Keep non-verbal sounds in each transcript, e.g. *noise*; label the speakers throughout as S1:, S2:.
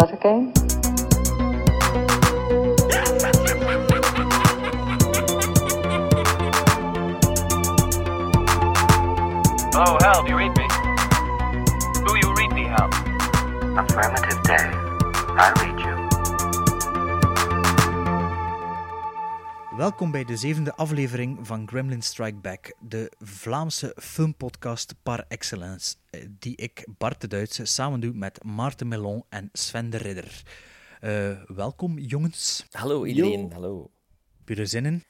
S1: Do you read such a
S2: Welkom bij de zevende aflevering van Gremlin Strike Back, de Vlaamse filmpodcast par excellence, eh, die ik, Bart de Duitse, samen doe met Maarten Melon en Sven de Ridder. Eh, welkom, jongens.
S3: Hallo iedereen, hallo.
S2: Heb je er zin in?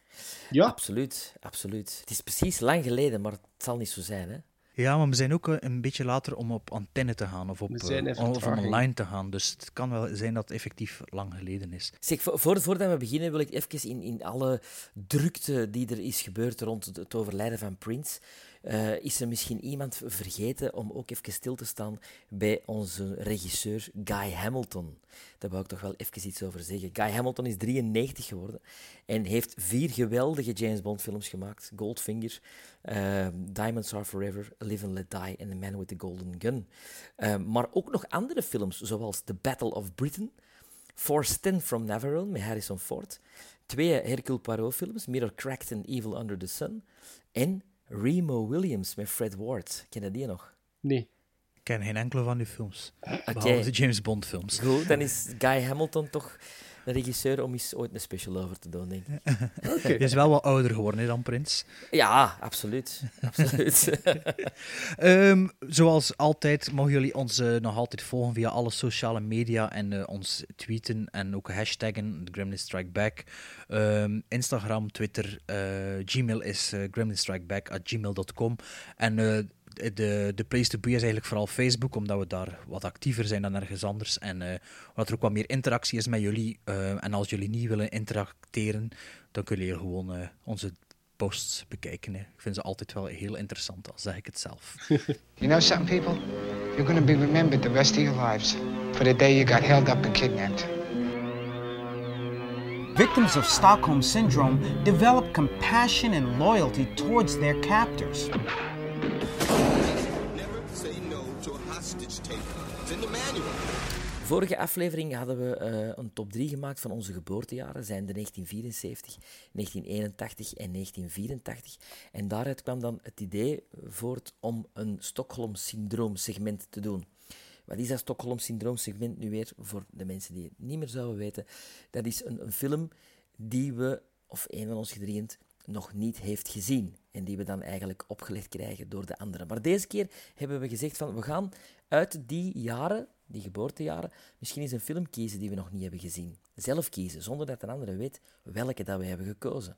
S4: Ja,
S3: Absoluut, absoluut. Het is precies lang geleden, maar het zal niet zo zijn, hè?
S2: Ja, maar we zijn ook eh, een beetje later om op antenne te gaan of, op,
S4: We zijn
S2: eh,
S4: even
S2: of online te gaan. Dus het kan wel zijn dat het effectief lang geleden is.
S3: Zeg, vo- voor, voordat we beginnen wil ik even in, in alle drukte die er is gebeurd rond het, het overlijden van Prince, eh, is er misschien iemand vergeten om ook even stil te staan bij onze regisseur Guy Hamilton. Daar wou ik toch wel even iets over zeggen. Guy Hamilton is 93 geworden en heeft vier geweldige James Bond films gemaakt. Goldfinger, eh, Diamonds Are Forever, Live and Let Die en The Man with the Golden Gun. Eh, maar ook nog andere films, zoals The Battle of Britain, 10 from Navarone met Harrison Ford, twee Hercule Poirot-films, Mirror Cracked and Evil Under the Sun, en Remo Williams met Fred Ward. Ken je die nog?
S4: nee.
S2: Ik ken geen enkele van die films, behalve de James Bond films.
S3: Goed, dan is Guy Hamilton toch regisseur om eens ooit een special over te doen, denk ik. *laughs*
S2: Je is wel wat ouder geworden hè, dan Prins.
S3: Ja, absoluut. *laughs* absoluut. *laughs*
S2: Ehm, zoals altijd mogen jullie ons eh, nog altijd volgen via alle sociale media en eh, ons tweeten en ook hashtaggen Gremlin Strike Back. Ehm, Instagram, Twitter, eh, Gmail is uh, gremlinstrikeback@gmail.com en eh, de, de place to be is eigenlijk vooral Facebook, omdat we daar wat actiever zijn dan ergens anders. En eh wat er ook wat meer interactie is met jullie. Eh, en als jullie niet willen interacteren, dan kunnen jullie gewoon eh, onze posts bekijken. Hè. Ik vind ze altijd wel heel interessant, al zeg ik het zelf. *laughs*
S5: You know something, people? You're going to be remembered the rest of your lives for the day you got held up and kidnapped.
S6: Victims of Stockholm Syndrome develop compassion and loyalty towards their captors.
S7: Never say no to a hostage taker. It's in the manual.
S3: Vorige aflevering hadden we eh, een top 3 gemaakt van onze geboortejaren. Zijn de 1974, 1981 en 1984. En daaruit kwam dan het idee voort om een Stockholm-syndroom-segment te doen. Wat is dat Stockholm-syndroom-segment nu weer? Voor de mensen die het niet meer zouden weten. Dat is een, een film die we, of een van ons gedrieën, nog niet heeft gezien. En die we dan eigenlijk opgelegd krijgen door de anderen. Maar deze keer hebben we gezegd van, we gaan uit die jaren, die geboortejaren, misschien eens een film kiezen die we nog niet hebben gezien. Zelf kiezen, zonder dat een andere weet welke dat we hebben gekozen.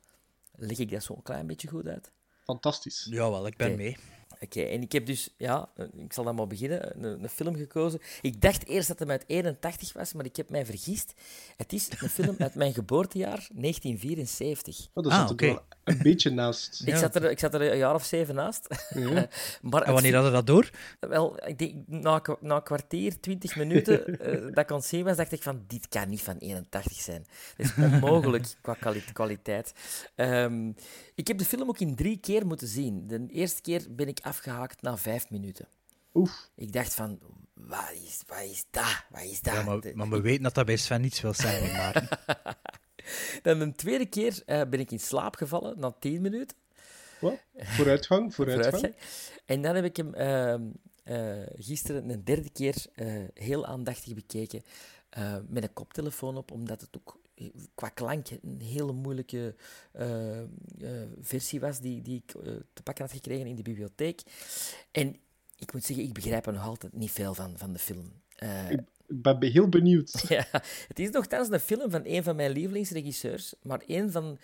S3: Leg ik dat zo'n klein beetje goed uit?
S4: Fantastisch.
S2: Jawel, ik ben mee.
S3: Oké, en ik heb dus, ja, ik zal dan maar beginnen, een, een film gekozen. Ik dacht eerst dat het uit 81 was, maar ik heb mij vergist. Het is een film uit mijn geboortejaar, 1974.
S4: Oh, daar
S2: Ah,
S4: zat
S2: oké.
S4: wel een beetje naast. *laughs*
S3: Ik, zat er, ik zat er een jaar of zeven naast. *laughs* maar
S2: En wanneer hadden we dat door?
S3: Wel, ik denk, na, na een kwartier, twintig minuten *laughs* eh, dat ik aan het zien was, dacht ik van, dit kan niet van 81 zijn. Dat is onmogelijk qua kwali- kwaliteit. Ehm, ik heb de film ook in drie keer moeten zien. De eerste keer ben ik afgehaakt na vijf minuten.
S4: Oef.
S3: Ik dacht van, wat is, wat is dat? Wat is dat?
S2: Ja, maar, we weten dat dat bij Sven niets wil zijn, maar *laughs*
S3: Dan een tweede keer eh, ben ik in slaap gevallen, na tien minuten.
S4: Wat? Vooruitgang, vooruitgang.
S3: vooruitgang. En dan heb ik hem ehm, eh, gisteren een derde keer eh, heel aandachtig bekeken eh, met een koptelefoon op, omdat het ook qua klank een hele moeilijke eh, eh, versie was die, die ik eh, te pakken had gekregen in de bibliotheek. En ik moet zeggen, ik begrijp er nog altijd niet veel van, van de film. Eh,
S4: Ik ben be- heel benieuwd. *laughs*
S3: ja, het is nogthans een film van een van mijn lievelingsregisseurs, maar een van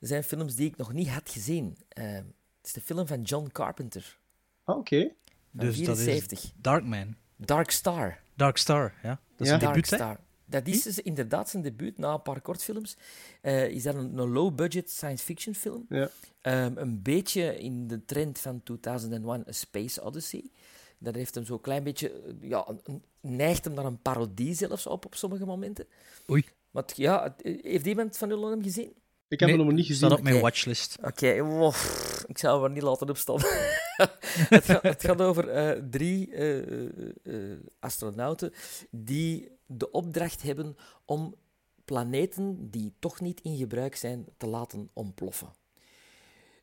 S3: zijn films die ik nog niet had gezien. Het is de film van John Carpenter,
S4: Ah, oké.
S2: dus dat is
S3: 74.
S2: Darkman.
S3: Dark Star.
S2: Dark Star, ja. Dat is
S4: Ja.
S2: een
S3: Dark
S2: debuut, hè?
S3: Star. Dat is dus inderdaad zijn debuut na een paar kortfilms. Eh, is dat een, een low-budget science fiction film.
S4: Ja.
S3: Ehm, een beetje in de trend van 2001 A Space Odyssey. Dat heeft hem zo'n klein beetje... eh, Ja, een- neigt hem naar een parodie zelfs op, op sommige momenten.
S2: Oei.
S3: Maar ja, het- heeft iemand van jullie hem gezien?
S4: Ik heb
S2: Nee,
S4: hem nog niet gezien.
S2: staat op mijn watchlist.
S3: Oké, wow, ik zou hem er niet laten opstaan. *laughs* het, gaat, het gaat over eh, drie eh, eh, eh, astronauten die de opdracht hebben om planeten die toch niet in gebruik zijn te laten ontploffen.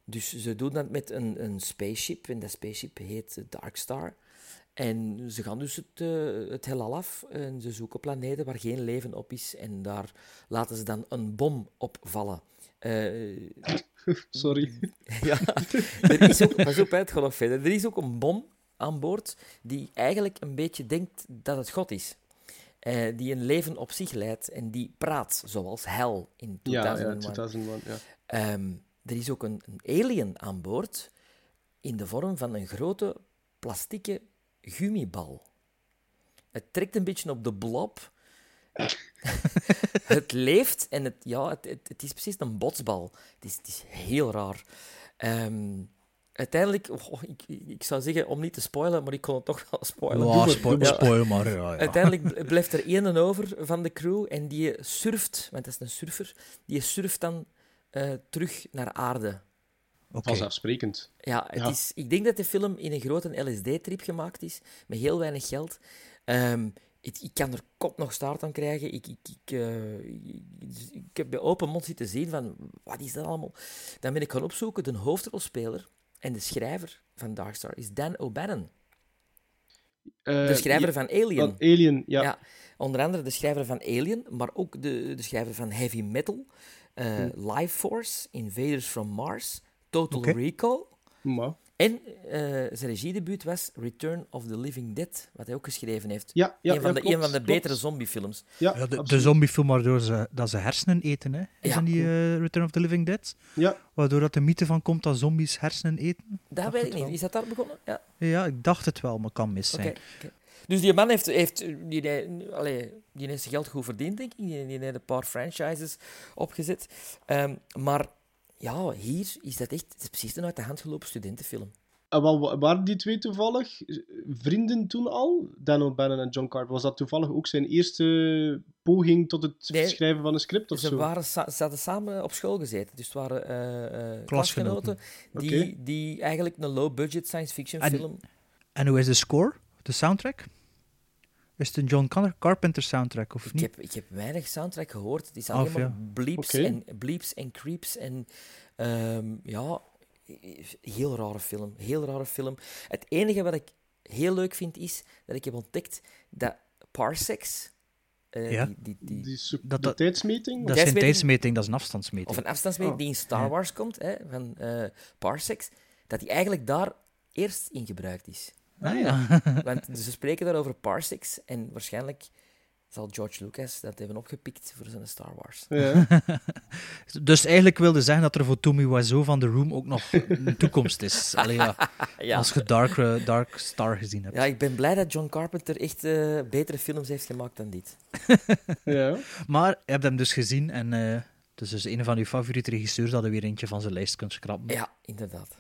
S3: Dus ze doen dat met een, een spaceship, en dat spaceship heet Dark Star. En ze gaan dus het, eh, het heelal af en ze zoeken planeten waar geen leven op is. En daar laten ze dan een bom op vallen. Eh,
S4: Sorry. *laughs*
S3: ja, er is ook, pas op, het gaat nog verder. Er is ook een bom aan boord die eigenlijk een beetje denkt dat het God is. Eh, die een leven op zich leidt en die praat, zoals Hell in
S4: Ja,
S3: 2001.
S4: ja, 2001, ja.
S3: Ehm, er is ook een, een alien aan boord in de vorm van een grote plastieke gummibal. Het trekt een beetje op de blob. *laughs* het leeft en het, ja, het, het, het is precies een botsbal. Het is, het is heel raar. Ehm, uiteindelijk, oh, ik, ik zou zeggen om niet te spoilen, maar ik kon het toch wel *laughs* spoilen.
S2: Ja, spo
S3: Ja.
S2: spoil maar. Ja, ja.
S3: Uiteindelijk bl- blijft er één over van de crew en die surft, want dat is een surfer, die surft dan eh, terug naar aarde.
S2: Oké.
S4: Vanzelfsprekend.
S3: Ja, het
S4: Ja.
S3: Is, ik denk dat de film in een grote LSD-trip gemaakt is, met heel weinig geld. Ehm, ik, ik kan er kop nog staart aan krijgen. Ik, ik, ik, eh, ik, ik heb bij open mond zitten zien van, wat is dat allemaal? Dan ben ik gaan opzoeken, de hoofdrolspeler en de schrijver van Darkstar is Dan O'Bannon.
S4: Eh,
S3: De schrijver
S4: ja,
S3: van Alien.
S4: van Alien, ja.
S3: onder andere de schrijver van Alien, maar ook de, de schrijver van Heavy Metal, eh,
S4: Hm.
S3: Life Force, Invaders from Mars, Total. Recall.
S4: Maar,
S3: En eh, zijn regiedebuut was Return of the Living Dead, wat hij ook geschreven heeft.
S4: ja, ja,
S3: een, van
S4: ja,
S3: de,
S4: klopt,
S3: een van de
S4: klopt.
S3: betere zombiefilms.
S4: Ja,
S2: Ja, de, zombiefilm waardoor ze, dat ze hersenen eten, hè? Is
S3: Ja.
S2: dat niet eh, Return of the Living Dead?
S4: Ja,
S2: Waardoor dat de mythe van komt dat zombies hersenen eten?
S3: Dat weet ik niet.
S2: wel.
S3: Is dat daar begonnen? Ja,
S2: Ja, ik dacht het wel, maar kan mis zijn.
S3: oké. Dus die man heeft, heeft die, die, allee, die heeft zijn geld goed verdiend, denk ik. Die, die heeft een paar franchises opgezet. Ehm, maar ja, hier is dat echt... Het is precies een uit de hand gelopen studentenfilm.
S4: En waren die twee toevallig eh, vrienden toen al? Dan O'Bannon en John Carter. Was dat toevallig ook zijn eerste poging tot het
S3: Nee.
S4: schrijven van een script of
S3: Ze,
S4: zo?
S3: waren, ze hadden samen op school gezeten. Dus het waren eh, eh,
S2: Klasgenoten.
S3: klasgenoten die, die eigenlijk een low-budget science fiction
S2: En-
S3: film...
S2: En hoe is de score? De soundtrack? Is het een John Car- Carpenter soundtrack of
S3: Ik
S2: niet?
S3: heb, ik heb weinig soundtrack gehoord. Het is alleen maar
S2: ja.
S3: bleeps, en, bleeps en creeps. En ehm, ja, heel rare film. Heel rare film. Het enige wat ik heel leuk vind is dat ik heb ontdekt dat parsecs, eh,
S2: Ja.
S3: die, die, die,
S2: Dat-
S4: tijdsmeting?
S2: Dat is geen
S3: Tijdsmeting-
S2: dat is een afstandsmeting.
S3: of een afstandsmeting
S4: Oh.
S3: die in Star
S2: Ja.
S3: Wars komt, hè, van eh, parsecs, dat die eigenlijk daar eerst in gebruikt is.
S2: Ah, ja. *laughs*
S3: Want ze spreken daar over parsecs en waarschijnlijk zal George Lucas dat hebben opgepikt voor zijn Star Wars.
S4: Ja. *laughs*
S2: Dus eigenlijk wilde zeggen dat er voor Tommy Wiseau van The Room ook nog een toekomst is. *laughs* Allee, ja,
S3: Ja.
S2: Als je Dark, eh, Dark Star gezien hebt.
S3: Ja, ik ben blij dat John Carpenter echt eh, betere films heeft gemaakt dan dit.
S4: ja.
S2: Maar je hebt hem dus gezien en eh, het is dus een van uw favoriete regisseurs dat je weer eentje van zijn lijst kunt schrappen.
S3: Ja, inderdaad.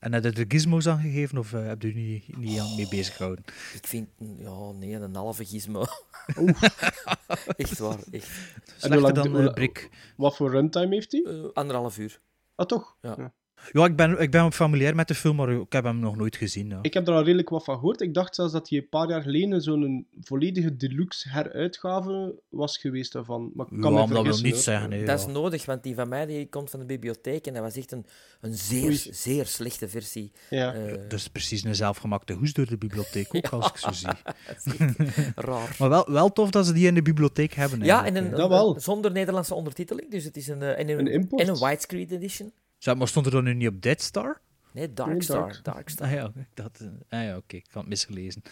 S2: En heb je de gizmos aangegeven of eh, heb je er niet, niet aan mee bezig gehouden?
S3: Ik vind, ja, nee, een halve gizmo. *laughs* echt waar, echt.
S2: Slechter
S4: lang-
S2: dan eh, Brick.
S4: Wat voor runtime heeft hij?
S3: Eh, anderhalf uur.
S4: Ah, toch?
S3: Ja.
S2: Ja, ik ben, ik ben ook familiair met de film, maar ik heb hem nog nooit gezien. Ja.
S4: Ik heb er al redelijk wat van gehoord. Ik dacht zelfs dat hij een paar jaar geleden zo'n volledige deluxe heruitgave was geweest daarvan. Maar ik
S2: Ja,
S4: kan me
S2: dat wil niet zeggen.
S3: Dat is
S2: ja.
S3: nodig, want die van mij die komt van de bibliotheek en dat was echt een, een zeer,
S4: Oei.
S3: zeer slechte versie.
S4: Ja.
S2: Dus precies een zelfgemaakte hoes door de bibliotheek, ook *laughs* als ik zo zie. *laughs*
S3: raar.
S2: Maar wel, wel tof dat ze die in de bibliotheek hebben.
S3: Ja, en een.
S4: Dat wel.
S3: zonder Nederlandse ondertiteling. Dus het is een, eh, en een,
S4: Een import.
S3: en een widescreen edition.
S2: Zeg, maar stond er dan nu niet op Dead Star?
S3: Nee, Dark
S4: Nee,
S3: Star.
S4: Dark-
S3: Dark Star.
S2: Ah ja, ik dacht, eh, ah ja oké, ik had het misgelezen.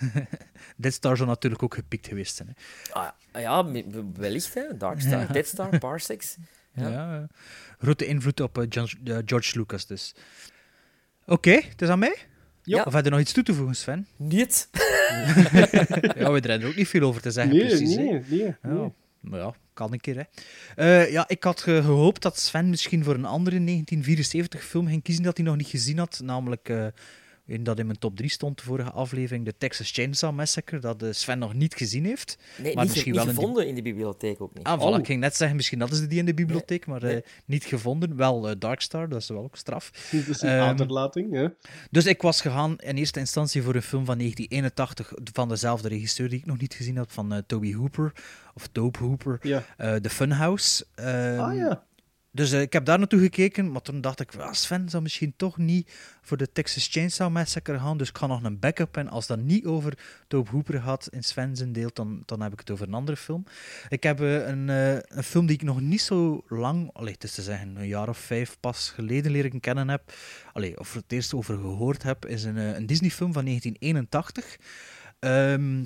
S2: *laughs* Dead Star zou natuurlijk ook gepikt geweest zijn. Hè.
S3: Ah, ja, wellicht, hè. Dark Star, *laughs* Dead Star, Parsecs.
S2: Ja.
S3: Ja.
S2: grote invloed op eh, John- eh, George Lucas dus. Oké, het is aan mij?
S3: Ja.
S2: Of heb je nog iets toe te voegen, Sven?
S3: Niet. *laughs*
S2: ja, we hebben er ook niet veel over te zeggen,
S4: Nee,
S2: precies. hè.
S4: nee, nee.
S2: Ja,
S4: nee.
S2: Maar ja, kan een keer, hè. Eh, ja, ik had ge- gehoopt dat Sven misschien voor een andere 1974 film ging kiezen dat hij nog niet gezien had, namelijk eh, Een dat in mijn top 3 stond, de vorige aflevering, de Texas Chainsaw Massacre, dat eh, Sven nog niet gezien heeft.
S3: Nee,
S2: maar
S3: niet,
S2: misschien
S3: niet
S2: wel in die-
S3: gevonden in de bibliotheek ook niet.
S2: Ah, voilà,
S4: Oh.
S2: ik ging net zeggen, misschien hadden ze die in de bibliotheek, maar eh, niet gevonden. Wel eh, Darkstar, dat is wel ook straf.
S4: Dat is een aderlating, hè?
S2: Dus ik was gegaan in eerste instantie voor een film van 1981 van dezelfde regisseur die ik nog niet gezien had, van eh, Toby Hooper, of Tobe Hooper,
S4: Ja.
S2: eh The Funhouse. Ehm,
S4: ah ja.
S2: Dus eh, ik heb daar naartoe gekeken, maar toen dacht ik, ah, Sven zou misschien toch niet voor de Texas Chainsaw Massacre gaan, dus ik ga nog een backup en als dat niet over Tobe Hooper gaat in Sven zijn deel, dan, dan heb ik het over een andere film. Ik heb eh, een, eh, een film die ik nog niet zo lang, allee, het te zeggen, een jaar of vijf pas geleden leren kennen heb, allee, of er het eerst over gehoord heb, is een, een Disney-film van 1981. Ehm,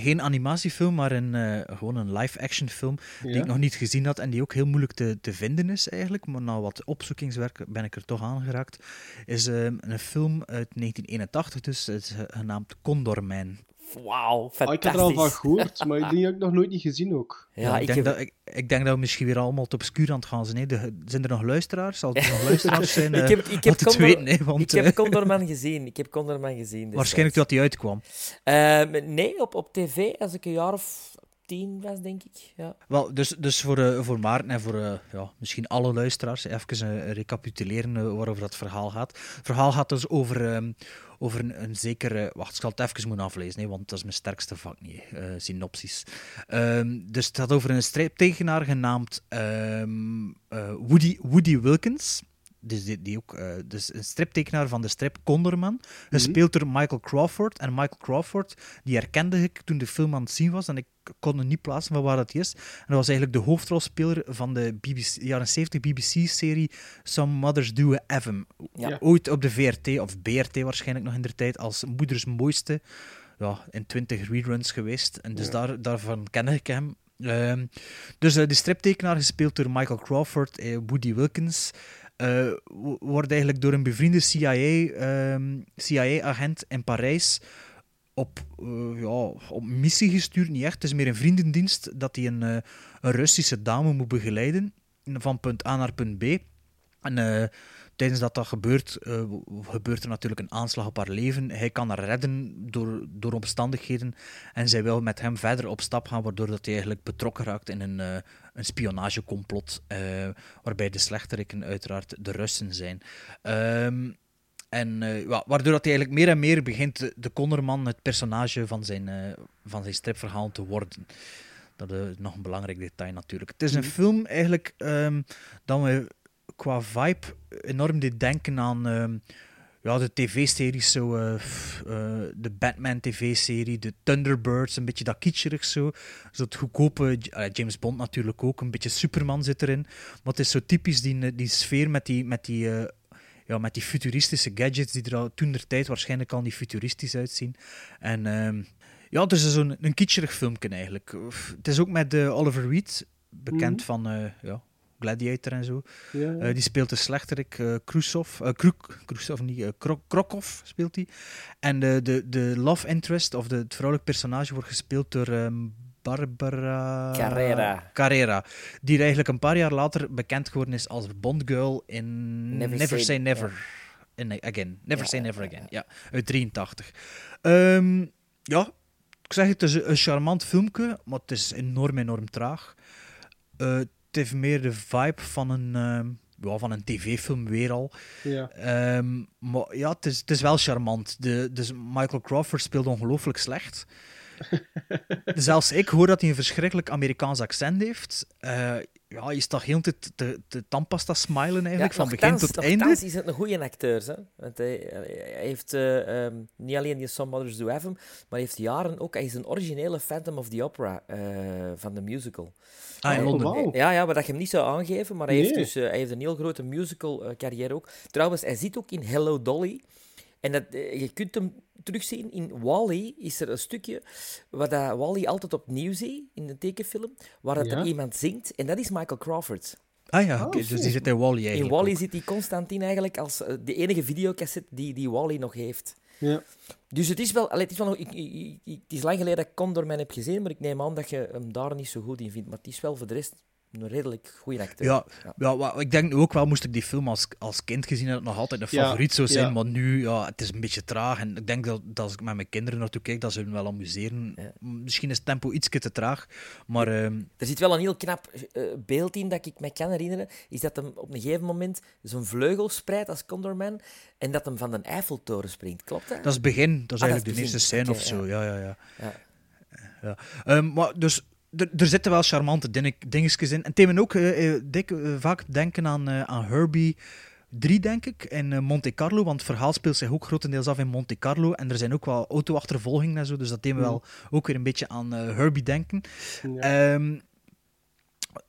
S2: geen animatiefilm, maar een, eh, gewoon een live-action film die ik nog niet gezien had en die ook heel moeilijk te, te vinden is eigenlijk. Maar na wat opzoekingswerk ben ik er toch aangeraakt. Is ehm, een film uit 1981, dus het is genaamd Condorman.
S3: Wauw,
S4: Ah,
S3: fantastisch.
S4: ik heb er al van gehoord, maar ik denk dat ik nog nooit niet gezien ook.
S3: Ja,
S2: ik,
S3: ik
S2: denk
S3: heb...
S2: dat, ik, ik denk dat we misschien weer allemaal te obscuur aan het gaan zijn. hè. De- zijn er nog luisteraars? Als er nog luisteraars zijn, *laughs*
S3: ik
S2: eh,
S3: heb, ik heb,
S2: laat het
S3: Condor-
S2: weten. hè, want,
S3: ik heb
S2: eh,
S3: Condorman *laughs* gezien. Ik heb Condorman gezien.
S2: waarschijnlijk dat hij uitkwam.
S3: Ehm, nee, op, op tv, als ik een jaar of tien was, denk ik. Ja.
S2: Wel, dus, dus voor, eh, voor Maarten en voor eh, ja, misschien alle luisteraars, even eh, recapituleren waarover dat verhaal gaat. Het verhaal gaat dus over, ehm, over een, een zekere... Wacht, ik zal het even moeten aflezen, hè, want dat is mijn sterkste vak niet, synopsis. Ehm, dus het gaat over een striptekenaar genaamd ehm, eh, Woody, Woody Wilkins. Dus, die, die ook, eh, dus een striptekenaar van de strip Condorman, gespeeld door Michael Crawford. En Michael Crawford, die herkende ik toen de film aan het zien was, en ik kon hem niet plaatsen van waar dat is. En dat was eigenlijk de hoofdrolspeler van de BBC, jaren 70 BBC-serie Some Mothers Do a.
S3: Ja.
S2: Ooit op de VRT, of BRT waarschijnlijk nog in de tijd, als moeders mooiste. Ja, in 20 reruns geweest. En dus daar, daarvan ken ik hem. Ehm, dus eh, de striptekenaar, gespeeld door Michael Crawford, eh, Woody Wilkins, eh, wo- wordt eigenlijk door een bevriende CIA, ehm, CIA-agent in Parijs op, eh, ja, op missie gestuurd. Niet echt, het is meer een vriendendienst dat hij een, eh, een Russische dame moet begeleiden van punt A naar punt B. En tijdens dat dat gebeurt, eh, gebeurt er natuurlijk een aanslag op haar leven. Hij kan haar redden door, door omstandigheden en zij wil met hem verder op stap gaan, waardoor dat hij eigenlijk betrokken raakt in een, eh, een spionagecomplot, eh, waarbij de slechteriken uiteraard de Russen zijn. Ehm, en waardoor dat hij eigenlijk meer en meer begint de, de Konderman het personage van zijn, van zijn stripverhaal te worden. Dat is nog een belangrijk detail natuurlijk. Het is een film eigenlijk ehm, dat me qua vibe enorm deed denken aan ehm, ja, de tv-series, zo, eh, eh, de Batman tv-serie, de Thunderbirds, een beetje dat kitscherig zo. Zo het goedkope, eh, James Bond natuurlijk ook, een beetje Superman zit erin. Maar het is zo typisch die, die sfeer met die, met die, eh, ja, met die futuristische gadgets die er al toen der tijd waarschijnlijk al niet futuristisch uitzien. En ehm, ja, het is zo'n een kitscherig filmpje eigenlijk. Het is ook met eh, Oliver Reed, bekend
S4: Mhm.
S2: van eh, ja, Gladiator en zo.
S4: Ja,
S2: Eh, die speelt de slechterik eh Khrushchev. eh, Kruk, Khrushchev niet, eh, Krok, Krokov speelt hij. En de, de, de love interest, of de, het vrouwelijk personage, wordt gespeeld door ehm, Barbara...
S3: Carrera.
S2: Carrera. Die eigenlijk een paar jaar later bekend geworden is als Bond Girl in
S3: Never
S2: Never,
S3: Say-
S2: Say, Never. In, again. Never
S3: Ja,
S2: Say
S3: ja,
S2: Never
S3: ja,
S2: Again. Ja, uit 83. Ehm, ja, ik zeg het, het is een charmant filmpje, maar het is enorm, enorm traag. Eh, het heeft meer de vibe van een, ehm, ja, van een tv-film weer al.
S4: ja.
S2: Ehm, maar ja, het is, het is wel charmant. De, dus Michael Crawford speelt ongelooflijk slecht. *laughs* Zelfs ik hoor dat hij een verschrikkelijk Amerikaans accent heeft. Eh, ja, je staat heel te, te, te tandpasta smilen eigenlijk, van begin tot einde.
S3: nochtans is het een goede acteur. Hè? Want hij, hij heeft eh, ehm, niet alleen die Some Mothers Do Have Him, maar hij heeft jaren ook... Hij is een originele Phantom of the Opera eh, van de musical.
S2: Ah, in
S4: Oh,
S2: Londen.
S3: Ja, ja, maar dat je hem niet zou aangeven, maar hij, heeft, dus, eh, hij heeft een heel grote musical eh, carrière ook. Trouwens, hij zit ook in Hello Dolly. En dat, eh, je kunt hem terugzien in Wally. Is er een stukje waar dat Wally altijd opnieuw ziet in de tekenfilm, waar dat
S4: Ja.
S3: er iemand zingt. En dat is Michael Crawford.
S2: Ah ja,
S4: Oh,
S2: dus die zit in Wally
S3: In
S2: eigenlijk.
S3: Wally
S2: ook.
S3: zit hij constant in eigenlijk als de enige videocassette die, die Wally nog heeft.
S4: Ja.
S3: Dus het is wel... allee, het, is wel nog, ik, ik- ik- het is lang geleden dat ik Condorman heb gezien, maar ik neem aan dat je hem daar niet zo goed in vindt. Maar het is wel voor de rest een redelijk goede acteur.
S2: Ja, ja. ik denk ook wel, moest ik die film als, als kind gezien hebben, nog altijd een
S4: Ja,
S2: favoriet zou zijn.
S4: ja.
S2: Maar nu, ja, het is een beetje traag. En ik denk dat, dat als ik met mijn kinderen naartoe kijk, dat ze hun wel amuseren.
S3: Ja.
S2: Misschien is het tempo iets te traag, maar ehm,
S3: Er zit wel een heel knap eh, beeld in dat ik me kan herinneren. Is dat hem op een gegeven moment zijn vleugel spreidt als Condorman en dat hem van de Eiffeltoren springt. Klopt dat?
S2: dat is het begin. Dat is
S3: Ah, dat
S2: eigenlijk
S3: is
S2: de eerste scène of zo. Ja, ja, ja.
S3: Ja.
S2: ja. Ehm, maar dus, er, er zitten wel charmante dinge- dingetjes in. En me ook eh, eh, dik, eh, vaak denken aan, aan Herbie 3, denk ik, in Monte Carlo. Want het verhaal speelt zich ook grotendeels af in Monte Carlo. En er zijn ook wel auto-achtervolgingen en zo. Dus dat deed me wel ook weer een beetje aan Herbie denken.
S4: Ja.
S2: Ehm,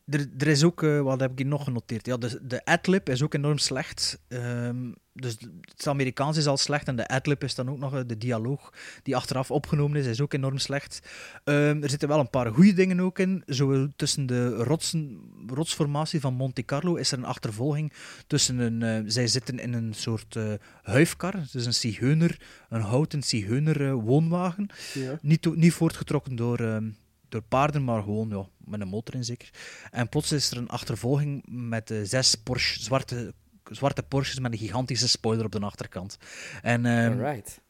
S2: er, er is ook, eh, wat heb ik hier nog genoteerd? Ja, de, de adlib is ook enorm slecht. Ehm, dus het Amerikaans is al slecht en de adlib is dan ook nog eh, de dialoog die achteraf opgenomen is, is ook enorm slecht. Ehm, er zitten wel een paar goede dingen ook in. Zo tussen de rotsen, rotsformatie van Monte Carlo is er een achtervolging tussen een... eh, zij zitten in een soort eh huifkar, dus een zigeuner, een houten zigeuner woonwagen.
S4: Ja.
S2: Niet, niet voortgetrokken door, ehm, door paarden, maar gewoon ja, met een motor in zeker. En plots is er een achtervolging met eh, zes Porsche, zwarte, zwarte Porsches met een gigantische spoiler op de achterkant. En, ehm,
S3: Alright.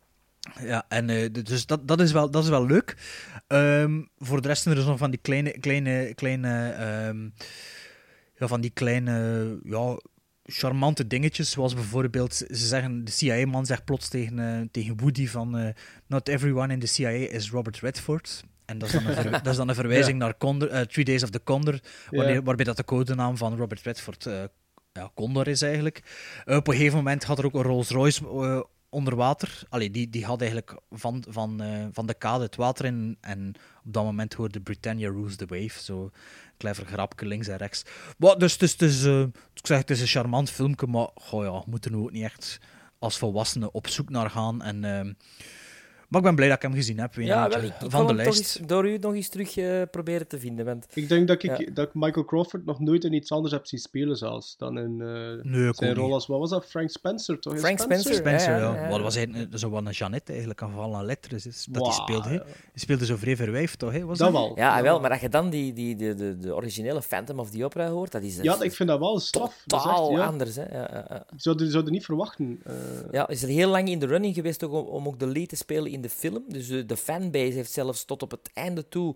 S2: ja, en eh, dus dat, dat, is wel, dat is wel leuk. Ehm, voor de rest zijn er nog van die kleine, kleine, kleine, ehm, ja, van die kleine, ja, charmante dingetjes. Zoals bijvoorbeeld, ze zeggen, de CIA-man zegt plots tegen, eh, tegen Woody van, not everyone in the CIA is Robert Redford. En dat is dan een, ver- *laughs* dat is dan een verwijzing naar Condor, eh, Three Days of the Condor, wanneer,
S4: Ja.
S2: waarbij dat de codenaam van Robert Redford eh, ja, Condor is eigenlijk. Op een gegeven moment had er ook een Rolls-Royce eh, onder water. Allee, die, die had eigenlijk van, van, van de kade het water in. En op dat moment hoorde Britannia Rules the Wave. Zo clever grapje links en rechts. Maar, dus, dus, dus eh, ik zeg, het is een charmant filmpje, maar goh, ja, we moeten er ook niet echt als volwassenen op zoek naar gaan. En, maar ik ben blij dat ik hem gezien heb. weer
S3: Ja,
S2: eentje
S3: wel, ik, ik
S2: van de
S3: hem toch
S2: lijst.
S3: eens door u nog eens terug eh, proberen te vinden. Want
S4: Ik denk dat ik,
S3: Ja.
S4: dat ik Michael Crawford nog nooit in iets anders heb zien spelen zelfs dan in eh,
S2: Nee, ik
S4: zijn rol als, wat was dat, Frank Spencer toch?
S3: Frank Spencer?
S2: Spencer,
S3: Ja,
S2: ja.
S3: ja, ja.
S2: Wat was hij, eh, zo wat een Jeannette eigenlijk, een geval aan letters is, dat hij
S4: Wauw,
S2: speelde. Hij speelde zo vrij verwijfd, toch? Hè? Was
S4: Dat
S2: dat?
S4: wel.
S3: ja, wel, maar als je dan die, die, de, de, de originele Phantom of the Opera hoort, dat is
S4: Ja, ik vind dat wel straf. Dat is echt,
S3: totaal
S4: ja,
S3: anders. Hè. Ja, ja, ja.
S4: Ik zou het- zou het niet verwachten. eh.
S3: Ja, is er heel lang in de running geweest ook om, om ook de lead te spelen in de film. Dus de, de fanbase heeft zelfs tot op het einde toe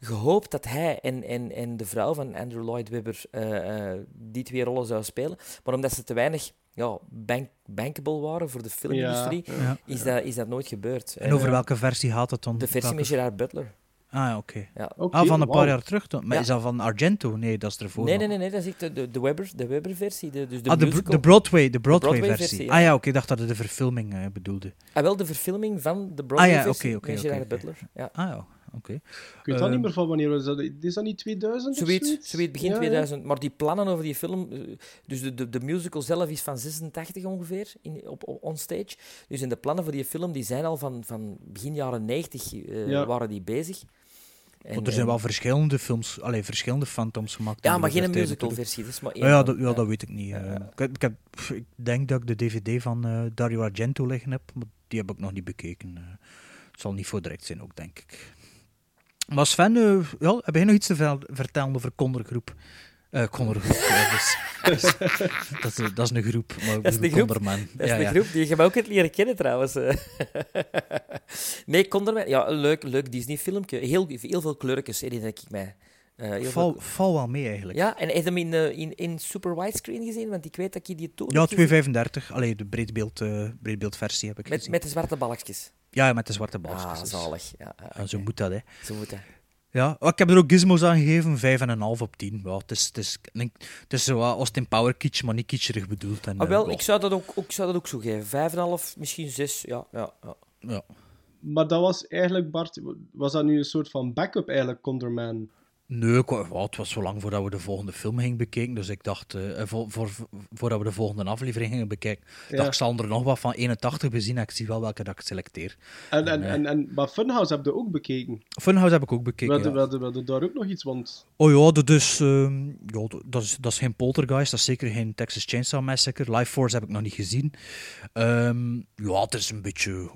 S3: gehoopt dat hij en, en, en de vrouw van Andrew Lloyd Webber eh, eh, die twee rollen zouden spelen. Maar omdat ze te weinig ja, bank, bankable waren voor de filmindustrie,
S2: Ja.
S3: is, dat, is dat nooit gebeurd.
S2: En over welke versie gaat het dan?
S3: De versie
S2: Welke-
S3: met Gerard Butler.
S2: Ah, ja, oké.
S3: Ja.
S2: Ah, van een paar jaar terug dan. Maar
S3: Ja.
S2: is dat van Argento? Nee, dat is ervoor.
S3: Nee, nee, nee, nee, dat is de, de, de Webber, de Webber-versie. De, dus de
S2: ah, de,
S3: musical.
S2: de Broadway, de Broadway,
S3: Broadway-versie,
S2: versie.
S3: ja.
S2: Ah ja, oké, ik dacht dat het de verfilming eh, bedoelde.
S3: Ah, wel, de verfilming van de Broadway-versie
S2: oké, oké,
S3: met
S2: oké,
S3: Gerard
S2: oké.
S3: Butler. Ja.
S2: Ah ja, oké.
S4: Ik weet wel
S2: Eh,
S4: niet meer van wanneer was dat. Is dat niet 2000 of
S3: Zoiets,
S4: zoiets?
S3: zoiets begin
S4: Ja, ja.
S3: 2000. Maar die plannen over die film, eh, dus de, de, de musical zelf is van 86 ongeveer in, op, op onstage. Dus in de plannen voor die film, die zijn al van, van begin jaren 90 eh,
S4: Ja.
S3: waren die bezig. En,
S2: Want er zijn wel verschillende films, allee, verschillende Phantoms gemaakt.
S3: Ja, maar geen musical-versie. Is maar één
S2: ja, dat, ja, dat weet ik niet. Eh. ik, ik, heb, pff, ik denk dat ik de DVD van eh, Dario Argento liggen heb, maar die heb ik nog niet bekeken. eh. het zal niet voor direct zijn ook, denk ik. Maar Sven, ja, heb jij nog iets te ver- vertellen over Kondergroep? Dus- *laughs* dus- dat, is, dat is een groep. Maar
S3: Dat is een groep. Dat is
S2: Ja,
S3: een
S2: ja.
S3: groep die je mij ook hebt leren kennen trouwens. eh. *laughs* nee, Condorman. Ja, leuk, leuk Disney-filmpje. Heel, heel veel kleurtjes, herinner ik mij. Eh,
S2: Val,
S3: veel-
S2: val wel mee eigenlijk.
S3: Ja, en heb je hem in, in, in super widescreen gezien? Want ik weet dat je die toen
S2: Ja,
S3: heb gezien.
S2: 235. Allee, de breedbeeld, breedbeeldversie heb ik
S3: Met,
S2: gezien.
S3: met de zwarte balkjes.
S2: Ja, met de zwarte balkjes.
S3: Ah,
S2: dus.
S3: zalig. Ja, Ja,
S2: zo moet dat, hè.
S3: Zo moet dat.
S2: Ja, ik heb er ook gizmos aan gegeven, 5,5 op 10. Ja, het is, het is, het is zo Austin Power kitsch, maar niet kitscherig bedoeld. En,
S3: Ah,
S2: eh,
S3: wel,
S2: ja.
S3: ik zou dat ook, ook, zou dat ook zo geven. Vijf en een half, misschien zes. Ja, ja, ja.
S2: Ja.
S4: Maar dat was eigenlijk, Bart, was dat nu een soort van backup eigenlijk, Condorman?
S2: Nee, ik het was zo lang voordat we de volgende film gingen bekijken. Dus ik dacht, eh, eh, voor, voor, voordat we de volgende aflevering gingen bekijken,
S4: Ja.
S2: dacht ik zal er nog wat van 81 bezien en ik zie wel welke dat ik selecteer.
S4: En, en,
S2: Nee.
S4: en, en, maar Funhouse heb je ook bekeken.
S2: Funhouse heb ik ook bekeken.
S4: We hadden, daar ook nog iets, want...
S2: Oh ja, dat is, ehm, ja, dat is, dat is geen Poltergeist, dat is zeker geen Texas Chainsaw Massacre. Life Force heb ik nog niet gezien. Ehm, ja, het is een beetje...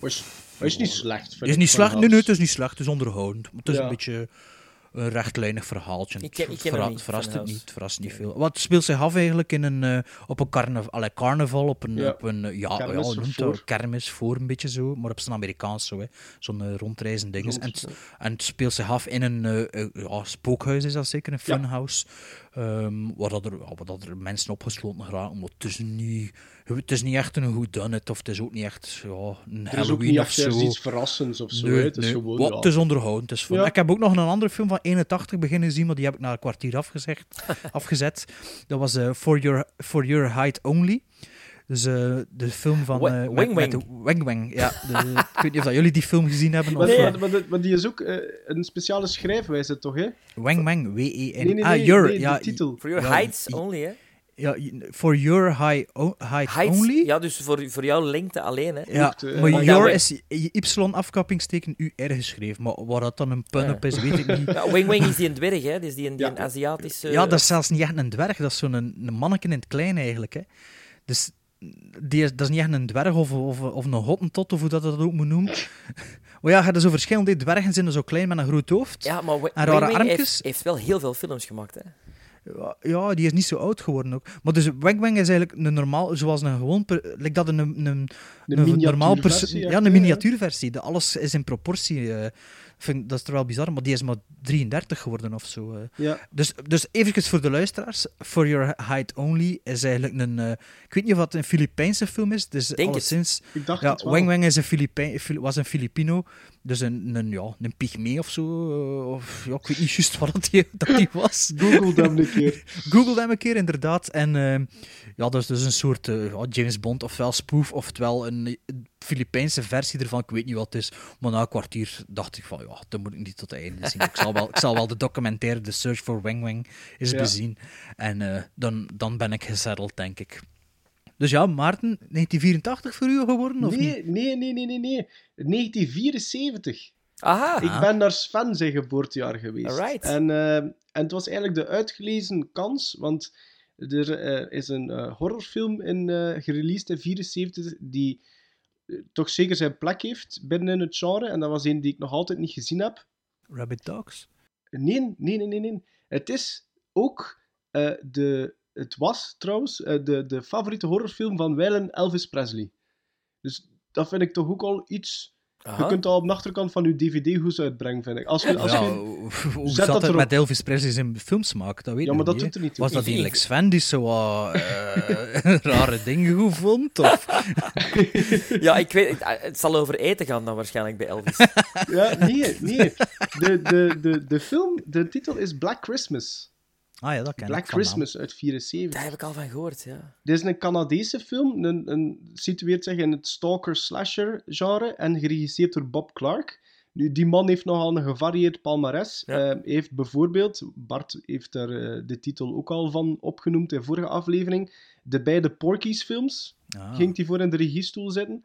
S4: Was, was niet slecht, vind
S2: is niet slecht, nee, nee, het is niet slecht, het is onderhoudend. Het is
S4: Ja.
S2: een beetje... een rechtlijnig verhaaltje.
S3: Ik ken- ik ken
S2: Verra-
S3: hem niet,
S2: verrast het niet, verrast niet veel. Wat speelt zich af eigenlijk in een, eh, op een carnaval, allee, carnaval, op een,
S4: Ja.
S2: op een eh, ja,
S4: Kermis
S2: ja, noemt
S4: voor.
S2: kermis voor een beetje zo, maar op zijn Amerikaans zo, hè. zo'n eh, rondreizend ding. En, en het speelt zich af in een ja, spookhuis, is dat zeker, een
S4: Ja.
S2: funhouse, ehm, waar, dat er, waar dat er mensen opgesloten geraken, maar het is niet, het is niet echt een whodunit, of het is ook niet echt ja, een
S4: Er is ook
S2: Halloween
S4: niet
S2: of
S4: echt
S2: zo.
S4: ergens iets verrassends of zo.
S2: Nee.
S4: Het is
S2: nee.
S4: gewoon...
S2: Wat,
S4: ja.
S2: Het is onderhoudend. Het is.
S4: Ja.
S2: Ik heb ook nog een andere film van 81 beginnen zien, maar die heb ik na een kwartier afgezegd, *laughs* afgezet. Dat was eh, For, Your, For Your Height Only. Dus eh, de film van... Eh, met- met
S3: Wang
S2: Wang, ja. De, ik weet niet of dat jullie die film gezien hebben.
S4: Maar,
S2: Of,
S4: nee,
S2: eh,
S4: maar, maar, maar die is ook eh, een speciale schrijfwijze, toch? Hè?
S2: Wang Wang, W-E-N...
S4: Nee, nee, nee,
S2: ah, Your...
S4: nee,
S2: ja,
S4: de titel.
S3: For your
S2: Ja,
S3: heights only, hè?
S2: Ja, For Your High, o- height,
S3: Heights,
S2: Only.
S3: Ja, dus voor, voor jouw lengte alleen, hè?
S2: Ja, maar
S3: maar
S2: Your
S3: ja,
S2: is Y-afkappingsteken U-R geschreven. Maar waar dat dan een pun
S3: Ja.
S2: op is, weet ik niet.
S3: Ja, Wing Wing is die een dwerg, hè? Dus die een, die
S4: Ja.
S3: een Aziatische...
S2: Ja, dat is zelfs niet echt een dwerg, dat is zo'n een, een manneke in het klein eigenlijk. Hè. Dus die is, dat is niet echt een dwerg of, of, of een hottentot, of hoe dat, dat ook moet noemen. *laughs* maar ja, je hebt zo verschillende dwergen zijn zo klein met een groot hoofd.
S3: Ja, maar
S2: En rare
S3: Wing
S2: armpjes.
S3: heeft, heeft wel heel veel films gemaakt, hè?
S2: Ja, die is niet zo oud geworden ook. Maar dus Wang Wang is eigenlijk een normaal, zoals een gewoon, like dat een, een, een,
S4: Een
S2: normaal perso-
S4: miniatuurversie,
S2: Ja, een miniatuurversie. De, alles is in proportie. eh. Vind, dat is er wel bizar, maar die is maar 33 geworden of zo. eh.
S4: Ja.
S2: Dus, dus even voor de luisteraars. For Your Height Only is eigenlijk een... eh, ik weet niet of het een Filipijnse film is. Dus
S3: Denk het.
S2: alleszins...
S4: Ik dacht
S2: Ja,
S4: het wel.
S2: Wang Wang is een Filipijn, Fili- was een Filipino. Dus een, een, ja, een pygmee of zo. eh, Of, ja, ik weet niet juist wat dat die, dat die was. *laughs*
S4: Google hem een keer. *laughs*
S2: Google hem een keer, inderdaad. En eh, ja, dat is dus een soort eh, ja, James Bond, ofwel spoof, oftewel een Filipijnse versie ervan. Ik weet niet wat het is. Maar na een kwartier dacht ik van, ja, dat moet ik niet tot het einde zien. Ik zal wel, ik zal wel de documentaire The Search for Wang Wang eens
S4: Ja.
S2: bezien. En eh, dan, dan ben ik gezetteld, denk ik. Dus ja, Maarten, 1984 voor u geworden, of niet?
S4: Nee, nee, nee, nee, nee, nee. 1974.
S3: Aha!
S4: Ik ben naar Sven zijn geboortejaar geweest.
S3: Alright.
S4: En, eh, en het was eigenlijk de uitgelezen kans, want er eh, is een eh, horrorfilm in, eh gereleased in 74 die toch zeker zijn plek heeft binnen het genre. En dat was een die ik nog altijd niet gezien heb.
S2: Rabbit Dogs?
S4: Nee, nee, nee, nee. nee. Het is ook eh, de... Het was trouwens eh, de, de favoriete horrorfilm van wijlen Elvis Presley. Dus dat vind ik toch ook al iets...
S3: Aha.
S4: Je kunt al op de achterkant van je dvd-hoes uitbrengen, vind ik. Als je, als
S2: ja,
S4: je,
S2: hoe
S4: zet
S2: zat
S4: dat
S2: het met Elvis Presley zijn filmsmaak? Dat weet
S4: Ja,
S2: ik
S4: maar dat
S2: niet,
S4: doet
S2: hè.
S4: er niet toe.
S2: Was dat eigenlijk
S3: ik-
S2: Sven die zo wat eh, *laughs* rare dingen goed vond? Of? *laughs*
S3: Ja, ik weet... het- Het zal over eten gaan dan waarschijnlijk bij Elvis.
S4: Ja, nee, nee. De, de, de, de film, de titel is Black Christmas.
S2: Ah ja, dat ken
S4: Black
S2: ik.
S4: Christmas uit 74.
S3: Daar heb ik al van gehoord, ja.
S4: Dit is een Canadese film, een, een, situeert zich in het stalker-slasher-genre en geregisseerd door Bob Clark. Nu, die man heeft nogal een gevarieerd palmares.
S3: Ja.
S4: Eh, hij heeft bijvoorbeeld, Bart heeft daar eh, de titel ook al van opgenoemd in vorige aflevering, de beide Porky's-films
S2: Ah.
S4: ging hij voor in de regiestoel zitten.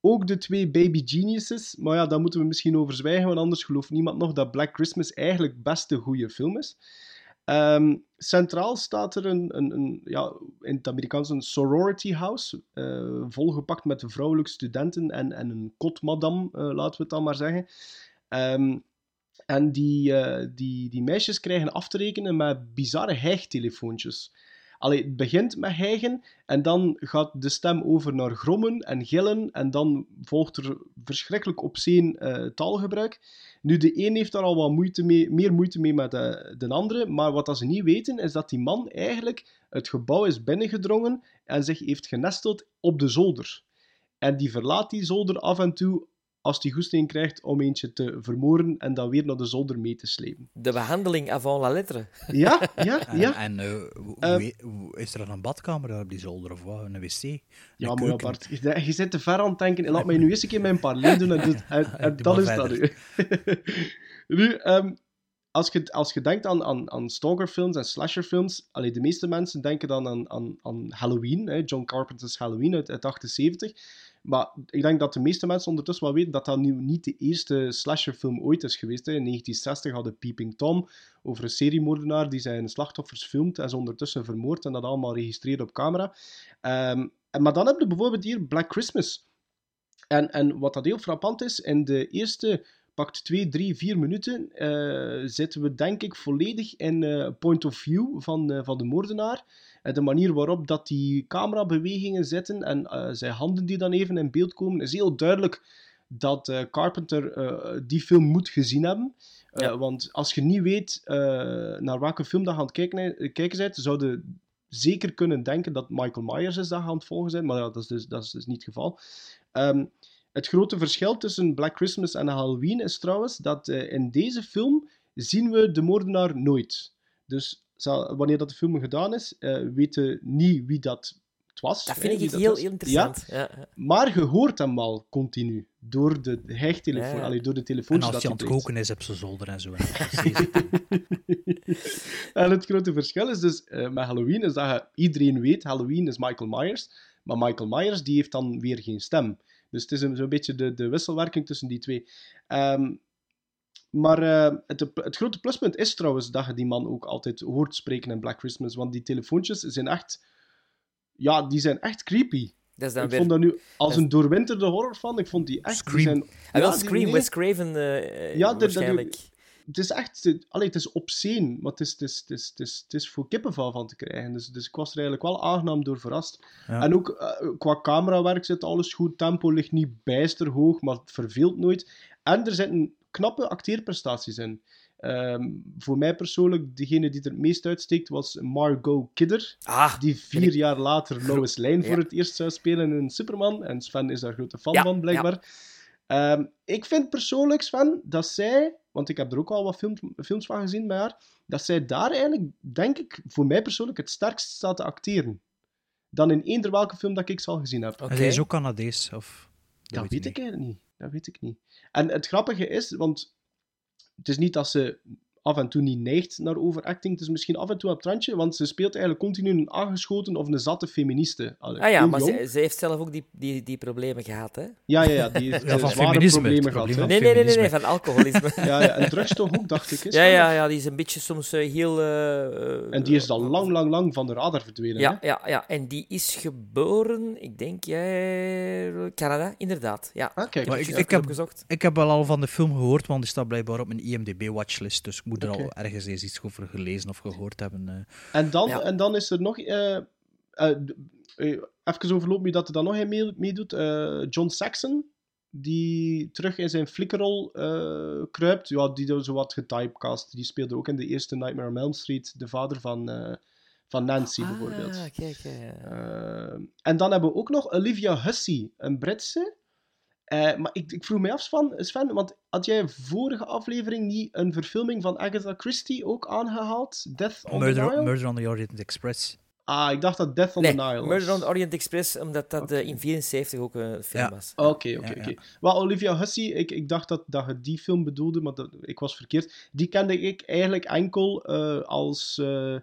S4: Ook de twee Baby Geniuses, maar ja, daar moeten we misschien over zwijgen, want anders gelooft niemand nog dat Black Christmas eigenlijk best een goede film is. Ehm, centraal staat er een, een, een, ja, in het Amerikaans een sorority house, eh, volgepakt met vrouwelijke studenten en, en een kotmadam, eh, laten we het dan maar zeggen. Ehm, en die, eh, die, die meisjes krijgen af te rekenen met bizarre hijgtelefoontjes. Allee, het begint met hijgen en dan gaat de stem over naar grommen en gillen en dan volgt er verschrikkelijk obscene eh, taalgebruik. Nu, de een heeft daar al wat moeite mee, meer moeite mee met de, de andere, maar wat dat ze niet weten is dat die man eigenlijk het gebouw is binnengedrongen en zich heeft genesteld op de zolder. En die verlaat die zolder af en toe als die goesting krijgt om eentje te vermoorden en dan weer naar de zolder mee te slepen.
S3: De behandeling avant la lettre.
S4: Ja, *laughs* ja,
S2: En,
S4: ja.
S2: en eh, hoe-
S4: Eh,
S2: hoe- hoe- is er een badkamer daar op die zolder of wat? Een wc?
S4: Ja,
S2: Een
S4: maar ja,
S2: keuken?
S4: Bart, je, je zit te ver aan het denken. Laat mij nu eerst een keer mijn parleen doen en, en, *laughs* en
S2: maar
S4: is dat nu. *laughs* nu, ehm, als, je, als je denkt aan, aan, aan stalkerfilms en slasherfilms, allee, de meeste mensen denken dan aan, aan, aan Halloween, hè, John Carpenter's Halloween uit, uit 78. Maar ik denk dat de meeste mensen ondertussen wel weten dat dat nu niet de eerste slasherfilm ooit is geweest. Hè. In 1960 hadden Peeping Tom over een seriemoordenaar die zijn slachtoffers filmt en ze ondertussen vermoordt en dat allemaal registreert op camera. Ehm, en, maar dan heb je bijvoorbeeld hier Black Christmas. En, en wat dat heel frappant is, in de eerste pakt 2, 3, 4 minuten, eh, zitten we denk ik volledig in eh, point of view van, eh, van de moordenaar. En de manier waarop dat die camerabewegingen zitten en eh, zijn handen die dan even in beeld komen, is heel duidelijk dat eh, Carpenter eh, die film moet gezien hebben.
S3: Ja.
S4: Want als je niet weet naar welke film dat je aan het kijken, kijken bent, zou je zeker kunnen denken dat Michael Myers is dat aan het volgen zijn, maar ja, dat, is dus, dat is dus niet het geval. Ehm, het grote verschil tussen Black Christmas en Halloween is trouwens dat in deze film zien we de moordenaar nooit. Dus zal- wanneer dat de film gedaan is, eh weten we niet wie dat het was.
S3: Dat
S4: hè,
S3: vind ik heel, heel interessant. Ja. Ja,
S4: Maar je hoort hem wel continu door de hechttelefoon,
S3: Ja.
S4: allee, door de
S2: En
S4: telefoon.
S2: als hij aan het koken is op zijn zolder en zo. *laughs*
S4: en het grote verschil is dus eh, met Halloween is dat je, iedereen weet, Halloween is Michael Myers, maar Michael Myers die heeft dan weer geen stem. Dus het is een- zo'n beetje de, de wisselwerking tussen die twee. Ehm, maar eh, het, het grote pluspunt is trouwens dat je die man ook altijd hoort spreken in Black Christmas, want die telefoontjes zijn echt, ja, die zijn echt creepy.
S3: Dat is dan
S4: Ik
S3: weer...
S4: vond dat nu, als
S3: dat is-
S4: een doorwinterde horrorfan, ik vond die echt... Die
S2: Scream.
S4: zijn,
S3: Ah, wel,
S4: die-
S3: Scream,
S4: nee,
S3: Wes Craven eh,
S4: Ja, dat- dat-
S3: waarschijnlijk.
S4: het is echt, allee, het is obscene, maar het is, het is, het is, het is, het is voor kippenvel van te krijgen. Dus, dus ik was er eigenlijk wel aangenaam door verrast.
S2: Ja.
S4: En ook eh, qua camerawerk zit alles goed, tempo ligt niet bijster hoog, maar het verveelt nooit. En er zitten knappe acteerprestaties in. Ehm, voor mij persoonlijk, degene die er het meest uitsteekt, was Margot Kidder.
S3: Ah,
S4: Die vier
S3: ik-
S4: jaar later Lois Lane voor
S3: Ja.
S4: het eerst zou spelen in Superman. En Sven is daar grote fan
S3: Ja,
S4: van, blijkbaar. Ehm, ik vind persoonlijk, Sven, dat zij, want ik heb er ook al wat film- films van gezien met haar, dat zij daar eigenlijk, denk ik, voor mij persoonlijk het sterkst staat te acteren. Dan in eender welke film dat ik ze al gezien heb.
S2: En hij is ook Canadees, of...
S4: Dat
S2: weet
S4: ik eigenlijk niet. Dat weet ik niet. En het grappige is, want het is niet dat ze af en toe niet neigt naar overacting. Het is misschien af en toe op het randje, want ze speelt eigenlijk continu een aangeschoten of een zatte feministe. Allee,
S3: Ah ja, maar ze, ze heeft zelf ook die, die, die problemen gehad, hè?
S4: Ja, ja, ja, die *laughs* heeft
S2: Ja,
S4: eh,
S2: van
S4: zware
S2: feminisme,
S4: problemen gehad.
S2: probleem.
S3: Nee, nee, nee, nee, van alcoholisme. *laughs*
S4: Ja, ja, en drugs toch ook, dacht ik. Is
S3: ja, ja, ja, die is een beetje soms eh, heel... eh,
S4: En die is al lang, lang, lang van de radar verdwenen.
S3: Ja,
S4: hè?
S3: ja, ja, en die is geboren, ik denk, jij... Canada, inderdaad. Ja.
S4: Ah, kijk.
S2: Maar
S3: ik,
S2: ik-
S3: ik
S2: ik heb-
S3: opgezocht.
S2: Ik heb wel al van de film gehoord, want die staat blijkbaar op mijn IMDb-watchlist. Dus ik moet er
S4: Oké.
S2: al ergens eens iets over gelezen of gehoord hebben. eh.
S4: En, dan,
S3: Ja.
S4: en dan is er nog... eh, eh, even overloop me dat er dan nog een mee- meedoet. Eh, John Saxon, die terug in zijn flikkerrol eh, kruipt. Ja, die door zo wat getypecast. Die speelde ook in de eerste Nightmare on Elm Street. De vader van, eh, van Nancy, bijvoorbeeld.
S3: Ah, kijk. eh.
S4: Eh, en dan hebben we ook nog Olivia Hussey, een Britse. Eh, maar ik, ik vroeg me af, Sven, Sven, want had jij vorige aflevering niet een verfilming van Agatha Christie ook aangehaald? Death on the
S2: Murder,
S4: Nile?
S2: Murder on the Orient Express.
S4: Ah, ik dacht dat Death on
S3: Nee,
S4: the Nile was.
S3: Murder on the Orient Express, omdat dat eh, in 74 ook een film
S2: Ja.
S3: was.
S4: Oké, oké, oké. Wel, Olivia Hussey, ik, ik dacht dat, dat je die film bedoelde, maar dat, ik was verkeerd. Die kende ik eigenlijk enkel eh, als, eh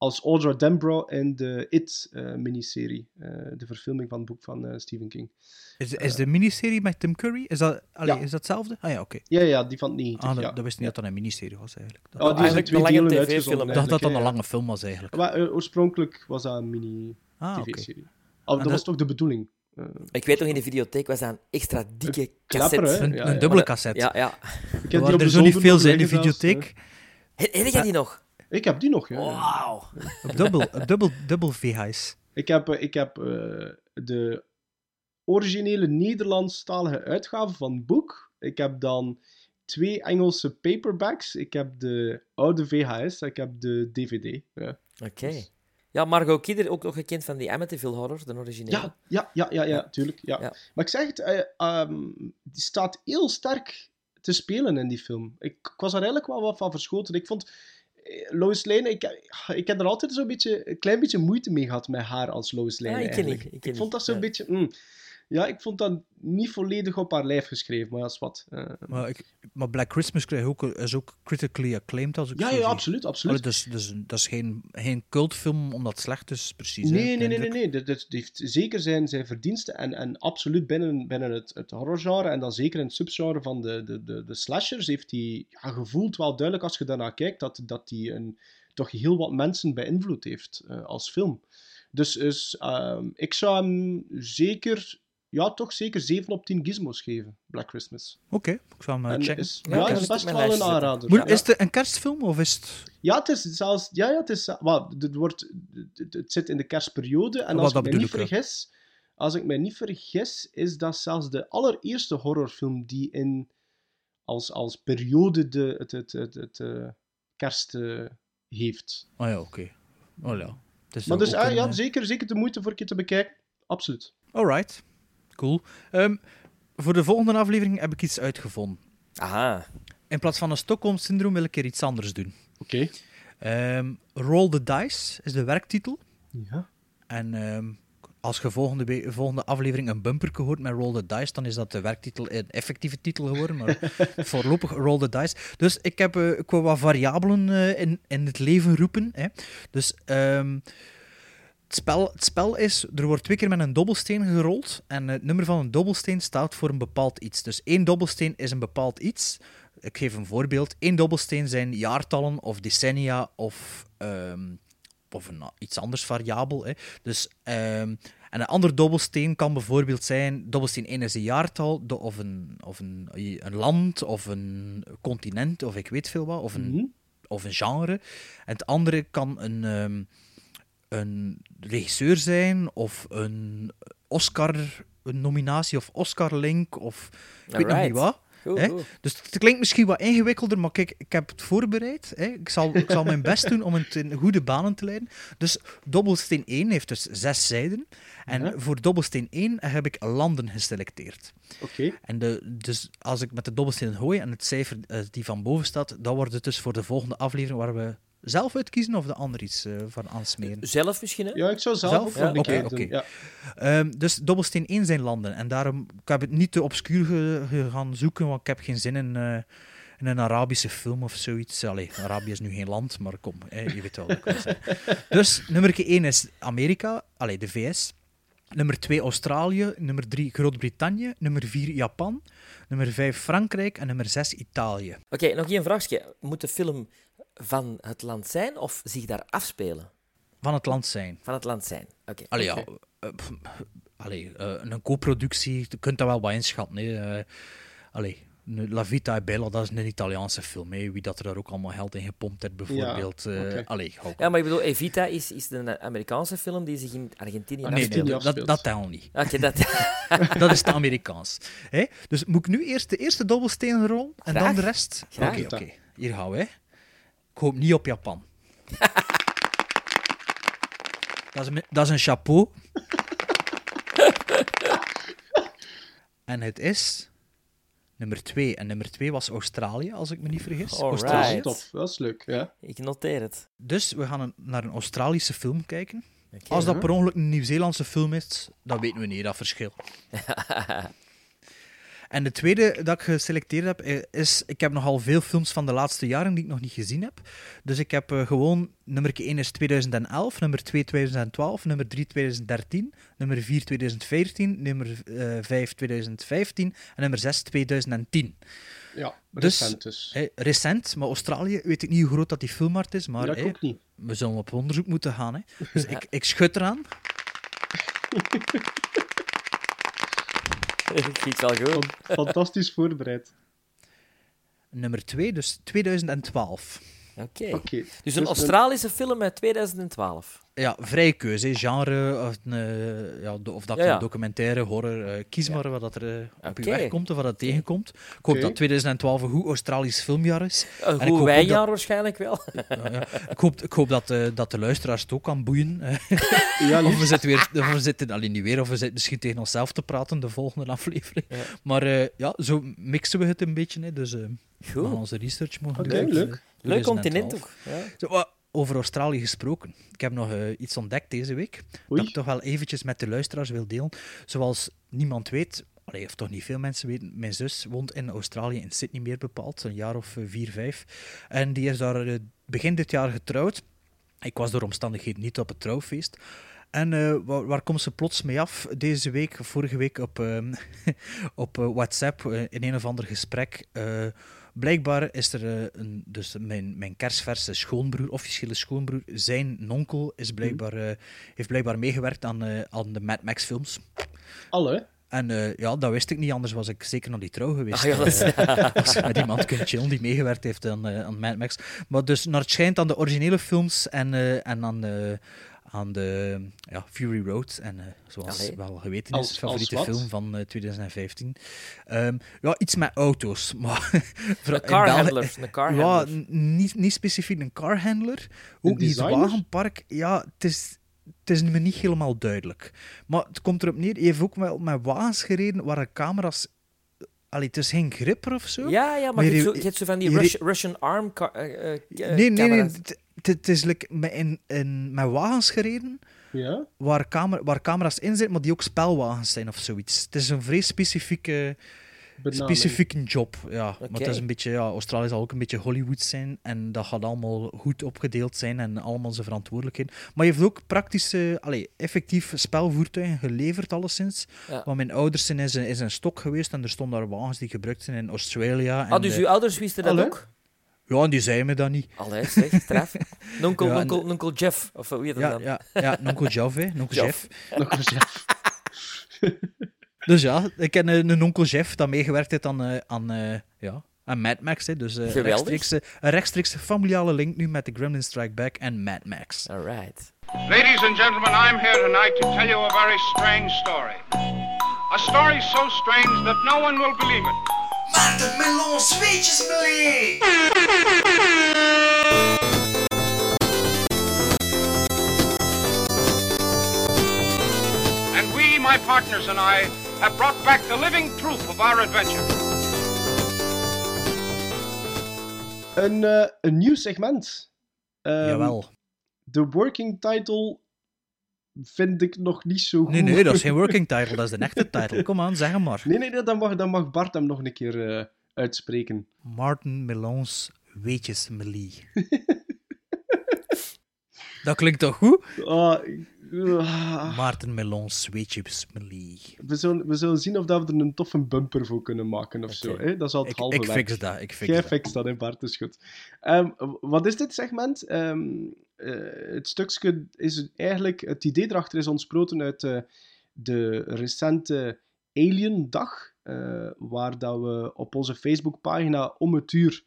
S4: als Audra Dembro in de It-miniserie. de verfilming van het boek van eh, Stephen King.
S2: Is, is de miniserie met Tim Curry, is dat, allee,
S4: Ja.
S2: is dat hetzelfde? Ah ja, oké.
S4: Ja, ja, die van 90.
S2: Ah, dat,
S4: ja.
S2: dat wist ik niet dat dat een miniserie was eigenlijk. Dat,
S4: Oh, die is in
S3: Eigenlijk
S4: twee
S3: een lange TV-film,
S2: ik dacht dat dat een lange film was eigenlijk.
S4: Maar eh, oorspronkelijk was dat een mini-tv-serie.
S2: Ah, oké.
S4: Oh, dat
S2: dat-
S4: was toch de bedoeling? Eh,
S3: Ik weet nog, in de videotheek was dat een extra dikke cassette.
S2: Een,
S4: Ja,
S2: een
S4: ja.
S2: dubbele cassette.
S3: Ja, ja.
S4: ik heb
S2: Er
S4: die
S2: er zo niet veel zijn in de videotheek.
S3: Heb jij die nog?
S4: Ik heb die nog, ja.
S3: Wauw.
S2: Op dubbel, op dubbel, dubbel VHS.
S4: Ik heb, eh, ik heb eh, de originele Nederlandstalige uitgave van het boek. Ik heb dan twee Engelse paperbacks. Ik heb de oude VHS. Ik heb de DVD. Ja,
S3: Oké. Ja, Margot Kidder, ook nog gekend van die Amityville Horror, de originele.
S4: ja, ja, ja, ja, ja tuurlijk. Ja.
S3: Ja.
S4: Maar ik zeg het, eh, ehm, die staat heel sterk te spelen in die film. Ik, ik was er eigenlijk wel wat van verschoten. Ik vond Lois Lane, ik, ik heb er altijd zo'n beetje, een klein beetje moeite mee gehad met haar als Lois Lane.
S3: Ah, ik ken ik ken
S4: vond dat zo'n
S3: ja.
S4: beetje. mm, ja, ik vond dat niet volledig op haar lijf geschreven, maar dat is wat. Eh,
S2: Maar, ik, maar Black Christmas krijg ook, is ook critically acclaimed als ik
S4: ja, ja,
S2: zie.
S4: absoluut, absoluut.
S2: Dus, dus, dat is geen, geen cultfilm omdat het slecht is, precies.
S4: Nee, nee, nee, nee. Dat, dat heeft zeker zijn, zijn verdiensten en, en absoluut binnen, binnen het, het horrorgenre en dan zeker in het subgenre van de, de, de, de slashers heeft hij ja, gevoeld wel duidelijk als je daarnaar kijkt dat, dat hij een, toch heel wat mensen beïnvloed heeft eh, als film. Dus, dus ehm, ik zou hem zeker ja, toch zeker 7 op 10 gizmos geven, Black Christmas.
S2: Oké, ik zal hem eh,
S4: En
S2: checken.
S4: is,
S3: Ja,
S4: ja, is best wel een aanrader.
S2: Moet-
S4: ja.
S2: Is het een kerstfilm of is het...
S4: Ja, het is zelfs... Ja, ja, het is... wel, het, wordt, het, het zit in de kerstperiode. En als ik me niet
S2: ik,
S4: vergis... Als ik me niet vergis, is dat zelfs de allereerste horrorfilm die in... Als, als periode de, het, het, het, het, eh, kerst eh, heeft.
S2: Oh ja, oké. Oh ja.
S4: Maar dus, ah,
S2: een,
S4: ja, zeker, zeker de moeite voor een keer te bekijken. Absoluut.
S2: Alright. Cool. Ehm, voor de volgende aflevering heb ik iets uitgevonden.
S3: Aha.
S2: In plaats van een Stockholm-syndroom wil ik er iets anders doen.
S4: Oké.
S2: Ehm, Roll the Dice is de werktitel.
S4: Ja.
S2: En ehm, als je volgende, volgende aflevering een bumper hoort met Roll the Dice, dan is dat de werktitel een effectieve titel geworden. Maar *laughs* voorlopig Roll the Dice. Dus ik heb eh, ik wil wat variabelen eh, in, in het leven roepen. Hè. Dus ehm, het, spel, het spel is, er wordt twee keer met een dobbelsteen gerold. En het nummer van een dobbelsteen staat voor een bepaald iets. Dus één dobbelsteen is een bepaald iets. Ik geef een voorbeeld. Eén dobbelsteen zijn jaartallen of decennia of, ehm, of een, iets anders variabel. Hè. Dus, ehm, en een ander dobbelsteen kan bijvoorbeeld zijn... Dobbelsteen 1 is een jaartal, of, een, of een, een land, of een continent, of ik weet veel wat, of een,
S4: Mhm.
S2: of een genre. En het andere kan een, ehm, een regisseur zijn, of een Oscar-nominatie, of Oscar-link, of ik weet nog niet wat.
S3: Goed,
S2: Hè?
S3: goed.
S2: Dus het klinkt misschien wat ingewikkelder, maar kijk, ik heb het voorbereid. Hè? Ik, zal, ik zal mijn best doen om het in goede banen te leiden. Dus dobbelsteen 1 heeft dus zes zijden. En
S4: Ja.
S2: voor dobbelsteen 1 heb ik landen geselecteerd.
S4: Oké.
S2: En de, dus als ik met de dobbelsteen gooi en het cijfer eh, die van boven staat, dan wordt het dus voor de volgende aflevering waar we zelf uitkiezen of de ander iets eh, van aansmeren.
S3: Zelf misschien, hè?
S4: Ja, ik zou zelf,
S2: Zelf?
S4: ook
S2: Ja,
S4: wel een
S2: oké,
S4: keer
S2: oké.
S4: doen. Ja.
S2: Ehm, dus dobbelsteen 1 zijn landen. En daarom ik heb het niet te obscuur ge- ge- gaan zoeken, want ik heb geen zin in, eh, in een Arabische film of zoiets. Allee, Arabië is nu geen land, maar kom, hè, je weet wel wat ik. *laughs* Dus nummer 1 is Amerika, allee, de VS. Nummer 2 Australië, nummer 3 Groot-Brittannië, nummer 4 Japan, nummer 5 Frankrijk en nummer 6 Italië.
S3: Oké, nog één vraagje. Moet de film van het land zijn of zich daar afspelen?
S2: Van het land zijn.
S3: Van het land zijn. Oké.
S2: Allee, ja, eh, pff, allee, eh, een co-productie, je kunt dat wel wat inschatten. Hè. Eh, allee, La Vita e Bella, dat is een Italiaanse film. Hè. Wie dat er daar ook allemaal geld in gepompt heeft, bijvoorbeeld. eh,
S4: oké.
S2: allee,
S3: Ja, maar ik bedoel, Evita is, is een Amerikaanse film die zich in Argentinië
S2: Ah, nee, dat, dat,
S4: afspeelt.
S2: dat telt niet.
S3: Oké, dat... *laughs*
S2: Dat is te Amerikaans. Hè? Dus moet ik nu eerst de eerste dobbelsteen rollen en
S3: Graag.
S2: dan de rest? Oké,
S3: Graag.
S2: oké. Hier gaan we. hè. Ik hoop niet op Japan. *laughs* dat, is een, dat is een chapeau. *laughs* en het is nummer 2. En nummer 2 was Australië, als ik me niet vergis.
S3: Alright.
S2: Australië.
S3: Right.
S4: Tof, dat is leuk. Ja.
S3: Ik noteer het.
S2: Dus we gaan een- naar een Australische film kijken. Als dat per ongeluk een Nieuw-Zeelandse film is, dan weten we niet dat verschil. *laughs* En de tweede dat ik geselecteerd heb, eh, is... Ik heb nogal veel films van de laatste jaren die ik nog niet gezien heb. Dus ik heb eh, gewoon... Nummer 1 is 2011, nummer 2 2012, nummer 3 2013, nummer 4 2014, nummer eh 5 2015 en nummer 6 2010.
S4: Ja,
S2: Dus,
S4: recent dus.
S2: Hè, recent, maar Australië weet ik niet hoe groot dat die filmmarkt is, maar
S4: ook niet.
S2: we zullen op onderzoek moeten gaan. Hè. Dus *laughs* ik, ik schud eraan. *laughs* *laughs*
S3: Wel goed.
S4: Fantastisch voorbereid.
S2: Nummer 2, dus 2012.
S3: Oké.
S4: Oké.
S3: Dus een Australische film uit 2012.
S2: Ja, vrije keuze. hè. Genre, of, een, eh, ja, of dat
S3: Ja,
S2: documentaire, horror. eh, kies maar wat er eh, op je
S3: Oké.
S2: weg komt of wat er tegenkomt. Ik hoop dat 2012 een goed Australisch filmjaar is.
S3: Een
S2: En ik hoop
S3: goed wijnjaar
S2: dat-
S3: waarschijnlijk wel.
S2: Ja, ja. Ik hoop, ik hoop dat, eh, dat de luisteraars het ook kan boeien. *laughs*
S4: Ja,
S2: of we zitten, weer, of we zitten alleen niet weer, of we zitten misschien tegen onszelf te praten de volgende aflevering. Maar eh, ja, zo mixen we het een beetje. Hè. Dus we gaan
S3: Goed.
S2: onze research mogen doen.
S4: leuk.
S3: Leuk
S2: 2012.
S3: continent ook. Ja.
S2: Zo, over Australië gesproken. Ik heb nog eh, iets ontdekt deze week.
S4: Oei.
S2: Dat ik toch wel eventjes met de luisteraars wil delen. Zoals niemand weet, allee, of toch niet veel mensen weten, mijn zus woont in Australië, in Sydney meer bepaald, een jaar of eh, vier, vijf. En die is daar eh, begin dit jaar getrouwd. Ik was door omstandigheden niet op het trouwfeest. En waar, waar komt ze plots mee af deze week, vorige week op, *laughs* op WhatsApp, in een of ander gesprek? Blijkbaar is er eh, een, dus mijn, mijn kerstverse schoonbroer, officiële schoonbroer, zijn nonkel is blijkbaar, eh, heeft blijkbaar meegewerkt aan, eh, aan de Mad Max films.
S4: Alle.
S2: En ja, dat wist ik niet, anders was ik zeker naar die trouw geweest.
S3: Ah, ja, dat is- *laughs*
S2: Als je met iemand kunt chillen die meegewerkt heeft aan, aan Mad Max. Maar dus naar het schijnt aan de originele films en, en aan aan de ja, Fury Road. En eh, zoals
S3: Allee.
S2: wel geweten
S4: Als-
S2: is, favoriete
S4: als
S2: film van eh, 2015. Ehm, ja, iets met auto's. *laughs* Maar
S3: Een carhandler. Een
S2: ja, niet, niet specifiek een carhandler. Ook niet het wagenpark. Ja, het is, het is me niet helemaal duidelijk. Maar het komt erop neer, je heeft ook wel met wagens gereden waar de camera's... Allee, het is geen gripper of zo.
S3: Ja, ja, maar
S2: Maar
S3: je hebt
S2: je-
S3: zo, je hebt zo van die Russian arm eh, eh,
S2: nee, nee, nee. Het, is like met, in, in, met wagens gereden
S4: Ja?
S2: waar, kamer, waar camera's in zitten, maar die ook spelwagens zijn of zoiets. Het is een vrij specifieke,
S4: Benaming.
S2: specifieke job. Ja. Maar het is een beetje, ja, Australië zal ook een beetje Hollywood zijn en dat gaat allemaal goed opgedeeld zijn en allemaal zijn verantwoordelijkheden. Maar je heeft ook praktische, allee, effectief spelvoertuigen geleverd, alleszins.
S3: Ja.
S2: Want mijn ouders zijn in zijn, in zijn stok geweest en er stonden daar wagens die gebruikt zijn in Australië. En
S3: Ah, dus
S2: de-
S3: uw ouders wisten dat
S4: Allee.
S3: ook?
S2: Ja, en die zeiden me dat niet.
S3: Allee, zeg, straf. *laughs* Nonkel,
S2: Ja, en-
S3: nonkel, nonkel Jeff, of hoe heet dat
S2: Ja,
S3: dan?
S2: ja, ja, nonkel *laughs* Jeff, hè. Nonkel
S3: Jeff.
S2: Jeff.
S4: Eens, *laughs* ja.
S2: Dus ja, ik ken een, een onkel Jeff dat meegewerkt heeft aan, eh, aan, eh, ja, aan Mad Max. Hè. Dus eh,
S3: Geweldig.
S2: rechtstreeks, eh, een rechtstreeks familiale link nu met de Gremlin Strike Back en Mad Max.
S3: Alright.
S8: Ladies and gentlemen, I'm here tonight to tell you a very strange story. A story so strange that no one will believe it.
S7: Maarten Melon, zweetjes melee!
S8: And we, my partners and I, have brought back the living proof of our adventure.
S4: Een, eh, een nieuw segment. Ehm,
S2: Jawel.
S4: De working title vind ik nog niet zo goed.
S2: Nee, nee, dat is geen working *laughs* title, dat is de echte title. Kom aan, zeg hem maar.
S4: Nee, nee, dan mag, dan mag Bart hem nog een keer eh, uitspreken.
S2: Martin Melons Weetjes Melie. *laughs* dat klinkt toch goed?
S4: Ah, ik- ah.
S2: Maarten Melons Weetjes Melie.
S4: we, zullen, we zullen zien of dat we er een toffe bumper voor kunnen maken of zo. Hè? Dat is al het
S2: Ik,
S4: halve
S2: ik fix dat, ik fix
S4: Jij
S2: dat.
S4: fixt dat, hè, Bart, is goed. Ehm, wat is dit segment? Ehm, eh, het stukje is eigenlijk... Het idee erachter is ontsproten uit eh, de recente Alien-dag, eh, waar dat we op onze Facebookpagina om het uur,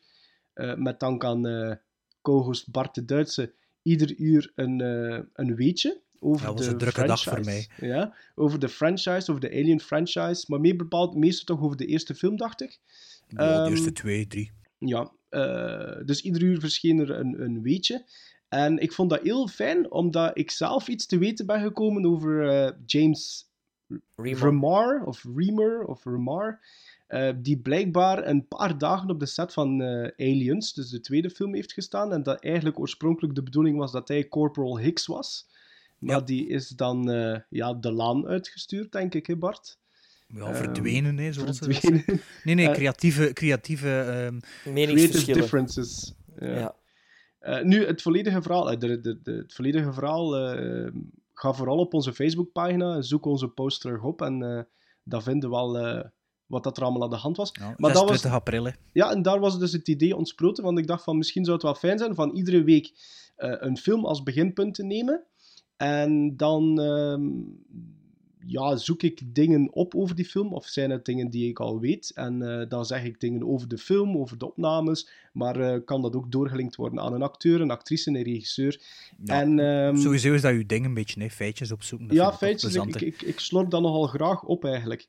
S4: eh, met dank aan eh co-host Bart de Duitse, ieder uur een, eh, een weetje over
S2: Dat was
S4: de
S2: een drukke dag voor
S4: franchise. Ja, over de franchise, over de Alien franchise, maar meer bepaald meestal toch over de eerste film, dacht ik.
S2: Ja, de
S4: Ehm,
S2: eerste twee, drie.
S4: Ja, eh, dus ieder uur verscheen er een, een weetje. En ik vond dat heel fijn, omdat ik zelf iets te weten ben gekomen over eh, James
S3: Remar.
S4: Remar, of Remer, of Remar, eh, die blijkbaar een paar dagen op de set van eh, Aliens, dus de tweede film, heeft gestaan. En dat eigenlijk oorspronkelijk de bedoeling was dat hij Corporal Hicks was. Maar
S2: Ja.
S4: die is dan eh, ja, de laan uitgestuurd, denk ik, hè Bart?
S2: Ja, verdwenen, hè, zoals ze dat
S4: Verdwenen.
S2: zeggen. Nee, nee, *laughs* creatieve, creatieve ehm,
S4: Creative
S3: Meningsverschillen.
S4: differences. Ja.
S3: Ja.
S4: Eh, nu, het volledige verhaal, eh, de, de, de, het volledige verhaal eh, ga vooral op onze Facebookpagina, zoek onze post terug op en eh dan vinden we wel wat dat er allemaal aan de hand was.
S2: ja,
S4: Maar dat was,
S2: 26 april. hè.
S4: ja, en daar was dus het idee ontsproten, want ik dacht van misschien zou het wel fijn zijn van iedere week een film als beginpunt te nemen. En dan ehm, ja, zoek ik dingen op over die film, of zijn het dingen die ik al weet. En eh, dan zeg ik dingen over de film, over de opnames, maar eh, kan dat ook doorgelinkt worden aan een acteur, een actrice, een regisseur.
S2: Ja,
S4: en, ehm,
S2: Sowieso is dat je ding een beetje, hè, feitjes opzoeken. dat
S4: ja, feitjes. Ik, ik, ik slorp dat nogal graag op eigenlijk.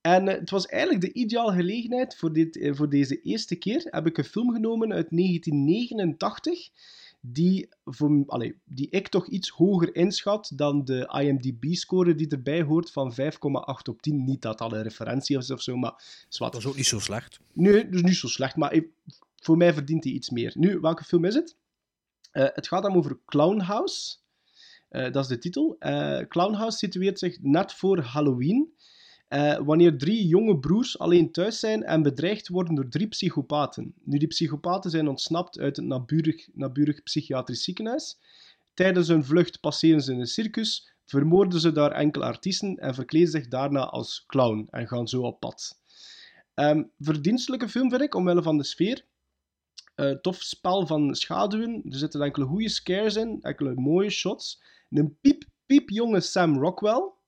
S4: En eh, het was eigenlijk de ideale gelegenheid voor, dit, voor deze eerste keer. Heb ik een film genomen uit 1989, die, voor, allee, die ik toch iets hoger inschat dan de IMDb-score die erbij hoort van 5,8 op 10. Niet dat dat een referentie is of zo, maar zwart.
S2: Dat is ook niet zo slecht.
S4: Nee, dat is niet zo slecht, maar ik- voor mij verdient hij iets meer. Nu, welke film is het? Eh, het gaat dan over Clown House. Eh, dat is de titel. Eh Clown House situeert zich net voor Halloween. Eh, wanneer drie jonge broers alleen thuis zijn en bedreigd worden door drie psychopaten. Nu, die psychopaten zijn ontsnapt uit het naburig, naburig psychiatrisch ziekenhuis. Tijdens hun vlucht passeren ze een circus, vermoorden ze daar enkele artiesten en verkleden zich daarna als clown en gaan zo op pad. Ehm, verdienstelijke film vind ik, omwille van de sfeer. Eh, tof spel van schaduwen. Er zitten enkele goede scares in, enkele mooie shots. Een piep, piep jonge Sam Rockwell.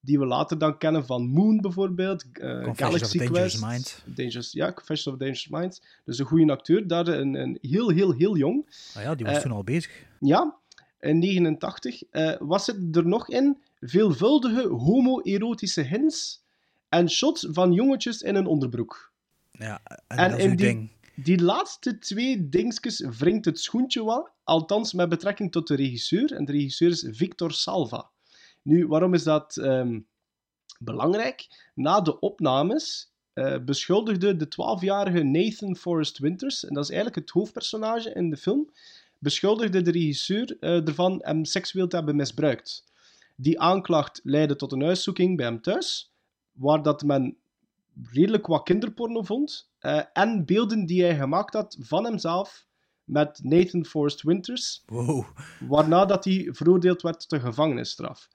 S4: Die we later dan kennen van Moon bijvoorbeeld,
S2: Confessions
S4: Galaxy
S2: of
S4: Quest,
S2: Mind.
S4: Dangerous, ja, Confessions of Dangerous Mind. Dus een goede acteur, daar een, een heel, heel, heel jong.
S2: Ah ja, die was
S4: Eh,
S2: toen al bezig.
S4: Ja, in 89. Eh, was het er nog in? Veelvuldige homoerotische hints en shots van jongetjes in een onderbroek.
S2: Ja, en,
S4: En
S2: dat is uw
S4: die-
S2: ding.
S4: Die laatste twee dingetjes wringt het schoentje wel, althans met betrekking tot de regisseur. En de regisseur is Victor Salva. Nu, waarom is dat ehm, belangrijk? Na de opnames eh, beschuldigde de 12-jarige Nathan Forrest Winters, en dat is eigenlijk het hoofdpersonage in de film, beschuldigde de regisseur eh, ervan hem seksueel te hebben misbruikt. Die aanklacht leidde tot een huiszoeking bij hem thuis, waar dat men redelijk wat kinderporno vond. eh, en beelden die hij gemaakt had van hemzelf met Nathan Forrest Winters,
S2: Wow.
S4: waarna dat hij veroordeeld werd tot een gevangenisstraf.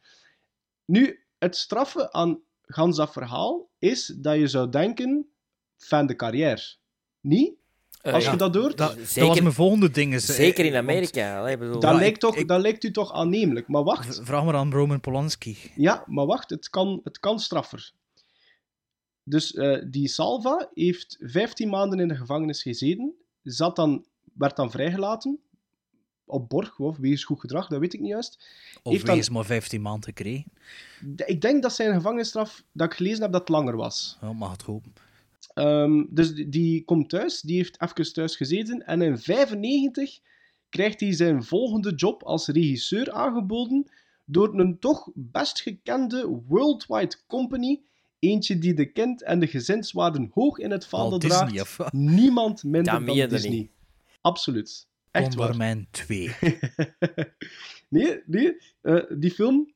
S4: Nu, het straffen aan gans dat verhaal is dat je zou denken, fan de carrière. Niet?
S3: Eh,
S4: Als
S3: ja.
S4: je dat hoort,
S2: Dat, dat
S3: Zeker-
S2: was mijn volgende ding. is, eh,
S3: Zeker in Amerika. bedoel,
S4: dat,
S2: Ja,
S4: lijkt
S2: ik-
S4: toch,
S2: ik-
S4: dat lijkt u toch aannemelijk. Maar wacht,
S2: Vraag maar aan Roman Polanski.
S4: Ja, maar wacht, het kan, het kan straffer. Dus eh, die Salva heeft 15 maanden in de gevangenis gezeten, zat dan, werd dan vrijgelaten, op borg, of wegens goed gedrag, dat weet ik niet juist.
S2: Of
S4: Heeft dan-
S2: wees maar 15 maanden gekregen.
S4: Ik denk dat zijn gevangenisstraf, dat ik gelezen heb, dat langer was.
S2: Ja, mag het hopen.
S4: Ehm, dus die, die komt thuis, die heeft even thuis gezeten, en in 95 krijgt hij zijn volgende job als regisseur aangeboden door een toch best gekende worldwide company, eentje die de kind en de gezinswaarden hoog in het vaandel draagt.
S2: Disney, of wat?
S4: Niemand minder dan Disney.
S3: niet.
S4: Absoluut. Echt waar.
S2: Bomberman 2. *laughs*
S4: nee, nee. eh, die film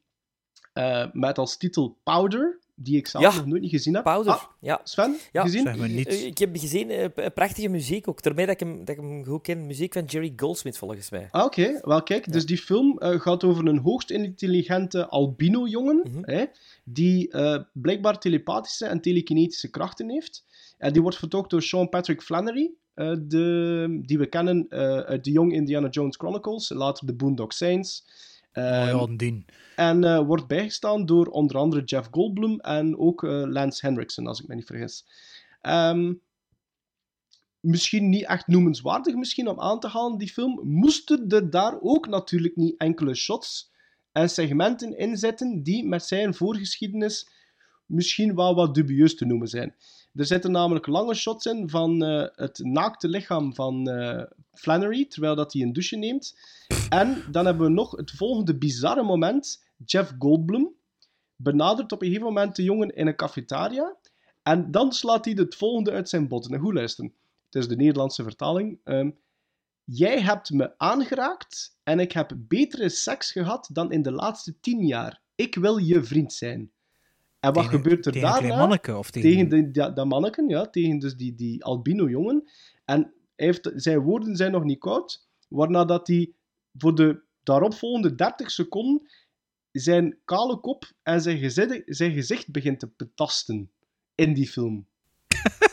S4: eh, met als titel Powder, die ik zelf
S3: Ja.
S4: nog nooit niet gezien heb.
S3: Powder.
S4: Ah,
S3: ja.
S4: Sven,
S3: Ja.
S4: gezien?
S2: Zeg maar niet.
S3: Ik heb gezien, eh, prachtige muziek ook. Daarmee dat ik hem, dat ik hem goed ken. Muziek van Jerry Goldsmith, volgens mij.
S4: Ah, Oké, wel kijk, dus die film eh, gaat over een hoogst intelligente albino-jongen,
S3: Mhm.
S4: hè, die eh, blijkbaar telepathische en telekinetische krachten heeft. En die wordt vertolkt door Sean Patrick Flannery, eh, de, die we kennen eh, uit de Young Indiana Jones Chronicles, later de Boondock Saints.
S2: Oh
S4: Ehm,
S2: ja.
S4: En eh, wordt bijgestaan door onder andere Jeff Goldblum en ook Lance Henriksen, als ik me niet vergis. Ehm, misschien niet echt noemenswaardig misschien om aan te halen, die film. Moesten er daar ook natuurlijk niet enkele shots en segmenten in zitten die met zijn voorgeschiedenis misschien wel wat dubieus te noemen zijn. Er zitten namelijk lange shots in van eh, het naakte lichaam van eh, Flannery, terwijl dat hij een douche neemt. En dan hebben we nog het volgende bizarre moment. Jeff Goldblum benadert op een gegeven moment de jongen in een cafetaria. En dan slaat hij het volgende uit zijn botten. En goed luisteren. Het is de Nederlandse vertaling. Ehm, Jij hebt me aangeraakt en ik heb betere seks gehad dan in de laatste tien jaar. Ik wil je vriend zijn. En wat
S2: Tegen-
S4: gebeurt er
S2: tegen klein
S4: daarna?
S2: manneke, of tegen-
S4: tegen de, dat, dat manneken, ja, tegen dus die, die albino-jongen. En hij heeft, zijn woorden zijn nog niet koud, waarna dat hij voor de daaropvolgende 30 seconden zijn kale kop en zijn gezicht, zijn gezicht begint te betasten in die film. *laughs*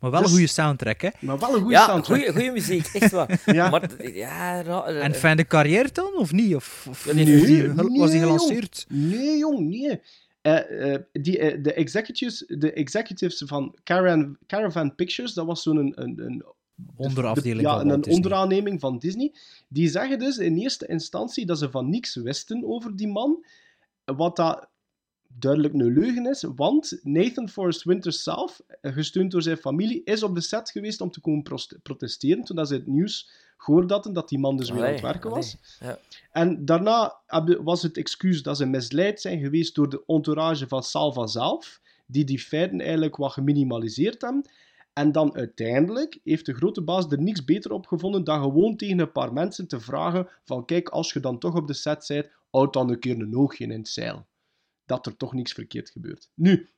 S2: Maar wel
S4: Dus-
S2: een goede soundtrack, hè?
S4: Maar wel een goede
S3: ja,
S4: soundtrack.
S3: goeie, goeie muziek, echt waar. *laughs*
S4: Ja.
S3: Maar ja, ra- eh,
S2: En fan de carrière dan, of niet? Of, of
S3: nee,
S2: was die,
S4: nee,
S2: was die
S4: jong.
S2: gelanceerd?
S4: Nee, jong, nee. Eh, eh, die, de, executives, de executives van Caravan, Caravan Pictures, dat was zo'n een, een, een
S2: Onderafdeling
S4: ja,
S2: van
S4: een
S2: Disney.
S4: onderaanneming van Disney. Die zeggen dus in eerste instantie dat ze van niks wisten over die man. Wat dat duidelijk een leugen is, want Nathan Forrest Winters zelf, eh, gesteund door zijn familie, is op de set geweest om te komen protesteren toen ze het nieuws gehoord hadden dat die man dus weer aan het werken was.
S3: allee, Ja.
S4: En daarna was het excuus dat ze misleid zijn geweest door de entourage van Salva zelf, die die feiten eigenlijk wat geminimaliseerd hebben. En dan uiteindelijk heeft de grote baas er niks beter op gevonden dan gewoon tegen een paar mensen te vragen van kijk, als je dan toch op de set bent, houd dan een keer een oogje in het zeil. Dat er toch niks verkeerd gebeurt. Nu,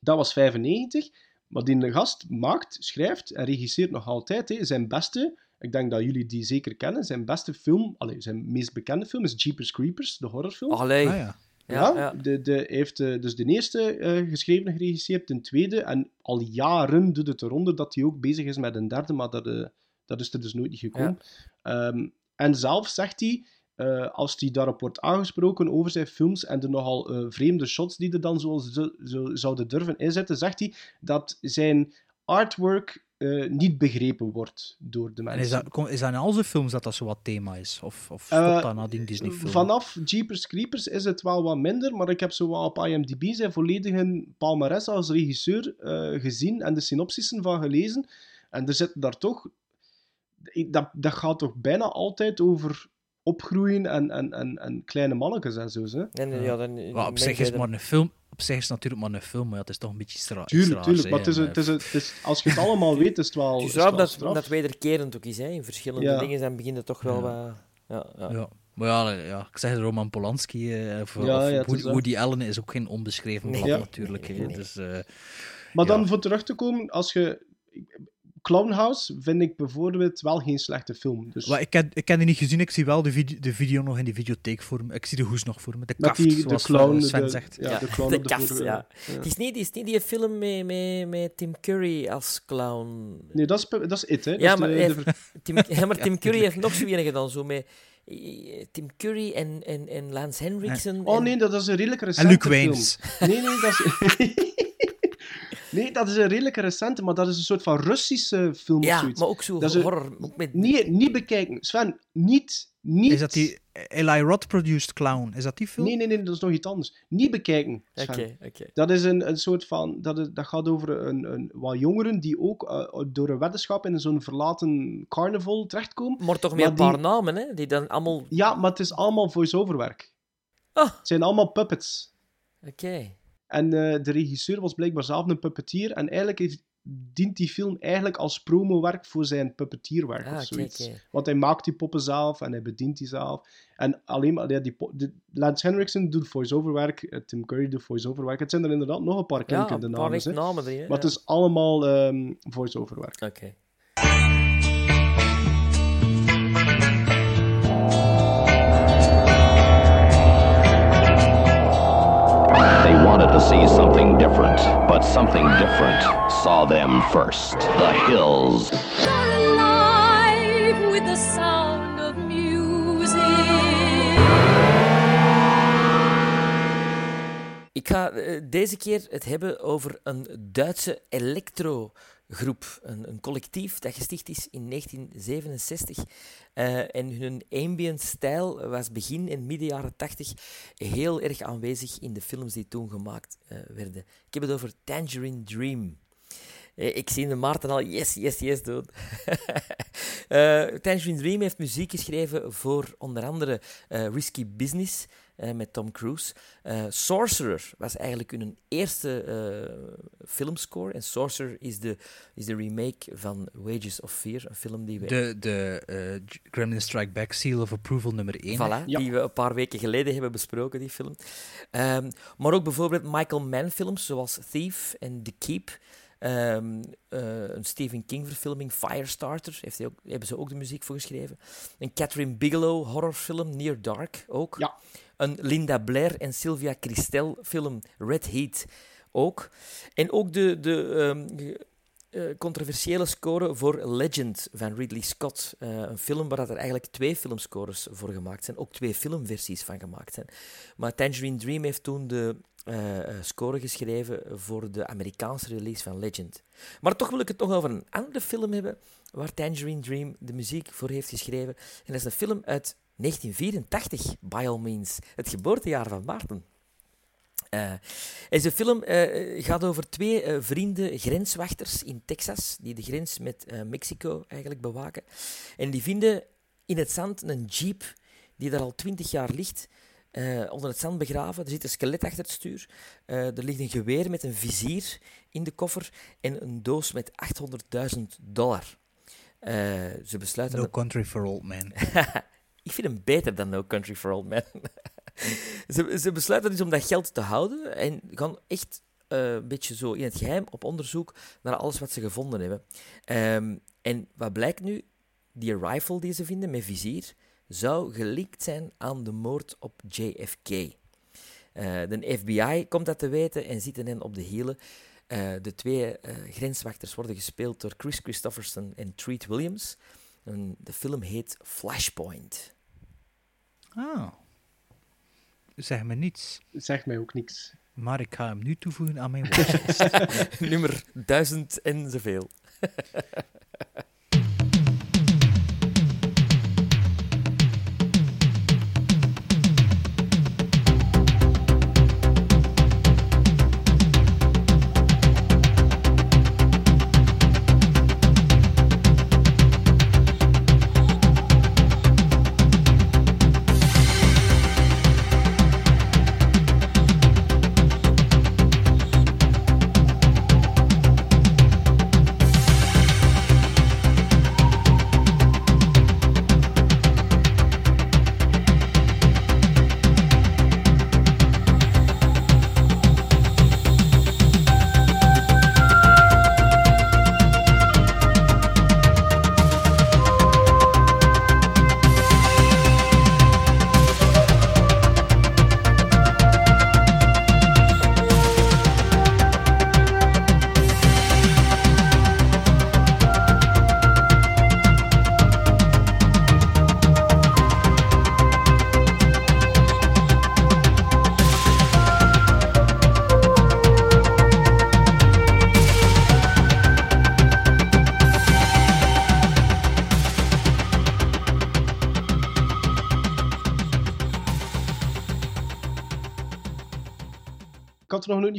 S4: dat was 95, maar die gast maakt, schrijft en regisseert nog altijd hè, zijn beste, ik denk dat jullie die zeker kennen, zijn beste film, allee, zijn meest bekende film is Jeepers Creepers, de horrorfilm.
S3: Allee.
S2: Ah, ja.
S3: Ja,
S4: Ja,
S3: ja.
S4: De, de, hij heeft eh, dus de eerste eh, geschreven en geregisseerd, de tweede, en al jaren doet het eronder dat hij ook bezig is met een derde, maar dat, eh, dat is er dus nooit niet gekomen. Ehm, en zelf zegt hij, eh, als hij daarop wordt aangesproken over zijn films en de nogal eh, vreemde shots die er dan zo, zo, zo zouden durven inzetten, zegt hij dat zijn artwork eh, niet begrepen wordt door de
S2: En
S4: mensen.
S2: is dat, is dat in al zijn films dat dat zo wat thema is? Of, of stopt dat nadien Disney-film?
S4: Vanaf Jeepers Creepers is het wel wat minder, maar ik heb zo wat op IMDb zijn volledige palmarès als regisseur gezien en de synopsissen van gelezen. En er zitten daar toch... Dat, dat gaat toch bijna altijd over opgroeien en, en, en, en kleine mannetjes en zo. Hè?
S3: En, ja, dan,
S2: Maar op zich is het maar een film. Op zich is het natuurlijk maar een film, maar ja, het is toch een beetje stra
S4: Tuurlijk, tuurlijk. Maar het is,
S2: en,
S4: het is, het is, als je het *laughs* allemaal weet, is het wel.
S3: Het
S4: is wel
S3: dat,
S4: straf.
S3: dat wederkerend ook is, hè. in verschillende
S4: Ja.
S3: dingen. Dan begint het toch wel
S2: Ja.
S3: wat... Ja, ja.
S2: Ja. Maar ja, ja, ik zeg Roman Polanski eh, of,
S4: Ja,
S2: of Woody, Allen is ook geen onbeschreven
S3: Nee.
S2: blad natuurlijk. hè.
S3: Nee, nee.
S2: Dus, eh,
S4: Maar
S2: Ja.
S4: dan voor terug te komen, als je. Clownhouse vind ik bijvoorbeeld wel geen slechte film. Dus
S2: maar ik, heb, ik heb die niet gezien, ik zie wel de, video, de video nog in die videotheek voor me. Ik zie de hoes nog voor me. De kaft,
S4: die, de
S2: zoals
S4: clown.
S2: Sven
S4: de,
S2: zegt.
S4: Ja,
S3: Ja,
S4: de *laughs* clown
S3: de
S4: op de
S3: kaft, ja.
S4: ja.
S3: Het, is niet, het is niet die film met, met, met Tim Curry als clown.
S4: Nee, dat is, dat is it, hè. Dat
S3: Ja, maar,
S4: de- de
S3: Tim, *laughs* ja, maar Tim Curry heeft nog zo weer gedaan. Zo met eh, Tim Curry en, en, en Lance Henriksen.
S4: Oh
S3: en-
S4: nee, dat is een redelijk recente
S2: En Luke. Waynes.
S4: Nee, nee, dat is... *laughs* nee, dat is een redelijk recente, maar dat is een soort van Russische film of
S3: Ja,
S4: zoiets.
S3: maar ook zo
S4: Dat is een-
S3: horror. Ook met,
S4: Niet, niet bekijken. Sven, niet... niet...
S2: Is dat die Eli Roth-produced clown? Is dat die film?
S4: Nee, nee, nee, dat is nog iets anders. Niet bekijken,
S3: Oké,
S4: Sven.
S3: oké.
S4: Dat is een, een soort van... Dat, is- dat gaat over een, een, wat jongeren die ook eh, door een weddenschap in zo'n verlaten carnaval terechtkomen.
S3: Maar toch met een paar
S4: die-
S3: namen, hè? Die dan allemaal...
S4: Ja, maar het is allemaal voice-over werk.
S3: Ah,
S4: Het zijn allemaal puppets.
S3: oké.
S4: En eh, de regisseur was blijkbaar zelf een puppetier. En eigenlijk heeft, dient die film eigenlijk als promowerk voor zijn puppetierwerk
S3: Ah,
S4: of zoiets. Want hij maakt die poppen zelf en hij bedient die zelf. En alleen maar, ja, die, de, Lance Henriksen doet voice-over werk, eh, Tim Curry doet voice-over werk. Het zijn er inderdaad nog een paar
S3: Ja,
S4: klinkende
S3: paar
S4: namen. hè.
S3: namen
S4: Maar het
S3: ja.
S4: is allemaal ehm voice-over werk.
S3: Oké.
S9: See something different, but something different saw them first. The hills.
S10: Alive with the sound of music.
S3: Ik ga eh, deze keer het hebben over een Duitse electrogroep. Een, een collectief dat gesticht is in 1967. Eh, en hun ambient stijl was begin en midden jaren 80 heel erg aanwezig in de films die toen gemaakt eh, werden. Ik heb het over Tangerine Dream. Eh, Ik zie de Maarten al yes, yes, yes doen. *laughs* Tangerine Dream heeft muziek geschreven voor onder andere Risky Business eh, met Tom Cruise. Eh, Sorcerer was eigenlijk hun eerste eh, filmscore. En Sorcerer is de, is de remake van Wages of Fear, een film die we
S2: De, de eh, Gremlin Strike Back Seal of Approval nummer 1.
S3: Voilà,
S4: Ja.
S3: die we een paar weken geleden hebben besproken, die film. Ehm, maar ook bijvoorbeeld Michael Mann films, zoals Thief en The Keep. Ehm, eh, een Stephen King verfilming, Firestarter, heeft hij ook, hebben ze ook de muziek voor geschreven. Een Catherine Bigelow horrorfilm, Near Dark, ook.
S4: Ja.
S3: Een Linda Blair en Sylvia Christel film, Red Heat, ook. En ook de, de ehm, eh, controversiële score voor Legend van Ridley Scott. Eh, een film waar dat er eigenlijk twee filmscores voor gemaakt zijn. Ook twee filmversies van gemaakt zijn. Maar Tangerine Dream heeft toen de eh, score geschreven voor de Amerikaanse release van Legend. Maar toch wil ik het nog over een andere film hebben waar Tangerine Dream de muziek voor heeft geschreven. En dat is een film uit 1984, by all means. Het geboortejaar van Maarten. Eh, deze film gaat over twee vrienden grenswachters in Texas, die de grens met Mexico eigenlijk bewaken. En die vinden in het zand een jeep die daar al twintig jaar ligt, eh, onder het zand begraven. Er zit een skelet achter het stuur. Eh, er ligt een geweer met een vizier in de koffer en een doos met 800.000 dollar. Eh, ze besluiten...
S2: No Country for Old Men. *laughs*
S3: Ik vind hem beter dan No Country for Old Men. *laughs* ze, ze besluiten dus om dat geld te houden en gaan echt een beetje zo in het geheim op onderzoek naar alles wat ze gevonden hebben. Ehm, en wat blijkt nu? Die rifle die ze vinden met vizier zou gelinkt zijn aan de moord op JFK. Eh, de FBI komt dat te weten en zitten hen op de hielen. Eh, de twee eh, grenswachters worden gespeeld door Chris Christopherson en Treat Williams. En de film heet Flashpoint.
S2: Ah. Zeg me niets.
S4: Zegt mij ook niks.
S2: Maar ik ga hem nu toevoegen aan mijn *laughs* watchlist. *laughs*
S3: Nummer 1000 en zoveel. *laughs*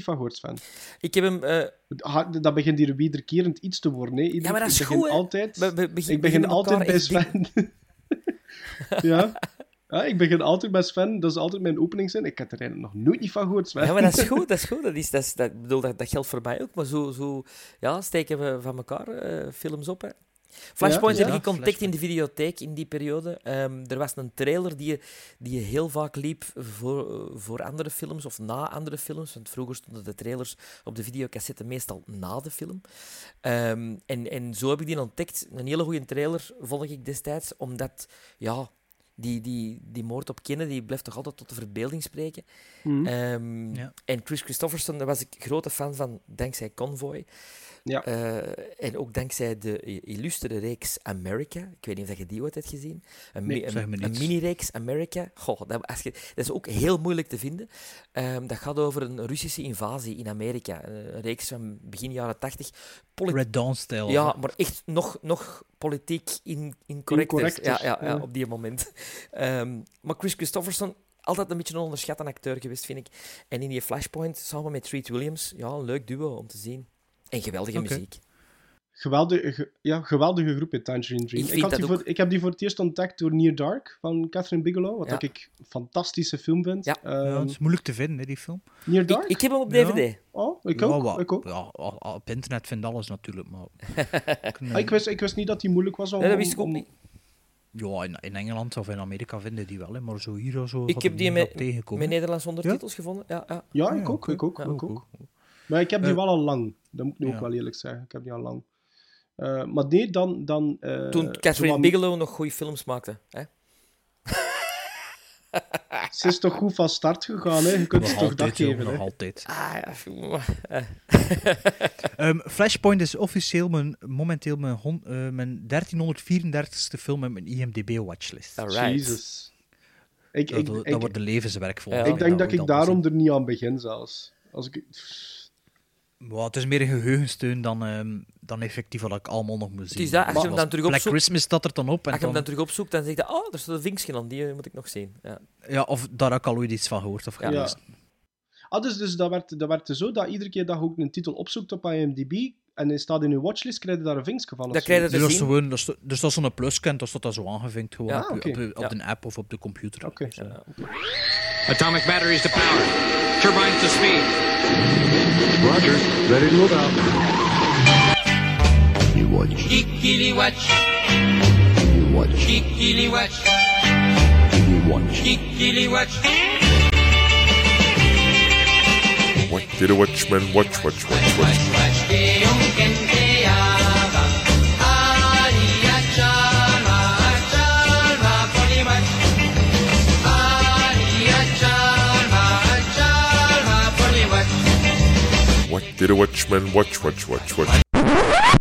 S4: niet van gehoord, Sven.
S3: Ik heb hem...
S4: Ha- Dat begint hier wederkerend iets te worden. Hè. Ieder-
S3: Ja, maar dat is
S4: ik begin
S3: goed,
S4: altijd,
S3: begin-
S4: ik begin altijd bij Sven. *laughs* ja. ja, ik begin altijd bij Sven. Dat is altijd mijn openingszin. Ik heb er eigenlijk nog nooit niet van gehoord, Sven.
S3: Ja, maar dat is *laughs* goed, dat is goed. Dat, is, dat, is, dat, ik bedoel, dat, dat geldt voor mij ook. Maar zo, zo ja, steken we van elkaar eh, films op. Hè. Flashpoint
S4: Ja,
S3: heb ik ontdekt in de videotheek in die periode. Ehm, er was een trailer die, die heel vaak liep voor, voor andere films of na andere films. Want vroeger stonden de trailers op de videocassette meestal na de film. Ehm, en, en zo heb ik die ontdekt. Een hele goede trailer vond ik destijds, omdat ja, die, die, die moord op Kennedy blijft toch altijd tot de verbeelding spreken.
S4: Mhm.
S3: Ehm,
S2: Ja.
S3: En Chris Christopherson, daar was ik grote fan van, dankzij Convoy.
S4: Ja.
S3: Eh, en ook dankzij de illustere reeks America. Ik weet niet of je die ooit hebt gezien. Een,
S4: Nee,
S3: mi-
S2: zeg
S3: een,
S2: me
S3: een
S2: niets.
S3: mini-reeks America. Goh, dat, als je, dat is ook heel moeilijk te vinden. Ehm, dat gaat over een Russische invasie in Amerika. Een reeks van begin jaren tachtig.
S2: Red Dawn-stijl.
S3: ja, maar echt nog, nog politiek in. Incorrecter, Ja, ja, ja, op die moment. Ehm, maar Chris Christopherson, altijd een beetje een onderschatte acteur geweest, vind ik. En in die Flashpoint, samen met Treat Williams, ja, een leuk duo om te zien. En geweldige muziek.
S4: Geweldige, ge- ja, geweldige groep in Tangerine Dream.
S3: Ik
S4: Ik, had die voor, ik heb die voor het eerst ontdekt door Near Dark van Catherine Bigelow, wat
S3: Ja.
S4: ik een fantastische film vind.
S3: Ja.
S2: Ja,
S4: Ehm,
S2: het is moeilijk te vinden, hè, die film.
S4: Near
S3: Ik,
S4: Dark?
S3: ik heb hem op
S2: Ja.
S3: DVD.
S4: Oh, ik
S2: Ja,
S4: ook. ik, ook.
S2: Ja, op internet vindt alles natuurlijk, maar... *laughs* Ik,
S4: Ah, ik, wist, ik wist niet dat die moeilijk was om...
S3: Nee, dat wist ik
S4: om-
S3: ook niet.
S2: Ja, in, in Engeland of in Amerika vinden die wel, hè, maar zo hier of zo...
S3: Ik heb die met, met Nederlandse
S2: Ja?
S3: ondertitels gevonden. Ja, ja.
S4: Ja,
S2: Ah,
S4: ik ook, ik ook,
S2: Ja,
S4: ik ook. Maar ik heb die
S2: Eh,
S4: wel al lang. Dat moet ik nu ook wel eerlijk zeggen. Ik heb die al lang. Eh, maar nee, dan... dan eh,
S3: Toen Catherine Bigelow nog goede films maakte. Hè? *laughs*
S4: Ze is toch goed van start gegaan, hè? Je kunt
S2: Nog
S4: ze toch dat geven,
S2: nog
S4: hè?
S2: altijd.
S3: Ah, ja. eh. *laughs*
S2: Ehm, Flashpoint is officieel mijn, momenteel mijn, hon- eh, mijn 1334ste film met mijn IMDb-watchlist.
S4: Jezus. Ik,
S2: Dat,
S4: ik,
S2: dat
S4: ik,
S2: wordt de levenswerk voor.
S3: Ja.
S4: ik denk dat ik daarom er niet aan begin, zelfs. Als ik...
S2: Ja, het is meer een geheugensteun dan, ehm, dan effectief wat ik allemaal nog moet zien.
S3: is dat, als je hem dan terug
S2: Black
S3: opzoekt-
S2: Christmas staat er dan op. En
S3: Als je hem
S2: dan,
S3: dan terug opzoekt, dan zeg je, oh, er staat een vinkje aan, die eh, moet ik nog zien. Ja.
S2: ja, of daar heb ik al ooit iets van gehoord of
S3: Ja.
S2: gelezen.
S4: Ah, dus, dus dat, werd, dat werd zo dat iedere keer dat je ook een titel opzoekt op IMDb en hij staat in je watchlist, krijg je daar een vinkje van.
S3: Dat krijg je
S2: Dus gewoon, is, dus dat is zo'n pluskent, dat staat dat zo aangevinkt gewoon
S3: Ja,
S2: op, op,
S3: Ja.
S2: de app of op de computer.
S4: Oké.
S2: Dus, eh,
S8: Atomic batteries to power. Turbines to speed.
S7: Roger. Ready to move out.
S9: You watch.
S8: Kikili watch.
S9: You watch.
S8: Kikili watch.
S9: You watch.
S8: Kikili watch.
S11: What did a watchman watch, watch, watch, watch? Did a watchman watch, watch, watch, watch?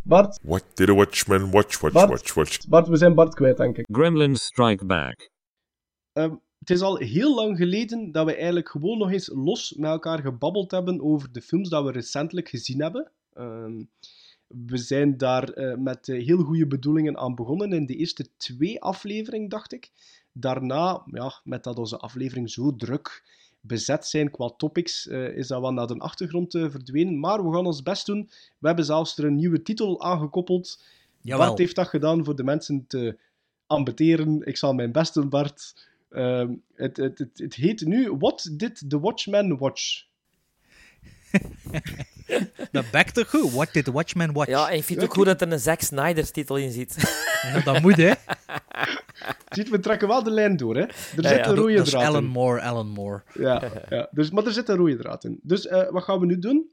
S4: Bart,
S11: What did a watchman watch, watch,
S4: Bart.
S11: watch, watch?
S4: Bart, we zijn Bart kwijt, denk ik.
S12: Gremlins Strike Back.
S4: Ehm, het is al heel lang geleden dat we eigenlijk gewoon nog eens los met elkaar gebabbeld hebben over de films dat we recentelijk gezien hebben. Ehm, we zijn daar eh, met eh, heel goede bedoelingen aan begonnen in de eerste twee afleveringen, dacht ik. Daarna, ja, met dat onze aflevering zo druk bezet zijn qua topics, eh, is dat wel naar de achtergrond eh, verdwenen. Maar we gaan ons best doen. We hebben zelfs er een nieuwe titel aangekoppeld.
S2: Jawel.
S4: Bart heeft dat gedaan voor de mensen te ambeteren. Ik zal mijn best doen, Bart. Ehm, het, het, het, het heet nu What Did the Watchman Watch? *laughs*
S2: Dat bekt toch goed? What did the Watchman watch?
S3: Ja, en ik vind het ook goed dat er een Zack Snyder titel in zit. *laughs*
S2: Ja, dat moet, hè. *laughs*
S4: Ziet, we trekken wel de lijn door, hè. Er
S3: Ja,
S4: zit
S3: ja,
S4: een rode
S2: Dat is
S4: draad
S2: Alan
S4: in.
S2: Moore, Alan Moore.
S4: Ja, ja. Dus, maar er zit een rode draad in. Dus eh, wat gaan we nu doen?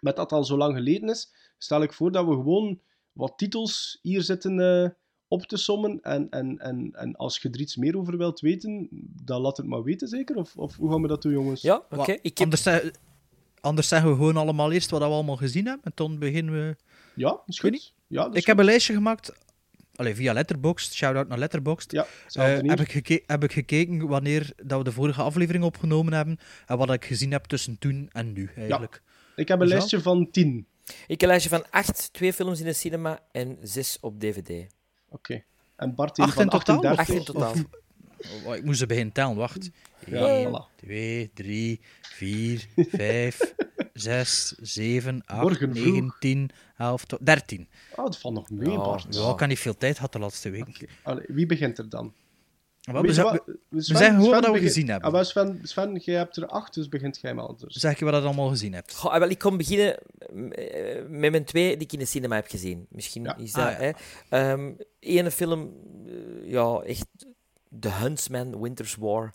S4: Met dat al zo lang geleden is, stel ik voor dat we gewoon wat titels hier zitten eh, op te sommen. En, en, en, en als je er iets meer over wilt weten, dan laat het maar weten, zeker? Of, of hoe gaan we dat doen, jongens?
S3: Ja, oké. Ik heb...
S2: Anders, zeg- anders zeggen we gewoon allemaal eerst wat we allemaal gezien hebben. En dan beginnen we...
S4: Ja, is goed. Ja, dat is
S2: Ik heb een lijstje gemaakt. Allee, via Letterboxd. Shout-out naar Letterboxd.
S4: Ja,
S2: Eh, heb, ik geke- heb ik gekeken wanneer dat we de vorige aflevering opgenomen hebben. En wat ik gezien heb tussen toen en nu, eigenlijk.
S4: Ik heb een
S2: Zo?
S4: lijstje van 10.
S3: Ik heb een lijstje van acht, twee films in de cinema en zes op DVD.
S4: Oké. En Bart heeft
S2: Acht
S4: van
S2: in totaal?
S4: 38.
S3: Acht in totaal.
S2: Of- oh, ik moest ze beginnen tellen, wacht.
S4: Ja,
S2: 1,
S4: voilà.
S2: 2, 3, 4, 5, 6, 7, 8,
S4: Morgen
S2: 9,
S4: vroeg.
S2: 10, 11, 12, 13.
S4: Oh, dat valt nog mee, Bart.
S2: Ja, ik had niet veel tijd gehad de laatste week.
S4: Allee, wie begint er dan?
S2: We,
S4: wat?
S2: we
S4: Sven-
S2: zeggen gewoon
S4: Sven
S2: wat we gezien hebben.
S4: Ah, Sven, Sven, jij hebt er acht, dus begint jij maar anders.
S2: Zeg je wat je allemaal gezien hebt.
S3: Goh, ah, wel, ik kom beginnen met mijn twee die ik in de cinema heb gezien. Misschien
S4: Ja.
S3: is dat...
S2: Ah, ja.
S3: hè. Ehm, ene film, eh, ja, echt... The Huntsman, Winter's War.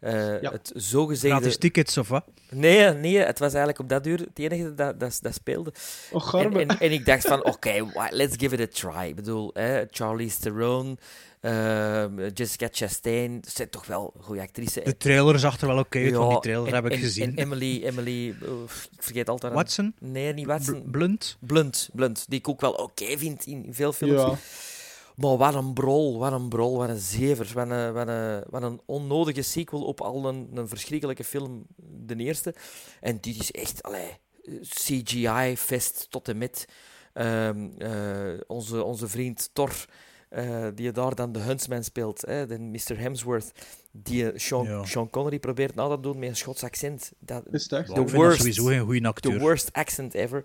S3: Eh,
S4: Ja.
S3: Het zogezegde...
S2: Gratis tickets of wat?
S3: Nee, nee, het was eigenlijk op dat uur het enige dat, dat, dat speelde.
S4: Och,
S3: En, en, en ik dacht van, *laughs* oké, let's give it a try. Ik bedoel, hè, Charlize Theron, ehm, Jessica Chastain, dat zijn toch wel goede actrices.
S2: De trailer zag er wel oké uit, want die trailer
S3: en-
S2: heb ik
S3: en-
S2: gezien.
S3: En Emily, Emily ik vergeet altijd...
S2: Watson?
S3: Nee, niet Watson.
S2: Bl- Blunt?
S3: Blunt, Blunt, die ik ook wel oké vind in, in veel films.
S4: Ja.
S3: Maar wat een brol, wat een brol, wat een zever. Wat een, wat een, wat een onnodige sequel op al een, een verschrikkelijke film, de eerste. En dit is echt, allee, CGI-fest tot en met. Ehm, eh, onze, onze vriend Thor, eh, die daar dan de Huntsman speelt, hè, de Mr. Hemsworth, die eh, Sean,
S2: Ja.
S3: Sean Connery probeert na te doen met een Schots accent. Dat,
S4: Is het echt?
S2: Ja,
S3: the
S2: ik vind dat
S3: worst,
S2: sowieso een goede
S3: the
S2: acteur.
S3: worst accent ever.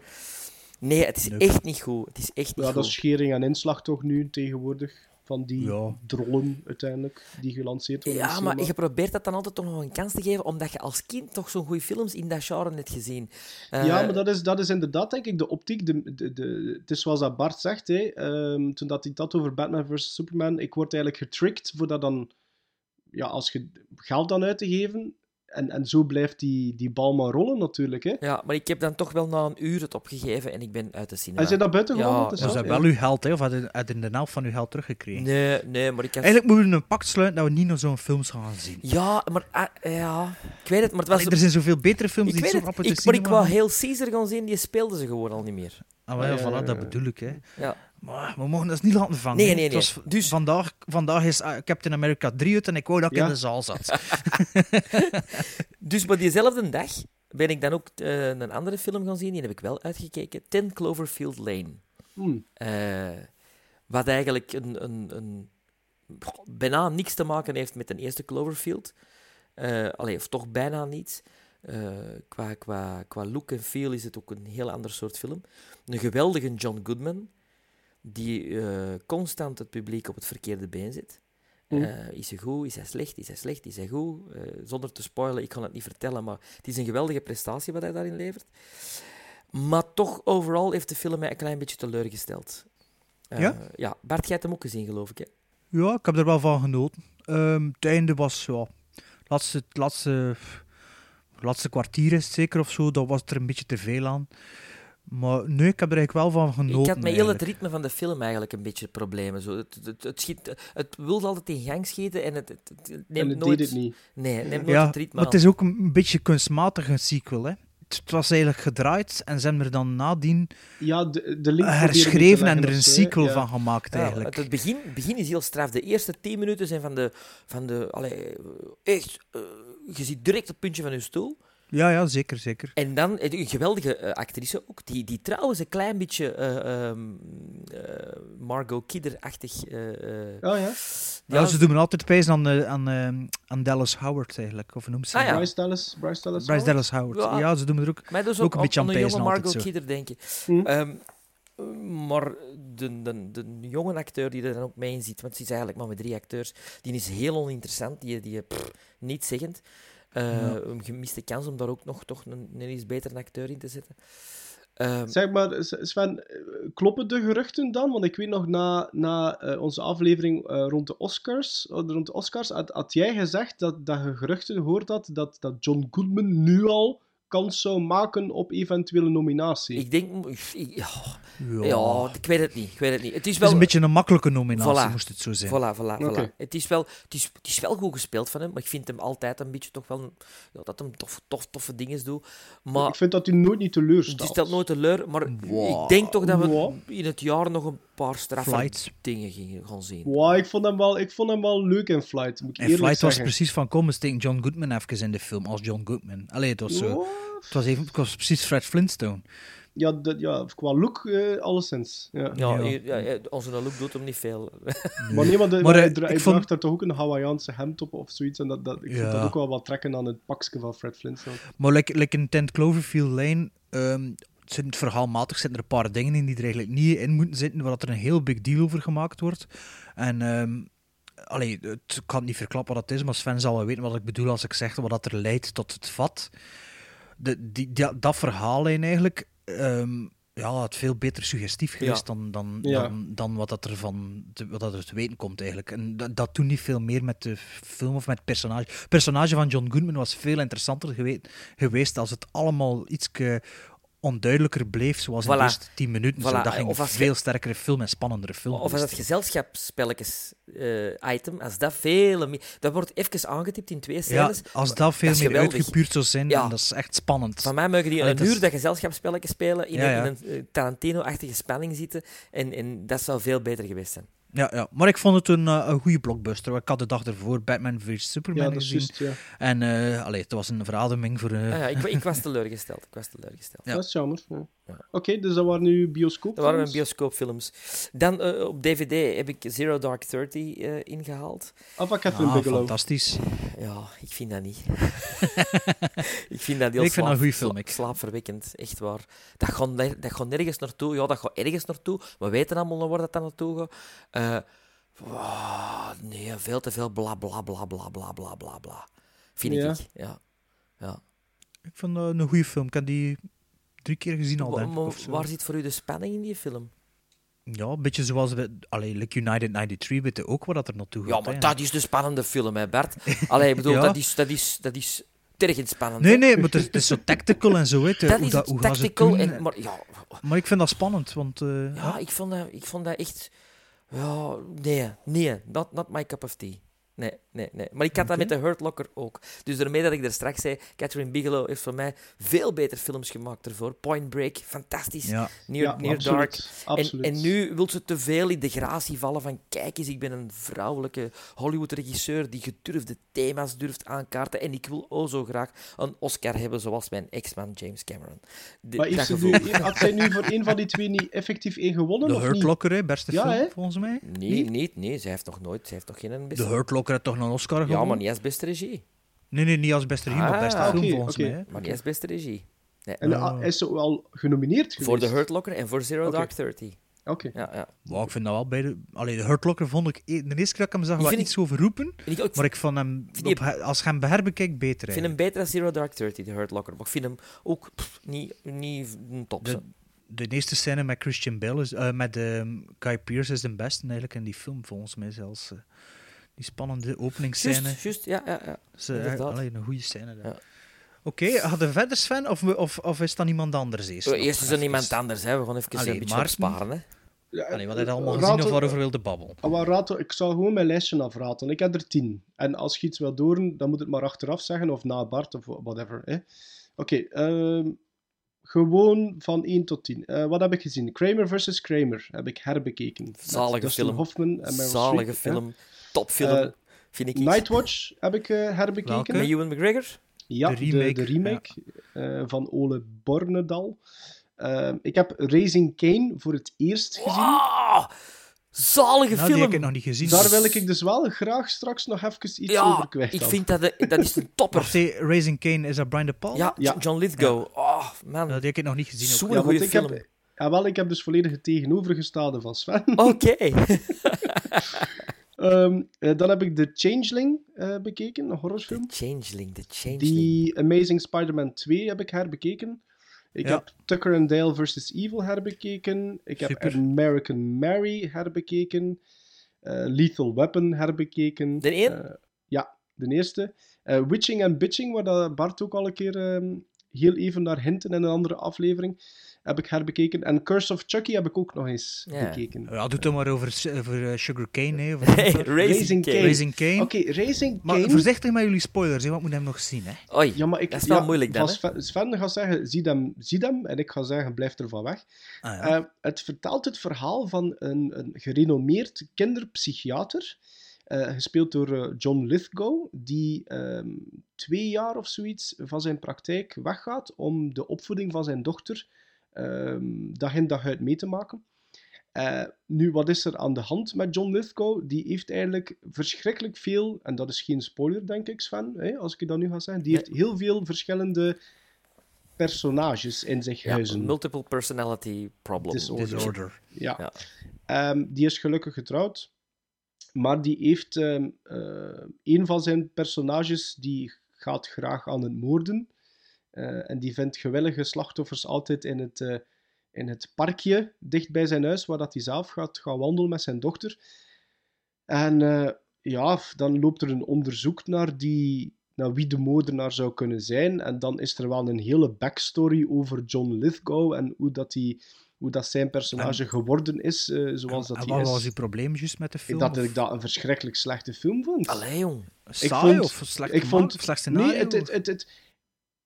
S3: Nee, het is
S2: Nee.
S3: echt niet goed. Het is echt niet
S4: Ja, dat is schering en inslag toch nu tegenwoordig. Van die
S2: Ja.
S4: drollen uiteindelijk, die gelanceerd worden.
S3: Ja, maar je probeert dat dan altijd toch nog een kans te geven, omdat je als kind toch zo'n goede films in dat genre net gezien. Eh,
S4: Ja, maar dat is, dat is inderdaad, denk ik, de optiek. De, de, de, het is zoals dat Bart zegt, hè, ehm, toen dat hij dat over Batman vs. Superman, ik word eigenlijk getricked voor dat dan, ja, als je geld dan uit te geven, en, en zo blijft die, die bal maar rollen natuurlijk. Hè.
S3: Ja, maar ik heb dan toch wel na een uur het opgegeven en ik ben uit de cinema.
S4: Hij zijn dat buiten is
S3: ja.
S2: Dus
S4: dat?
S2: dat wel uw geld, hè? Of had je je de helft van uw geld teruggekregen?
S3: Nee, nee, maar ik had...
S2: Eigenlijk moeten we een pact sluiten dat we niet naar zo'n films gaan zien.
S3: Ja, maar... ah, ja, ik weet het, maar het was...
S2: Allee, er zijn zoveel betere films
S3: ik
S2: die
S3: weet
S2: zo rap uit de
S3: ik, maar ik wou heel Caesar gaan zien, die speelden ze gewoon al niet meer.
S2: Ah, wel, ja, voilà, dat bedoel ik. Hè.
S3: Ja.
S2: Maar we mogen dat niet laten vangen.
S3: Nee, nee, nee.
S2: was-
S3: Dus-
S2: vandaag, vandaag is ah, Captain America 3 uit en ik wou dat ik
S4: Ja.
S2: in de zaal zat. *laughs*
S3: Dus maar diezelfde dag ben ik dan ook eh, een andere film gaan zien, die heb ik wel uitgekeken. 10 Cloverfield Lane.
S4: Hmm.
S3: Eh, wat eigenlijk een, een, een, bijna niks te maken heeft met de eerste Cloverfield. Eh allee, of toch bijna niets. Eh, qua, qua, qua look en feel is het ook een heel ander soort film. Een geweldige John Goodman, die eh, constant het publiek op het verkeerde been zet.
S4: Mm.
S3: Eh, is hij goed? Is hij slecht? Is hij slecht? Is hij goed? Eh, zonder te spoilen, ik kan het niet vertellen, maar het is een geweldige prestatie wat hij daarin levert. Maar toch, overal heeft de film mij een klein beetje teleurgesteld.
S2: Ja?
S3: Ja, Bart, jij hebt hem ook gezien, geloof ik, hè?
S2: Ja, ik heb er wel van genoten. Ehm, het einde was, ja, laatste, laatste, laatste kwartier is zeker of zo, dat was er een beetje te veel aan. Maar nee, ik heb er eigenlijk wel van genoten.
S3: Ik had met heel het ritme van de film eigenlijk een beetje problemen. Zo. Het, het, het, schiet, het wilde altijd in gang schieten en het, het, het neemt
S4: En het
S3: nooit...
S4: deed het niet.
S3: Nee, het neemt nooit
S2: Ja,
S3: het ritme
S2: maar het is ook een beetje kunstmatig een sequel. Hè. het was eigenlijk gedraaid en ze hebben er dan nadien
S4: Ja, de, de link
S2: herschreven en er een sequel
S4: Ja.
S2: van gemaakt
S3: Ja,
S2: eigenlijk.
S3: het, het begin, het begin is heel straf. De eerste 10 minuten zijn van de. Van de allee, echt, eh, je ziet direct het puntje van je stoel.
S2: Ja, ja, zeker, zeker.
S3: En dan een geweldige eh, actrice ook, die, die trouwens een klein beetje eh, ehm, eh, Margot Kidder-achtig. eh, eh,
S4: Oh ja.
S2: Ja, ze doen me altijd pijzen aan, aan, eh, aan Dallas Howard eigenlijk. Of hoe noemt ze
S3: Ah, ja.
S4: Bryce Dallas, Bryce Dallas.
S2: Bryce
S4: Howard?
S2: Dallas Howard.
S3: Ja.
S2: Ja, ze doen me er ook,
S3: Maar dus
S2: ook
S3: ook,
S2: een beetje aan
S3: aan een jonge
S2: pijzen altijd
S3: Margot
S2: zo.
S3: Kidder, denk je.
S4: Hm.
S3: Ehm, maar de, de, de jonge acteur die er dan ook mee in zit, want het is eigenlijk maar met drie acteurs, die is heel oninteressant, die, die pff, niet zeggend. Eh,
S2: Ja.
S3: Een gemiste kans om daar ook nog toch een, een iets betere acteur in te zetten. Ehm,
S4: Zeg maar, Sven, eh, kloppen de geruchten dan? Want ik weet nog, na, na eh, onze aflevering rond de Oscars, rond de Oscars had, had jij gezegd dat, dat je geruchten hoort had dat, dat John Goodman nu al kans zou maken op eventuele nominatie.
S3: ik denk... ik- ja,
S2: Ja.
S3: ja, ik weet het niet. Ik weet het niet. Het is
S2: Het
S3: wel
S2: is een beetje een makkelijke nominatie,
S3: Voilà.
S2: moest het zo zijn.
S3: Voilà, voilà,
S4: Oké.
S3: voilà. Het, is wel, het, is, het is wel goed gespeeld van hem, maar ik vind hem altijd een beetje toch wel... Ja, dat hem tof, tof, toffe dingen doet. Maar
S4: Ik vind dat hij nooit niet
S3: het
S4: teleurstelt.
S3: stelt nooit teleur. Maar
S2: Wow.
S3: ik denk toch dat we
S4: Wow.
S3: in het jaar nog een paar straffe dingen gingen gaan zien.
S4: Wow, ik, vond hem wel, ik vond hem wel leuk in Flight, moet ik
S2: En
S4: eerlijk
S2: Flight was precies van, kom, we steken John Goodman even in de film, als John Goodman. Allee, het was zo... Het was, even, het was precies Fred Flintstone.
S4: Ja, dat- ja, qua look, eh, alleszins. Ja.
S3: Ja,
S2: Ja.
S3: ja, ja, onze look doet hem niet veel. *laughs*
S4: Maar nee, maar, de,
S2: Maar, eh,
S4: hij, dra-
S2: ik
S4: hij
S2: vond-
S4: draagt daar toch ook een Hawaiiaanse hemd op of zoiets. En dat, dat, ik vind dat ook wel wat trekken aan het pakje van Fred Flintstone.
S2: Maar like, like in Tent Cloverfield Lane, ehm, zit het verhaalmatig zitten er een paar dingen in die er eigenlijk niet in moeten zitten, waar dat er een heel big deal over gemaakt wordt. En ehm allee, het, ik kan niet verklappen wat het is, maar Sven zal wel weten wat ik bedoel als ik zeg wat dat er leidt tot het vat. De, die, die- dat verhaallijn eigenlijk, ehm, ja, had veel beter suggestief geweest dan, dan,
S4: Ja.
S2: dan, dan wat dat er van te, wat dat er te weten komt eigenlijk. En dat, dat doet niet veel meer met de film of met het personage. Het personage van John Goodman was veel interessanter gewe- geweest als het allemaal iets onduidelijker bleef, zoals in de eerste tien minuten. Zo,
S3: Voilà.
S2: Dat ging
S3: Of
S2: een
S3: als
S2: veel sterkere film en spannendere film.
S3: Of als het
S2: geweest.
S3: gezelschapsspelletjes eh, item, als dat veel meer... Dat wordt even aangetipt in twee
S2: ja,
S3: scènes.
S2: als
S3: maar
S2: dat veel meer
S3: geweldig.
S2: uitgepuurd zou zijn,
S3: Ja.
S2: dat is echt spannend.
S3: Van mij mogen die
S2: Allee,
S3: een
S2: dat is-
S3: uur dat gezelschapsspelletjes spelen, in
S2: Ja, ja.
S3: een, een eh, Tarantino-achtige spanning zitten. En, en dat zou veel beter geweest zijn.
S2: Ja, ja, maar ik vond het een, eh, een goede blockbuster. Ik had de dag ervoor Batman vs Superman
S4: Ja, dat is
S2: gezien.
S4: ja.
S2: En eh allee, het was een verademing voor... eh,
S3: Ah ja, ik, ik was *laughs* teleurgesteld. Ik was teleurgesteld.
S2: Ja.
S4: Dat is jammer. Ja. Oké, dus dat waren nu bioscoopfilms?
S3: Dat waren bioscoopfilms. Dan eh, op DVD heb ik Zero Dark Thirty uh, ingehaald.
S4: Of Catherine
S2: ah, Fantastisch.
S3: Ja, ik vind dat niet. *laughs* ik vind dat heel
S2: ik film, ik.
S3: slaapverwekkend, echt waar. Dat gaat, dat gaat nergens naartoe. Ja, dat gaat ergens naartoe. We weten allemaal waar dat naartoe gaat. Eh, nee, veel te veel bla bla bla bla bla bla bla. Vind ik. Ja. ja.
S2: Ik vind een goede film. Ik kan die drie keer gezien al, denk ik.
S3: waar zit voor u de spanning in die film?
S2: Ja, een beetje zoals bij allee, like United 93 weten ook waar dat er naartoe gaat.
S3: Ja, maar
S2: hè.
S3: dat is de spannende film, hè, Bert. Allee, ik bedoel, *laughs*
S2: Ja.
S3: dat is, dat is, dat is tergend spannend.
S2: Nee, nee, maar het is, het is zo tactical en zo. Hè.
S3: Dat
S2: hoe
S3: is
S2: dat, hoe gaan ze het
S3: tactical. En, maar ja,
S2: Maar ik vind dat spannend, want...
S3: Ja,
S2: ja.
S3: ik vond dat, ik vond dat echt... Ja, nee, nee, not, not my cup of tea. Nee, nee, nee. Maar ik had dat met de Hurt Locker ook. Dus daarmee dat ik er straks zei, Catherine Bigelow heeft voor mij veel beter films gemaakt ervoor. Point Break, fantastisch.
S2: Ja.
S3: Near,
S4: Ja,
S3: Near
S4: absoluut,
S3: Dark. En,
S4: absoluut.
S3: en nu wil ze te veel in de gratie vallen van kijk eens, ik ben een vrouwelijke Hollywood-regisseur die gedurfde thema's durft aankaarten en ik wil oh zo graag een Oscar hebben zoals mijn ex-man James Cameron. De-
S4: Maar heeft ze nu, had zij nu voor een van die twee niet effectief één gewonnen?
S2: De Hurt? Locker, hè, beste
S4: Ja,
S2: film,
S4: hè?
S2: volgens mij.
S3: Nee, niet, nee, zij heeft nog nooit, zij heeft nog geen beste...
S2: De Hurt Locker heeft toch een Oscar
S3: Ja, maar niet als beste regie.
S2: Nee, nee, niet als beste regie, maar beste
S3: Ah,
S2: film, volgens
S4: oké.
S2: mij. hè.
S3: Maar niet als beste regie. Nee.
S4: En ah, is ze al genomineerd geweest?
S3: Voor The Hurt Locker en voor Zero. Dark Thirty.
S4: Oké.
S3: Ja, ja.
S2: Maar ik vind dat wel beide... Allee, de Hurt Locker vond ik... e- De eerste keer dat ik hem zag, wel
S3: vind
S2: iets over roepen.
S3: Ik ook,
S2: Maar ik vond hem...
S3: Vind je-
S2: op als je hem beherbekijkt, beter
S3: ik vind hem beter dan Zero Dark Thirty, The Hurt Locker. Maar ik vind hem ook pff, niet, niet een top.
S2: De, de eerste scène met Christian Bale, is, eh, met ehm, Guy Pearce is de beste eigenlijk in die film, volgens mij zelfs. eh. Die spannende openingsscène.
S3: Juist, juist, ja, ja, ja.
S2: Dat is eh,
S3: inderdaad.
S2: allee, een goede scène. daar.
S3: Ja.
S2: Oké, hadden we verder Sven, of, of, of is dat iemand anders eerst?
S3: Oh? Eerst is er
S2: Even.
S3: iemand anders, hè. we gaan even
S2: Allee,
S3: een beetje
S2: Maarten?
S3: opsparen. Hè.
S4: Ja,
S2: Allee, wat heb je allemaal gezien of waarover wilde babbelen?
S4: Ah, maar raad- ik zal gewoon mijn lijstje afraten. Ik heb er tien. En als je iets wil doen, dan moet het maar achteraf zeggen, of na Bart, of whatever. Hè. Oké, ehm, gewoon van 1 tot 10. Eh, wat heb ik gezien? Kramer vs. Kramer heb ik herbekeken.
S3: Zalige
S4: Dustin
S3: film.
S4: Hoffman en Meryl
S3: Zalige film.
S4: ja.
S3: Topfilm,
S4: Eh,
S3: vind ik.
S4: Nightwatch heb ik eh, herbekeken.
S3: Met Ewan McGregor?
S4: Ja,
S3: De
S4: de
S3: remake,
S4: de, remake eh, van Ole Bornedal. Ehm, ik heb Raising Kane voor het eerst gezien.
S3: Ah, zalige
S2: Nou, die
S3: film.
S2: heb ik nog niet gezien.
S4: Daar wil ik dus wel graag straks nog even iets
S3: ja,
S4: over kwijt.
S3: ik
S4: dan.
S3: vind dat, de- dat is een topper.
S2: Wacht, hey, Raising Kane, is dat Brian De Palma?
S3: Ja,
S4: Ja.
S3: John Lithgow. Oh, man.
S2: Nou, die heb ik nog niet gezien.
S3: Zo'n
S4: Ja,
S3: goede
S4: ik
S3: film.
S4: heb, ja, wel, ik heb dus volledig het tegenovergestelde van Sven.
S3: Oké. *laughs* *laughs*
S4: eh, dan heb ik The Changeling eh, bekeken, een horrorfilm.
S3: Changeling, The Changeling.
S4: Die Amazing Spider-Man 2 heb ik herbekeken. Ik
S2: Ja.
S4: heb Tucker and Dale vs. Evil herbekeken. Ik heb
S2: Super.
S4: American Mary herbekeken. Eh, Lethal Weapon herbekeken.
S3: De één?
S4: Eh, ja, de eerste. Eh, Witching and Bitching, waar dat Bart ook al een keer ehm, heel even naar hinten in een andere aflevering, heb ik herbekeken. En Curse of Chucky heb ik ook nog eens
S3: Ja.
S4: bekeken.
S2: Ja, doe het maar over, over eh, Sugar Cane. Hè, over
S3: Nee,
S2: over-
S3: Raising Cane.
S2: Raising Cane.
S4: Oké, Raising
S2: Maar
S4: Cane...
S2: voorzichtig met jullie spoilers, hè, want moet hem nog zien. Hè.
S3: Oei,
S4: Ja, maar ik,
S3: dat is wel
S4: ja,
S3: moeilijk dan,
S4: Sven, Sven gaat zeggen, zie hem, zie hem. En ik ga zeggen, blijf er van weg.
S2: Ah, ja.
S4: Eh, het vertelt het verhaal van een, een gerenommeerd kinderpsychiater, eh, gespeeld door John Lithgow, die ehm, twee jaar of zoiets van zijn praktijk weggaat om de opvoeding van zijn dochter ehm, dag in dag uit mee te maken. Eh, nu, wat is er aan de hand met John Lithgow? Die heeft eigenlijk verschrikkelijk veel, en dat is geen spoiler, denk ik, Sven, hè, als ik dan nu ga zeggen. Die heeft heel veel verschillende personages in zich
S3: Ja,
S4: huizen.
S3: multiple personality problem.
S4: Disorder.
S2: Disorder.
S4: Ja.
S3: Ja.
S4: Ehm, die is gelukkig getrouwd, maar die heeft ehm, eh, een van zijn personages die gaat graag aan het moorden. Eh, en die vindt gewillige slachtoffers altijd in het, eh, in het parkje dicht bij zijn huis, waar dat hij zelf gaat gaan wandelen met zijn dochter. En eh, ja, dan loopt er een onderzoek naar, die, naar wie de moordenaar zou kunnen zijn. En dan is er wel een hele backstory over John Lithgow en hoe dat, die, hoe dat zijn personage geworden is, eh, zoals dat
S2: en
S4: hij
S2: wat
S4: is.
S2: was uw probleem juist met de film?
S4: dat
S2: of
S4: ik dat een verschrikkelijk slechte film vond.
S3: Allee, jong.
S2: saai
S4: vond-
S2: of slecht
S4: ik vond-
S2: of slecht scenario?
S4: Nee, het, het, het,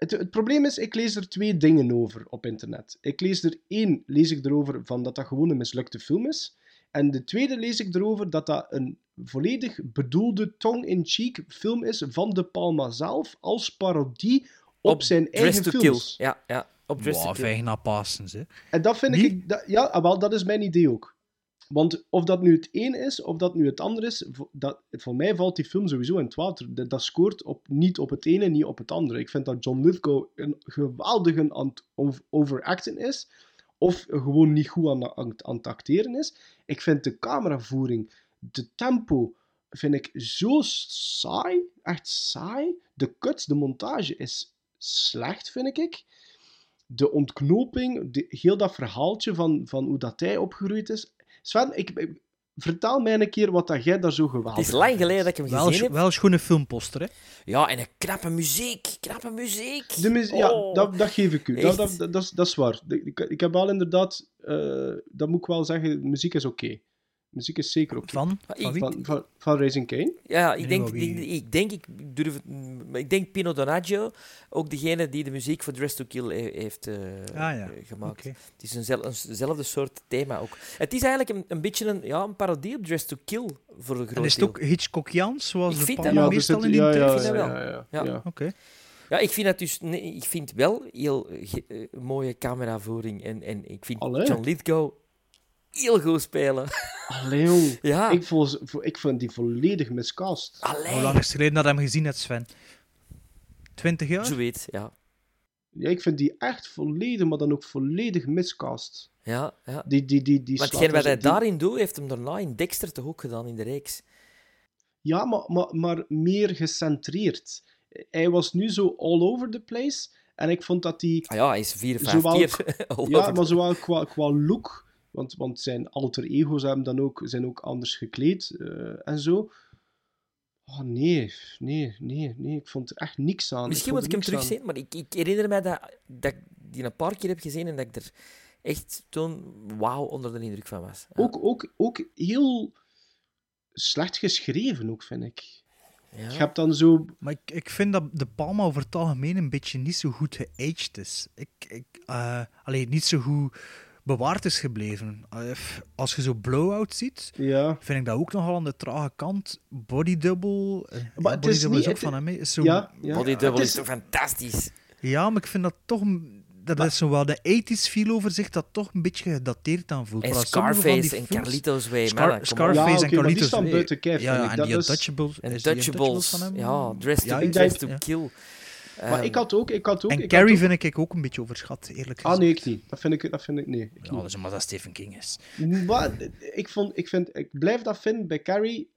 S4: het, probleem is, ik lees er twee dingen over op internet. Ik lees er één, lees ik erover van dat dat gewoon een mislukte film is. En de tweede lees ik erover dat dat een volledig bedoelde tongue-in-cheek film is van De Palma zelf, als parodie op, zijn
S3: Dress
S4: eigen
S3: to
S4: films.
S3: Kill. Ja, ja. Op Dress
S2: Wow,
S3: to Kill.
S2: hè.
S4: En dat vind
S2: Wie?
S4: ik... Dat, ja, ah, wel, dat is mijn idee ook. Want of dat nu het een is, of dat nu het ander is, dat, voor mij valt die film sowieso in het water. Dat, scoort op, niet op het ene, niet op het andere. Ik vind dat John Lithgow een geweldige aan overacten is, of gewoon niet goed aan, het acteren is. Ik vind de cameravoering, de tempo, vind ik zo saai. Echt saai. De cuts, de montage is slecht, vind ik de ontknoping, heel dat verhaaltje van, van hoe dat hij opgegroeid is. Sven, ik, ik- vertel mij een keer wat dat jij daar zo geweldig
S3: Het is lang geleden dat ik hem
S2: Wel,
S3: gezien heb.
S2: wel een schone filmposter, hè.
S3: Ja, en een knappe muziek. Knappe muziek.
S4: De muzie- Ja,
S3: Oh.
S4: dat, dat geef ik u. Dat, dat, dat, dat is, dat is waar. Ik, ik heb wel inderdaad, eh, dat moet ik wel zeggen, de muziek is oké. Muziek is zeker oké.
S2: Van?
S3: Van
S2: Van?
S4: Van, van, van Raising Kane.
S3: Ja, ik denk, ik, ik denk, ik durf het, ik denk Pino Donaggio, ook degene die de muziek voor Dress to Kill he- heeft eh,
S2: Ah, ja.
S3: eh, gemaakt. Het is eenzel- eenzelfde soort thema ook. Het is eigenlijk een, een beetje een, ja, een parodie op Dress to Kill voor een groot
S2: En is het ook Hitchcockiaans, zoals
S3: Ik
S2: de
S3: vind wel.
S2: meestal in die
S4: ja, ja, ja,
S3: wel.
S4: ja, ja,
S3: Ja.
S4: ja.
S2: Oké.
S3: Ja, ik vind dat dus nee, ik vind wel heel eh, mooie cameravoering en, en ik vind
S4: Allee.
S3: John Lithgow heel goed spelen.
S4: Allee, jong. *laughs*
S3: Ja.
S4: Ik, vol, ik vind die volledig miscast.
S3: Allee.
S2: Hoe lang is het geleden dat je hem gezien hebt, Sven? Twintig jaar?
S3: Zoiets, ja.
S4: Ja, ik vind die echt volledig, maar dan ook volledig miscast.
S3: Ja, ja.
S4: Die, die, die, die
S3: Want
S4: slaat
S3: hetgeen wat hij
S4: die-
S3: daarin doet, heeft hem daarna in Dexter toch ook gedaan in de reeks.
S4: Ja, maar, maar, maar meer gecentreerd. Hij was nu zo all over the place. En ik vond dat hij...
S3: Ah ja, hij is vier, vijf
S4: Zowel-
S3: keer *laughs* all
S4: Ja,
S3: over
S4: maar zowel qua, qua look... Want, want zijn alter ego's hebben dan ook, zijn ook anders gekleed eh, en zo. Oh, nee, nee, nee, nee. Ik vond er echt niks aan.
S3: Misschien moet ik hem
S4: er
S3: terugzien, maar ik, ik herinner mij dat, dat ik die een paar keer heb gezien en dat ik er echt toen wauw onder de indruk van was. Ja.
S4: Ook, ook, ook heel slecht geschreven, ook, vind ik.
S3: Ja.
S4: Je hebt dan zo...
S2: Maar ik, ik vind dat De Palma over het algemeen een beetje niet zo goed geaged is. Ik, ik, eh, allee, niet zo goed bewaard is gebleven. Als je zo Blowout ziet,
S4: Ja.
S2: vind ik dat ook nogal aan de trage kant. Body Double, eh,
S4: Maar
S2: Body
S4: is
S2: Double
S4: niet-
S2: is ook
S4: het-
S2: van hem. Is zo,
S4: Ja, ja.
S3: Body Double
S4: is-
S3: is toch fantastisch?
S2: Ja, maar ik vind dat toch... Dat is zo wel de 80s feel over zich dat toch een beetje gedateerd aan voelt.
S3: En Scarface en Carlitos Way,
S2: Scar-. Scarface
S4: Ja,
S2: en Carlitos Way. Ja, en die Untouchables.
S3: Untouchables,
S2: van hem?
S3: ja, Dressed
S2: Ja,
S3: to,
S2: ik
S3: Dressed
S2: denk-
S3: to
S2: ja.
S3: Kill.
S4: Maar
S3: Ehm,
S4: ik had ook... Ik had ook
S2: En
S4: ik had
S2: Carrie
S4: ook-
S2: vind ik ook een beetje overschat, eerlijk gezegd.
S4: Ah, nee, ik niet. Dat vind ik, dat vind ik nee. Ik
S2: Ja, dat is omdat dat Stephen King is.
S4: Maar ik, vond, ik, vind, ik blijf dat vinden bij Carrie.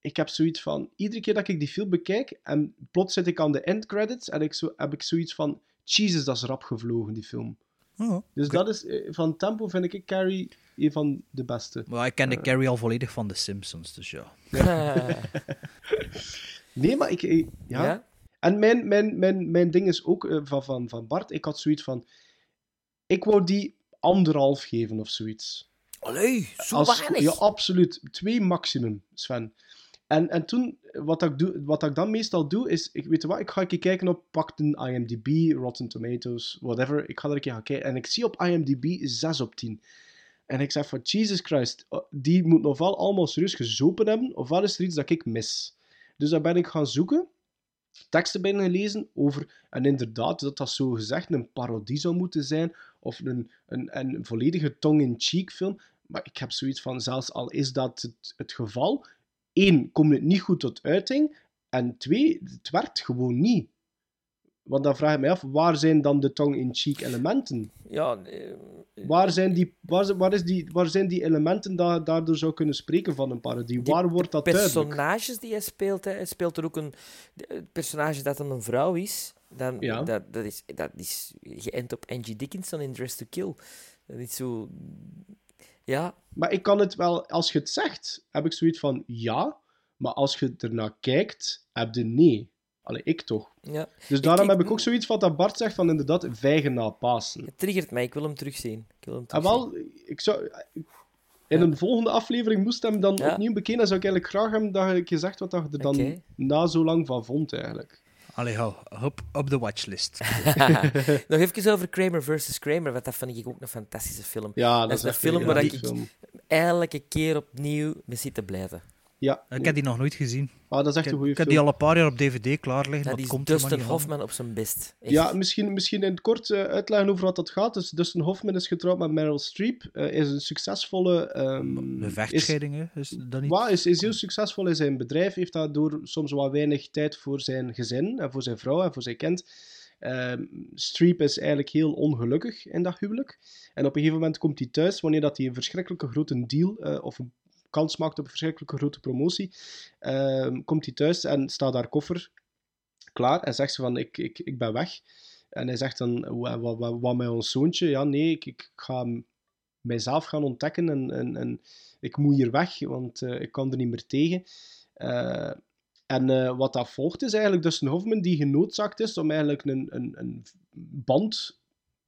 S4: Ik heb zoiets van, iedere keer dat ik die film bekijk en plots zit ik aan de end credits en ik zo, heb ik zoiets van, Jesus, dat is rap gevlogen, die film.
S2: Oh,
S4: Dus dat is, eh, van tempo vind ik Carrie een van de beste.
S2: Maar ik kende
S4: Eh.
S2: Carrie al volledig van The Simpsons, dus ja. *laughs*
S4: Nee, maar ik... ik- ja.
S3: Ja?
S4: En mijn, mijn, mijn, mijn ding is ook eh, van, van, van Bart, ik had zoiets van, ik wou die anderhalf geven of zoiets.
S3: Allee, zo
S4: Als-
S3: weinig.
S4: Ja, absoluut. Twee maximum, Sven. En, en toen, wat ik, doe, wat ik dan meestal doe, is, ik weet je wat, ik ga een keer kijken op, pak een IMDb, Rotten Tomatoes, whatever. Ik ga er een keer gaan kijken. En ik zie op IMDb 6 op 10. En ik zeg van, Jesus Christ, oh, die moet ofwel allemaal serieus gezopen hebben, ofwel is er iets dat ik mis. Dus dan ben ik gaan zoeken, teksten binnen gelezen over, en inderdaad, dat dat zo gezegd een parodie zou moeten zijn, of een, een, een volledige tongue-in-cheek film. Maar ik heb zoiets van, zelfs al is dat het, het geval, één, komt het niet goed tot uiting, en twee, het werkt gewoon niet. Want dan vraag ik mij af, waar zijn dan de tongue-in-cheek elementen?
S3: Ja, eh,
S4: Waar zijn die, waar, waar, is die, waar zijn die elementen dat daardoor zou kunnen spreken van een parodie? Waar wordt dat duidelijk?
S3: personages die hij speelt, hij speelt er ook een het personage dat dan een vrouw is. Dan,
S4: Ja.
S3: dat, dat, is, dat is geënt op Angie Dickinson in Dress to Kill. Dat is zo... Ja,
S4: Maar ik kan het wel, als je het zegt, heb ik zoiets van ja, maar als je ernaar kijkt, heb je nee. Allee, ik toch.
S3: ja.
S4: Dus daarom
S3: ik-
S4: heb ik ook zoiets van dat Bart zegt van inderdaad, vijgen na Pasen.
S3: Het triggert mij, ik wil hem terugzien. Ik wil hem
S4: En
S3: terugzien.
S4: wel, ik zou... In een volgende aflevering moest hem dan
S3: Ja.
S4: opnieuw bekijken. Dan zou ik eigenlijk graag hebben dat je gezegd wat dat je er dan na zo lang van vond, eigenlijk.
S2: Allee, hou, op, op de watchlist. *laughs* *laughs*
S3: Nog even over Kramer versus Kramer, want dat vind ik ook een fantastische film.
S4: Ja, dat,
S3: dat
S4: is
S3: een film waar ik
S4: film.
S3: elke keer opnieuw mee zit te blijven.
S4: Ja,
S2: Ik heb die nog nooit gezien.
S4: ah, dat is echt
S2: Ik,
S4: een goede
S2: ik heb
S4: film.
S2: die al een paar jaar op DVD klaar liggen,
S3: Dat is
S2: komt
S3: Dustin. Hoffman op zijn best. Echt.
S4: Ja, misschien, misschien in het kort eh, uitleggen over wat dat gaat. Dus Dustin Hoffman is getrouwd met Meryl Streep. eh, is een succesvolle... ehm,
S2: De
S4: is,
S2: vechtscheidingen, is dat niet...
S4: Wat is, is heel succesvol in zijn bedrijf. Heeft daardoor soms wat weinig tijd voor zijn gezin en voor zijn vrouw en voor zijn kind. Ehm, Streep is eigenlijk heel ongelukkig in dat huwelijk. En op een gegeven moment komt hij thuis wanneer dat hij een verschrikkelijke grote deal eh, of een kans maakt op een verschrikkelijke grote promotie. Ehm, komt hij thuis en staat haar koffer klaar en zegt ze van ik, ik, ik ben weg. En hij zegt dan, wat, wat, wat, met ons zoontje? Ja, nee, ik, ik ga mijzelf gaan ontdekken en, en, en ik moet hier weg, want eh, ik kan er niet meer tegen. Eh, en eh, wat dat volgt is eigenlijk Dustin Hoffman die genoodzaakt is om eigenlijk een, een, een band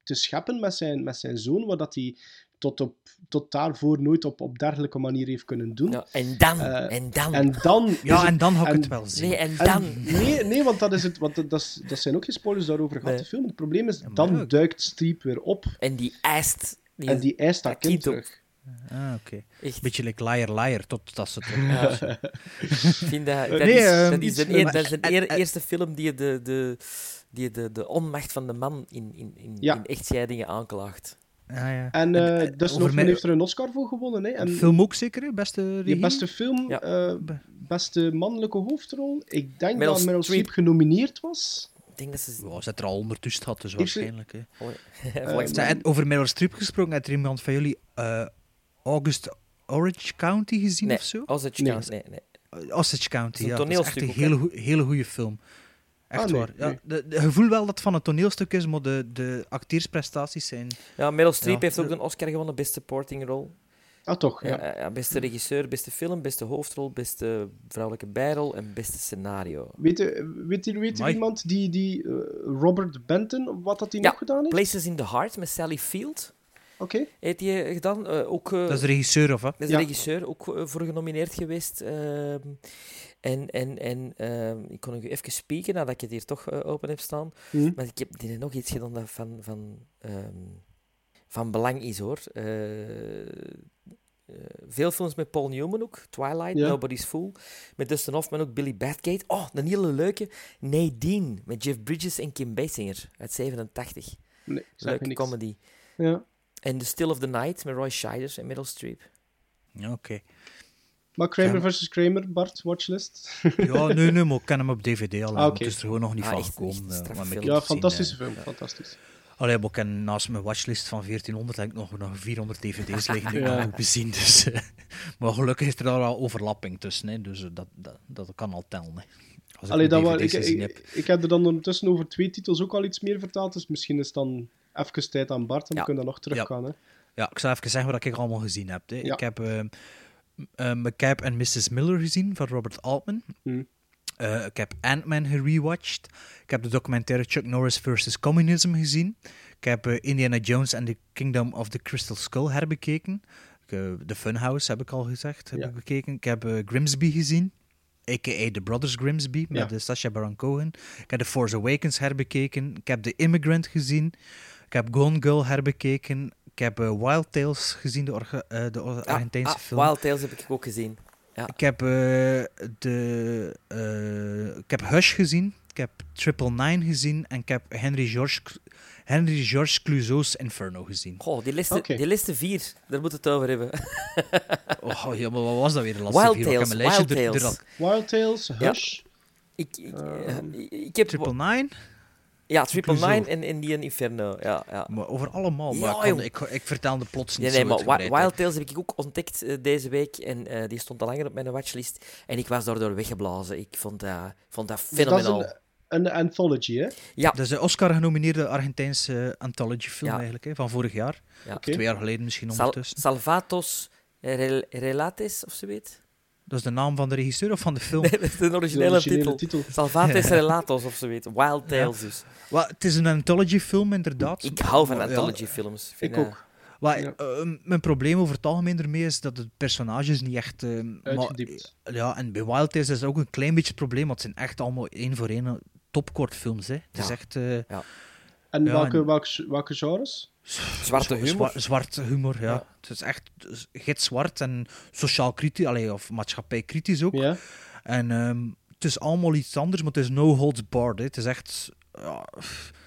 S4: te scheppen met zijn, met zijn zoon, wat dat hij tot, op, tot daarvoor nooit op, op dergelijke manier heeft kunnen doen.
S3: Ja, en dan,
S4: Eh,
S3: en dan.
S4: En dan
S2: Ja,
S4: het-
S2: en dan had ik het wel zien.
S3: nee, en
S4: en-
S3: dan.
S4: nee, nee, want dat, is het, want dat, dat, is- dat zijn ook geen spoilers daarover gaat
S3: Nee.
S4: de film. Het probleem is, dan
S2: ja.
S4: duikt Streep weer op
S3: En die eist. Die,
S4: en die eist haar
S3: dat
S4: kind terug.
S2: Ah, oké.
S3: Echt.
S2: Beetje like liar liar, totdat ze het
S3: Ja. Ik vind dat, *laughs* dat,
S2: Nee,
S3: is,
S2: ehm,
S3: dat is eer- dat is eer-
S2: en-
S3: eerste film die de, de, die de, de onmacht van de man in, in, in,
S4: Ja.
S3: in echtscheidingen aanklaagt.
S2: Ah, ja.
S4: En eh
S2: eh,
S4: Dustin
S2: over
S4: Hoffman
S2: mij-
S4: heeft er een Oscar voor gewonnen. Hè? En
S2: Film ook zeker, hè? beste regie?
S4: beste film,
S3: Ja.
S4: eh, beste mannelijke hoofdrol. Ik denk dat Meryl
S3: Streep.
S4: Genomineerd was.
S3: Ik denk dat ze...
S2: Ja, ze het er al ondertussen had, dus
S4: Heeft *laughs* ze-
S2: waarschijnlijk. Hè.
S3: Oh,
S2: en over Meryl Streep gesproken, heeft er iemand van jullie eh, August Orange County gezien
S3: Nee,
S2: of zo?
S3: Osage
S4: Nee.
S3: County, nee, nee.
S2: Uh, Osage County,
S3: Het is
S2: ja.
S3: een
S2: Dat is echt een hele, hele goede film. Echt
S4: Ah, nee,
S2: waar. Ja,
S4: nee.
S2: de, de gevoel wel dat het van een toneelstuk is, maar de, de acteersprestaties zijn...
S3: Ja, Meryl Streep
S2: Ja.
S3: heeft ook een Oscar gewonnen, beste supporting rol.
S4: Ah, toch? Ja.
S3: Ja. ja, beste regisseur, beste film, beste hoofdrol, beste vrouwelijke bijrol en beste scenario.
S4: Weet, je- weet, je- weet iemand die, die eh, Robert Benton, wat dat hij
S3: Ja,
S4: nog gedaan heeft?
S3: Places in the Heart met Sally Field
S4: Oké.
S3: heeft hij gedaan. eh, ook, eh,
S2: Dat is de regisseur, of wat?
S3: Dat is de
S4: Ja.
S3: regisseur, ook eh, voor genomineerd geweest. En, en, en ehm, ik kon nog even spieken nadat ik het hier toch eh, open heb staan. Maar ik heb die nog iets gedaan dat van, van, ehm, van belang is hoor. Eh, eh, veel films met Paul Newman ook. Twilight,
S4: Ja.
S3: Nobody's Fool. Met Dustin Hoffman ook Billy Bathgate. Oh, een hele leuke. Nadine met Jeff Bridges en Kim Basinger uit 87.
S4: Nee,
S3: Leuke
S4: niks.
S3: comedy.
S4: Ja.
S3: En The Still of the Night met Roy Scheider en Meryl Streep.
S2: Ja, oké.
S4: Maar Kramer
S2: Ja.
S4: versus Kramer, Bart, watchlist.
S2: Ja, *laughs* nee, nee, maar ik ken hem op DVD al.
S4: Ah,
S2: is er gewoon nog niet
S3: Ah,
S2: van
S3: echt-
S2: gekomen.
S3: echt
S2: eh,
S4: Ja,
S2: zien,
S4: fantastische film, fantastisch.
S2: Allee, maar ik ken naast mijn watchlist van 1400 heb ik nog, nog 400 dvd's liggen die ik *laughs*
S4: Ja.
S2: nog moet bezien. Dus, eh, *laughs* maar gelukkig is er daar al overlapping tussen. Hè, dus eh, dat, dat, dat kan al tellen. Hè. Als ik
S4: Allee, dat ik, ik,
S2: heb.
S4: ik heb er dan ondertussen over twee titels ook al iets meer vertaald, dus misschien is het dan even tijd aan Bart en
S3: Ja.
S4: we kunnen dan nog teruggaan. Hè.
S2: Ja, ik zal even zeggen wat ik allemaal gezien heb. Hè.
S4: Ja.
S2: Ik heb eh eh, McCabe en Mrs. Miller gezien van Robert Altman.
S4: Hm.
S2: Eh, ik heb Ant-Man gerewatcht. Ik heb de documentaire Chuck Norris vs. Communism gezien. Ik heb eh, Indiana Jones and the Kingdom of the Crystal Skull herbekeken. The Funhouse heb ik al gezegd, heb
S4: Ja.
S2: ik bekeken. Ik heb Grimsby gezien. A.k.a. The Brothers Grimsby, met
S4: Ja.
S2: de Sacha Baron Cohen. Ik heb The Force Awakens herbekeken. Ik heb The Immigrant gezien. Ik heb Gone Girl herbekeken. Ik heb eh, Wild Tales gezien, de, Orga- eh, de Or- Argentijnse
S3: ah,
S2: film.
S3: Wild Tales heb ik ook gezien. Ja.
S2: Ik heb, eh, de, eh, ik heb Hush gezien. Ik heb Triple Nine gezien. En ik heb Henry George, Henry George Clouseau's Inferno gezien.
S3: Goh, die liste,
S4: Oké.
S3: die liste vier, daar moeten we het over hebben. *laughs*
S2: Oh, ja, maar wat was dat weer? De laatste
S3: Wild
S2: vier?
S3: Tales, Wild Tales.
S2: al-
S4: Wild Tales,
S3: Ja.
S4: Hush.
S3: Ik, ik, eh,
S4: Ehm,
S3: ik heb...
S2: Triple Nine?
S3: Ja, Triple. Nine en, en die in Inferno. Ja, ja.
S2: Maar over allemaal. Maar
S3: Ja,
S2: ik,
S3: joh.
S2: ik, ik vertelde plots niet
S3: Nee, nee,
S2: zo
S3: maar. Wild Tales heb ik ook ontdekt eh, deze week. En eh, die stond al langer op mijn watchlist. En ik was daardoor weggeblazen. Ik vond dat, ik vond dat
S4: Dus dat is
S3: fenomenaal.
S4: een, een anthology, hè?
S3: Ja,
S2: Dat is de Oscar-genomineerde Argentijnse anthology-film
S3: Ja.
S2: eigenlijk, hè, van vorig jaar.
S3: ja.
S2: Twee jaar geleden misschien
S3: Sal-
S2: ondertussen.
S3: Salvatos Rel- Relates, of zoiets.
S2: Dat is de naam van de regisseur of van de film?
S3: Nee, dat is de
S4: De originele,
S3: titel.
S4: titel.
S3: Salvatos *laughs* Relatos, of zoiets. Wild Tales dus.
S2: Wel, het is een anthology-film, inderdaad.
S3: Ik hou van
S2: Maar, ja,
S3: anthology-films.
S4: Ik
S3: vind,
S4: ook.
S2: Maar,
S4: Ja.
S2: eh, mijn probleem over het algemeen ermee is dat de personages niet echt... eh, maar-
S4: Uitgediept.
S2: ja, en bij Wild Tales is dat ook een klein beetje het probleem, want het zijn echt allemaal één voor één topkortfilms. Hè. Het is
S3: Ja.
S2: echt... eh,
S4: En
S2: Ja,
S4: welke,
S2: en-
S4: welke, welke genres?
S3: Zwarte
S2: zwa-
S3: humor.
S2: zwa- zwarte humor, ja.
S3: Ja.
S2: Het is echt gitzwart en sociaal kritisch, allee, of maatschappij kritisch ook.
S4: Ja.
S2: En ehm, het is allemaal iets anders, maar het is no holds barred. Hè. Het is echt... Ja,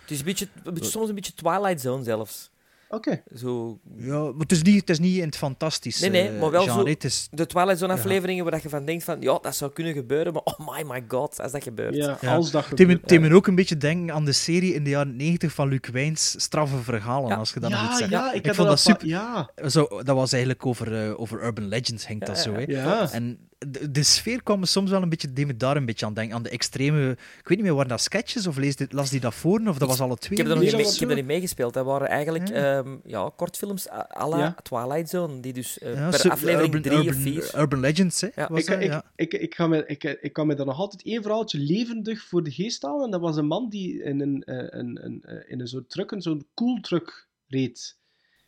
S3: Het is een beetje, een beetje- soms een beetje Twilight Zone zelfs.
S4: Oké.
S3: Zo,
S2: ja, maar het is niet, het is niet in het fantastische
S3: Nee, nee, maar wel
S2: genre.
S3: zo-
S2: is,
S3: de Twilight Zone afleveringen waar je van denkt van, ja, dat zou kunnen gebeuren, maar oh my, my god, als dat gebeurt.
S4: Ja,
S2: Ja.
S4: als dat gebeurt.
S2: deed me ook een beetje denken aan de serie in de jaren 90 van Luc Wijns, Straffe Verhalen,
S3: Ja.
S2: als je dat nog
S4: Ja,
S2: iets zegt.
S4: ja, ik,
S2: vond dat super.
S4: Ja,
S2: Zo, dat was eigenlijk over, eh, over Urban Legends, hangt dat
S3: Ja,
S2: zo.
S3: ja,
S2: Hè.
S4: ja.
S2: En de, de sfeer kwam me soms wel een beetje, deed me daar een beetje aan denken. Aan de extreme, ik weet niet meer, waren dat sketches of lees dit, las die dat voor? Of dat was alle twee?
S3: Ik heb er niet, mee, ik heb er niet meegespeeld. Dat waren eigenlijk
S2: Ja.
S3: ehm, ja, kortfilms à la
S4: Ja.
S3: Twilight Zone, die dus eh,
S2: Ja,
S3: per aflevering
S2: Urban,
S3: drie of vier...
S2: Urban Legends, hè?
S3: Ja.
S2: Was
S4: ik,
S2: dat?
S4: ik,
S2: ja.
S4: ik, ik, kan me, ik, ik kan me daar nog altijd één verhaaltje levendig voor de geest halen. En dat was een man die in een, eh, een, een, eh, in een soort truck, een zo'n koeltruck reed.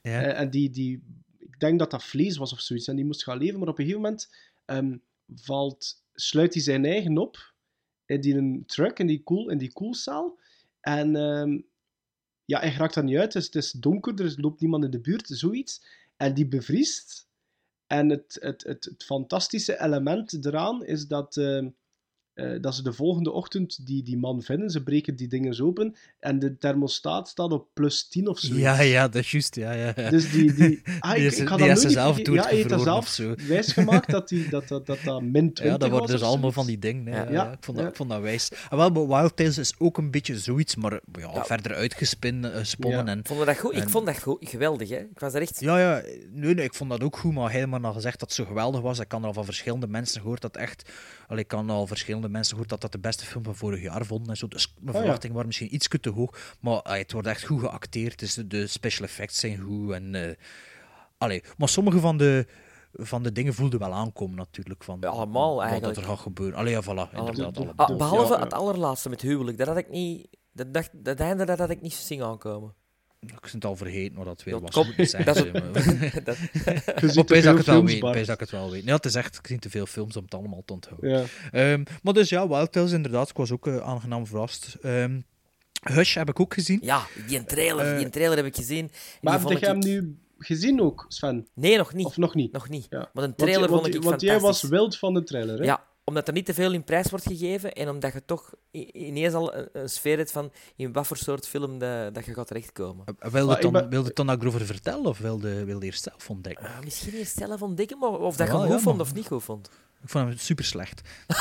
S2: Ja.
S4: Eh, en die, die, ik denk dat dat vlees was of zoiets. En die moest gaan leven. Maar op een gegeven moment ehm, valt, sluit hij zijn eigen op in die truck, in die, koel, in die koelzaal. En ehm, ja, hij raakt daar niet uit. Is, het is donker, er loopt niemand in de buurt, zoiets. En die bevriest. En het, het, het, het fantastische element eraan is dat, ehm, eh, dat ze de volgende ochtend die, die man vinden. Ze breken die dingen open. En de thermostaat staat op plus 10 of zoiets.
S2: ja, ja, dat is juist. Ja, ja.
S4: Dus die... die *laughs* ah,
S2: Die
S4: ik,
S2: is-
S4: ik had
S2: die
S4: dat nooit
S2: zelf
S4: vergeten. Ja, hij heeft zelf
S2: zo. *laughs*
S4: wijsgemaakt dat die, dat, dat, dat, dat min 20
S2: Ja, dat worden
S4: was
S2: dus allemaal van die dingen. hè.
S3: Ja.
S2: Ja,
S4: Ja,
S2: ik, vond dat,
S4: ja.
S2: ik vond dat wijs. En wel, maar Wild Tales is ook een beetje zoiets, maar ja,
S3: Ja.
S2: verder uitgesponnen eh, en
S3: Vond je dat goed? Ik vond dat goed, geweldig, hè. Ik was er echt...
S2: Ja, ja, nee, nee, ik vond dat ook goed, maar helemaal al gezegd dat het zo geweldig was. Ik kan er al van verschillende mensen gehoord dat echt... Allee, ik kan al verschillende mensen gehoord dat dat de beste film van vorig jaar vonden en zo. Dus mijn
S4: Oh, ja.
S2: verwachtingen waren misschien iets te hoog, maar ah, het wordt echt goed geacteerd. Dus de, special effects zijn goed en... eh allee, maar sommige van de, van de dingen voelden wel aankomen natuurlijk. Van,
S3: Ja, allemaal
S2: Wat
S3: eigenlijk.
S2: dat er gaat gebeuren. Allee, ja, voilà. Inderdaad,
S3: Allemaal.
S2: allemaal.
S3: Ah, behalve
S4: Ja, ja.
S3: het allerlaatste met huwelijk. Dat had ik niet... Dat, dacht, dat einde dat had ik niet zien aankomen.
S2: Ik ben het al vergeten wat dat weer
S3: Dat
S2: was. zeggen,
S3: dat is-
S2: maar- *laughs*
S3: dat- *laughs*
S2: Maar pijs dat ik het wel weet. Pijs dat ik het wel weet. Ja, het is echt, ik zie te veel films om het allemaal te onthouden.
S4: Ja.
S2: Ehm, maar dus ja, Wild Tales inderdaad. Ik was ook eh, aangenaam verrast. Ehm, Hush heb ik ook gezien.
S3: Ja, die trailer,
S2: Eh,
S3: die trailer heb ik gezien. en
S4: Maar heb je hem
S3: ik-
S4: nu gezien ook, Sven?
S3: Nee, nog niet.
S4: Of nog niet?
S3: Nog niet.
S4: Ja.
S3: Maar een
S4: Want-
S3: trailer
S4: want,
S3: vond ik
S4: Want jij was wild van de trailer, hè?
S3: Ja, omdat er niet te veel in prijs wordt gegeven en omdat je toch ineens al een, een sfeer hebt van in wat voor soort film dat, dat je gaat terechtkomen.
S2: Wilde
S4: Maar
S2: het
S4: ik
S2: dan,
S4: ben-
S2: wilde erover vertellen of wilde, wilde eerst zelf ontdekken?
S3: Ah, misschien eerst zelf ontdekken, maar of dat je hem
S2: ja,
S3: goed vond
S2: maar-
S3: of niet goed vond.
S2: Ik vond hem super slecht. *laughs*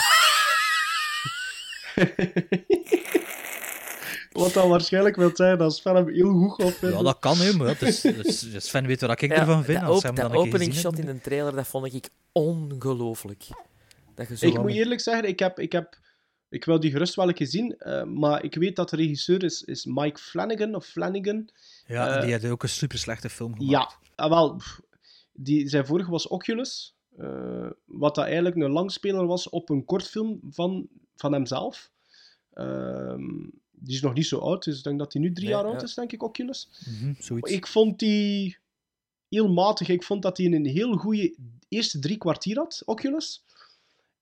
S4: Wat dan waarschijnlijk wil zeggen dat Sven hem heel goed gaat vinden.
S2: Ja, dat kan, hè, maar ja, dus, dus, dus Sven weet wat ik *laughs* ervan vind.
S3: dat,
S2: als
S3: op,
S2: hem
S3: dat opening shot in de trailer, dat vond ik ongelooflijk. Dat je zo
S4: Ik moet eerlijk zeggen, ik heb, ik heb... Ik wil die gerust wel een keer zien, eh, maar ik weet dat de regisseur is, is Mike Flanagan, of Flanagan.
S2: Ja,
S4: Eh,
S2: die had ook een super slechte film gemaakt.
S4: Ja, ah, wel, pff, die, zijn vorige was Oculus, eh, wat dat eigenlijk een langspeler was op een kortfilm van, van hemzelf. Ehm, die is nog niet zo oud, dus ik denk dat hij nu drie
S3: Nee,
S4: jaar
S3: ja.
S4: oud is, denk ik, Oculus.
S2: Mhm, zoiets.
S4: Ik vond die heel matig. Ik vond dat hij een heel goede eerste drie kwartier had, Oculus.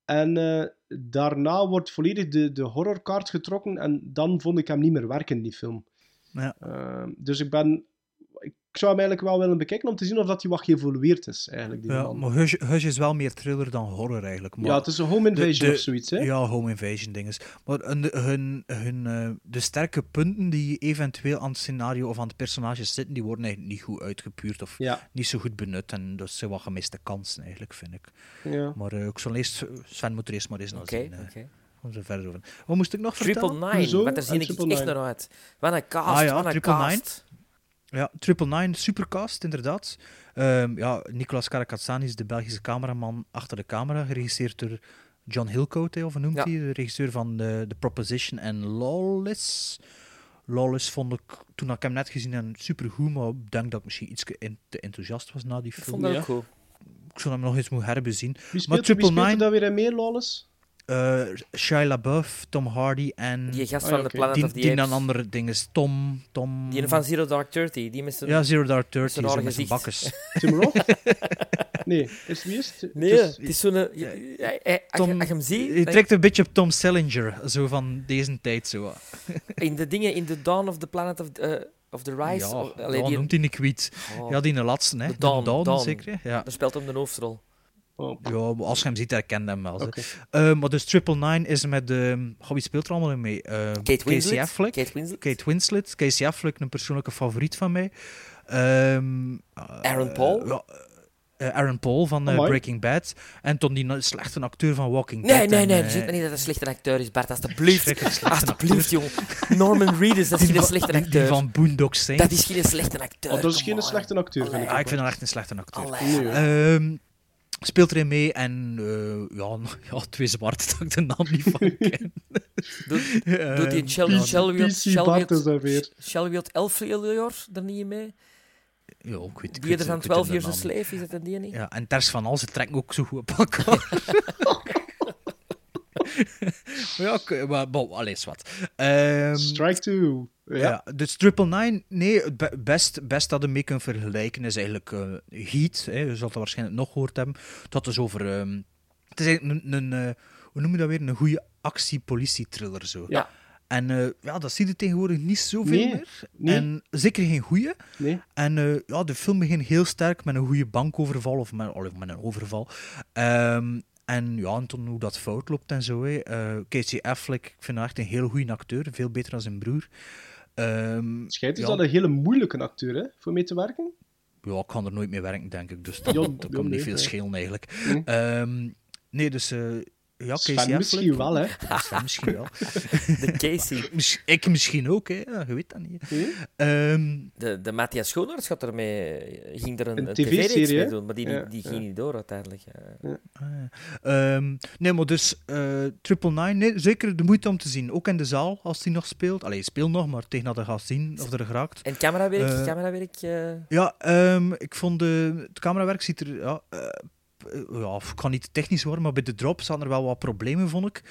S4: En eh, daarna wordt volledig de, de horrorkaart getrokken en dan vond ik hem niet meer werken, die film.
S2: Ja.
S4: Ehm, dus ik ben... Ik zou hem eigenlijk wel willen bekijken om te zien of dat hij wat geëvolueerd is, eigenlijk, die
S2: Ja,
S4: man.
S2: maar Hush, Hush is wel meer thriller dan horror eigenlijk. Maar
S4: Ja, het is een home invasion
S2: de-
S4: of zoiets, hè?
S2: Ja, home invasion dinges. Maar hun, hun, hun, eh, de sterke punten die eventueel aan het scenario of aan het personage zitten, die worden eigenlijk niet goed uitgepuurd of
S4: Ja.
S2: niet zo goed benut. En dat zijn wat gemiste kansen eigenlijk, vind ik.
S4: Ja.
S2: Maar eh, ik zal eerst, Sven moet er eerst maar eens naar
S3: Oké,
S2: zien. eh.
S3: oké.
S2: Om zo verder over. Wat moest ik nog
S3: Triple
S2: vertellen?
S3: Nine,
S4: Hoezo?
S3: want daar zie ik
S4: Triple
S3: echt
S4: Nine?
S3: naar uit. Wat een cast,
S2: Ah ja,
S3: wat een
S2: Triple Nine. Ja, Triple Nine, supercast, inderdaad. Ehm, ja, Nicolas Caracazani is de Belgische cameraman achter de camera, geregisseerd door John Hillcoat, of hoe noemt
S3: Ja.
S2: hij? De regisseur van The, The Proposition en Lawless. Lawless vond ik, toen ik hem net gezien heb, supergoed, maar ik denk dat ik misschien iets te enthousiast was na die
S3: Ik
S2: film.
S3: vond dat
S4: Ja.
S3: ook goed.
S2: Ik zou hem nog eens moeten herbezien.
S4: Wie
S2: maar
S4: speelt, wie
S2: Triple Nine,
S4: dan weer in meer, Lawless?
S2: Eh Shia LaBeouf, Tom Hardy en
S3: Die gast
S4: Ah,
S3: van
S4: ja,
S3: de
S4: oké.
S3: Planet
S2: die,
S3: of the
S2: die een andere ding is. Tom, Tom...
S3: Die van Zero Dark Thirty. Die met zijn...
S2: Ja, Zero Dark Thirty,
S3: zijn
S2: met zijn
S3: gezicht.
S2: bakkes. *laughs*
S4: Tim Roth? *laughs* nee, is wie is het?
S3: Nee,
S4: Het is-
S3: is zo'n... ja, je- als je hem ziet...
S2: Je
S3: dan-
S2: trekt een beetje op Tom Sellinger, zo van deze tijd. Zo. *laughs*
S3: In de dingen, in The Dawn of the Planet of, eh, of the Rise...
S2: ja,
S3: of- allee, die-
S2: noemt hij niet kwijt.
S3: Oh.
S2: Ja, die in de laatste, hè.
S3: De
S2: De
S3: Dawn,
S2: Dawn,
S3: Dawn.
S2: zeker. hè? Ja.
S3: Daar speelt hem de hoofdrol.
S4: Oh,
S2: ja, maar als je hem ziet, herkent hij hem wel. Eh, maar dus Triple Nine is met... de oh, wie speelt er allemaal in mee? Eh,
S3: Kate
S2: Casey
S3: Winslet.
S2: Affleck.
S3: Kate Winslet.
S2: Kate Winslet. Casey Affleck, een persoonlijke favoriet van mij. Ehm, eh,
S3: Aaron Paul.
S2: Aaron Paul van. Breaking Bad. En toen die na- slechte acteur van Walking
S3: Nee,
S2: Dead.
S3: nee,
S2: en,
S3: nee.
S2: eh,
S3: Zeg maar niet dat hij een slechte acteur is, Bart. Alsjeblieft. Alsjeblieft, jongen. Norman Reedus, dat is geen slechte
S2: die
S3: acteur.
S2: van Boondock Saints.
S3: Dat is geen slechte acteur.
S4: Oh, dat is geen slechte acteur, vind ik.
S2: Ja, ik vind hem echt een slechte acteur. Speelt erin mee en eh, ja, *laughs* ja, twee zwarte dat ik de naam niet van *laughs* ken.
S3: Doet,
S2: Eh,
S3: doet die Shell,
S4: weer.
S3: Shellwield Elfrior er niet mee?
S2: Ja, ik weet,
S3: Die er van
S2: ik weet
S3: 12
S2: de
S3: Years a
S2: naam.
S3: Slave, is dat een die niet?
S2: Ja, en Ters van Al, ze trekken ook zo goed op elkaar. *laughs* Maar *laughs* ja, ik- maar bon, alles wat. Ehm,
S4: Strike two. Ja.
S2: ja. dus Triple Nine, nee, het be- best, best dat je mee kunt vergelijken is eigenlijk eh, Heat. Hè, je zult dat waarschijnlijk nog gehoord hebben. Dat is over... ehm, het is eigenlijk een, een eh, hoe noem je dat weer? Een goede actie-politie-thriller zo.
S4: Ja.
S2: En eh, ja, dat zie je tegenwoordig niet zoveel
S4: Nee,
S2: meer.
S4: nee.
S2: En zeker geen goede.
S4: Nee.
S2: En eh, ja, de film begint heel sterk met een goede bankoverval of met, of met een overval. Ehm, en ja, en toen hoe dat fout loopt en zo. Hè. Eh, Casey Affleck, ik vind hem echt een heel goede acteur. Veel beter dan zijn broer. Ehm,
S4: Schijnt is
S2: ja,
S4: dat een hele moeilijke acteur, hè, voor mee te werken?
S2: ja, ik kan er nooit mee werken, denk ik. Dus dat,
S4: Ja,
S2: dat
S4: ja,
S2: kan
S4: nee,
S2: niet veel schelen eigenlijk.
S4: Nee.
S2: Ehm, nee, dus eh, ja,
S4: Sven
S2: Casey
S4: misschien
S2: Affleck.
S4: wel, hè.
S2: Ja, *laughs* Sven misschien wel. *laughs*
S3: De Casey. *laughs*
S2: Ik misschien ook, hè. Ja, je weet dat niet. Ehm,
S3: De, de Matthias Schoenaerts gaat ermee, ging er een,
S4: TV-serie,
S3: tv-reeks mee doen, maar die,
S4: Ja,
S3: die
S4: ja.
S3: ging niet door uiteindelijk. ja.
S2: Ehm, nee, maar dus eh, Triple Nine, nee, zeker de moeite om te zien. Ook in de zaal, als hij nog speelt. Allee, hij speelt nog, maar tegen dat hij gaat zien of er geraakt.
S3: En camerawerk?
S2: Eh,
S3: camerawerk eh,
S2: Ja, ehm, ik vond de, het camerawerk ziet er ja, ja, ik kan niet technisch worden, maar bij de drop zaten er wel wat problemen, vond ik.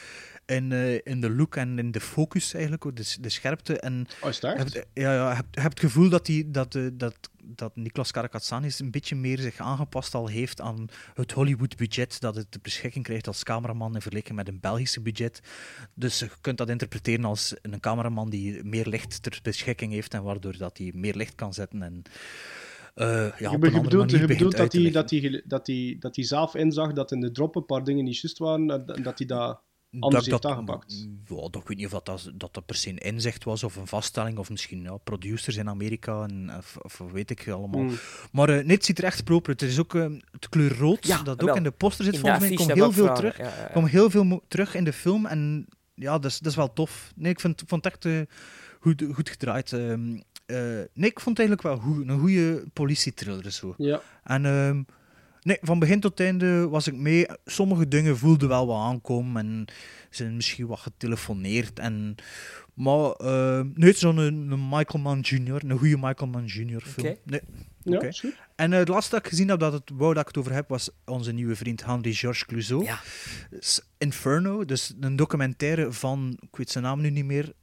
S2: In, eh, in de look en in de focus eigenlijk, ook, de, de scherpte. En
S4: Oh,
S2: hebt- ja, ja, je hebt het gevoel dat, die, dat, eh, dat, dat Niklas Karakatsanis een beetje meer zich aangepast al heeft aan het Hollywood-budget dat het ter beschikking krijgt als cameraman in vergelijking met een Belgische budget. Dus je kunt dat interpreteren als een cameraman die meer licht ter beschikking heeft en waardoor dat hij meer licht kan zetten en eh, ja,
S4: je,
S2: op
S4: be-
S2: een
S4: je bedoelt, je bedoelt dat, hij, dat, hij, dat, hij, dat hij zelf inzag dat in de drop een paar dingen niet juist waren en dat hij dat anders heeft aangepakt.
S2: Ja, dat, ik weet niet of dat, dat, dat, per se een inzicht was of een vaststelling, of misschien ja, producers in Amerika, en, of, of weet ik allemaal.
S4: Hmm.
S2: Maar eh, nee, het ziet er echt proper uit. Er is ook eh, het kleur rood,
S3: Ja,
S2: dat ook
S3: wel.
S2: in de poster zit, volgens mij. komt heel veel terug.
S3: ja,
S2: komt heel veel terug in de film en ja, dat is, dat is wel tof. Nee, ik vind, vond het echt eh, goed, goed gedraaid. Ehm, eh, nee, ik vond het eigenlijk wel goed, een goede politietriller zo.
S4: Ja.
S2: En nee, van begin tot einde was ik mee. Sommige dingen voelden wel wat aankomen en zijn misschien wat getelefoneerd. En, maar eh, nee, zo'n een, Michael Mann Jr., een goede Michael Mann Jr. film.
S3: Oké.
S2: Nee.
S4: Ja.
S2: En eh, het laatste dat ik gezien heb dat het wou dat ik het over heb, was onze nieuwe vriend Henri-Georges Clouseau.
S3: Ja.
S2: Inferno, dus een documentaire van, ik weet zijn naam nu niet meer,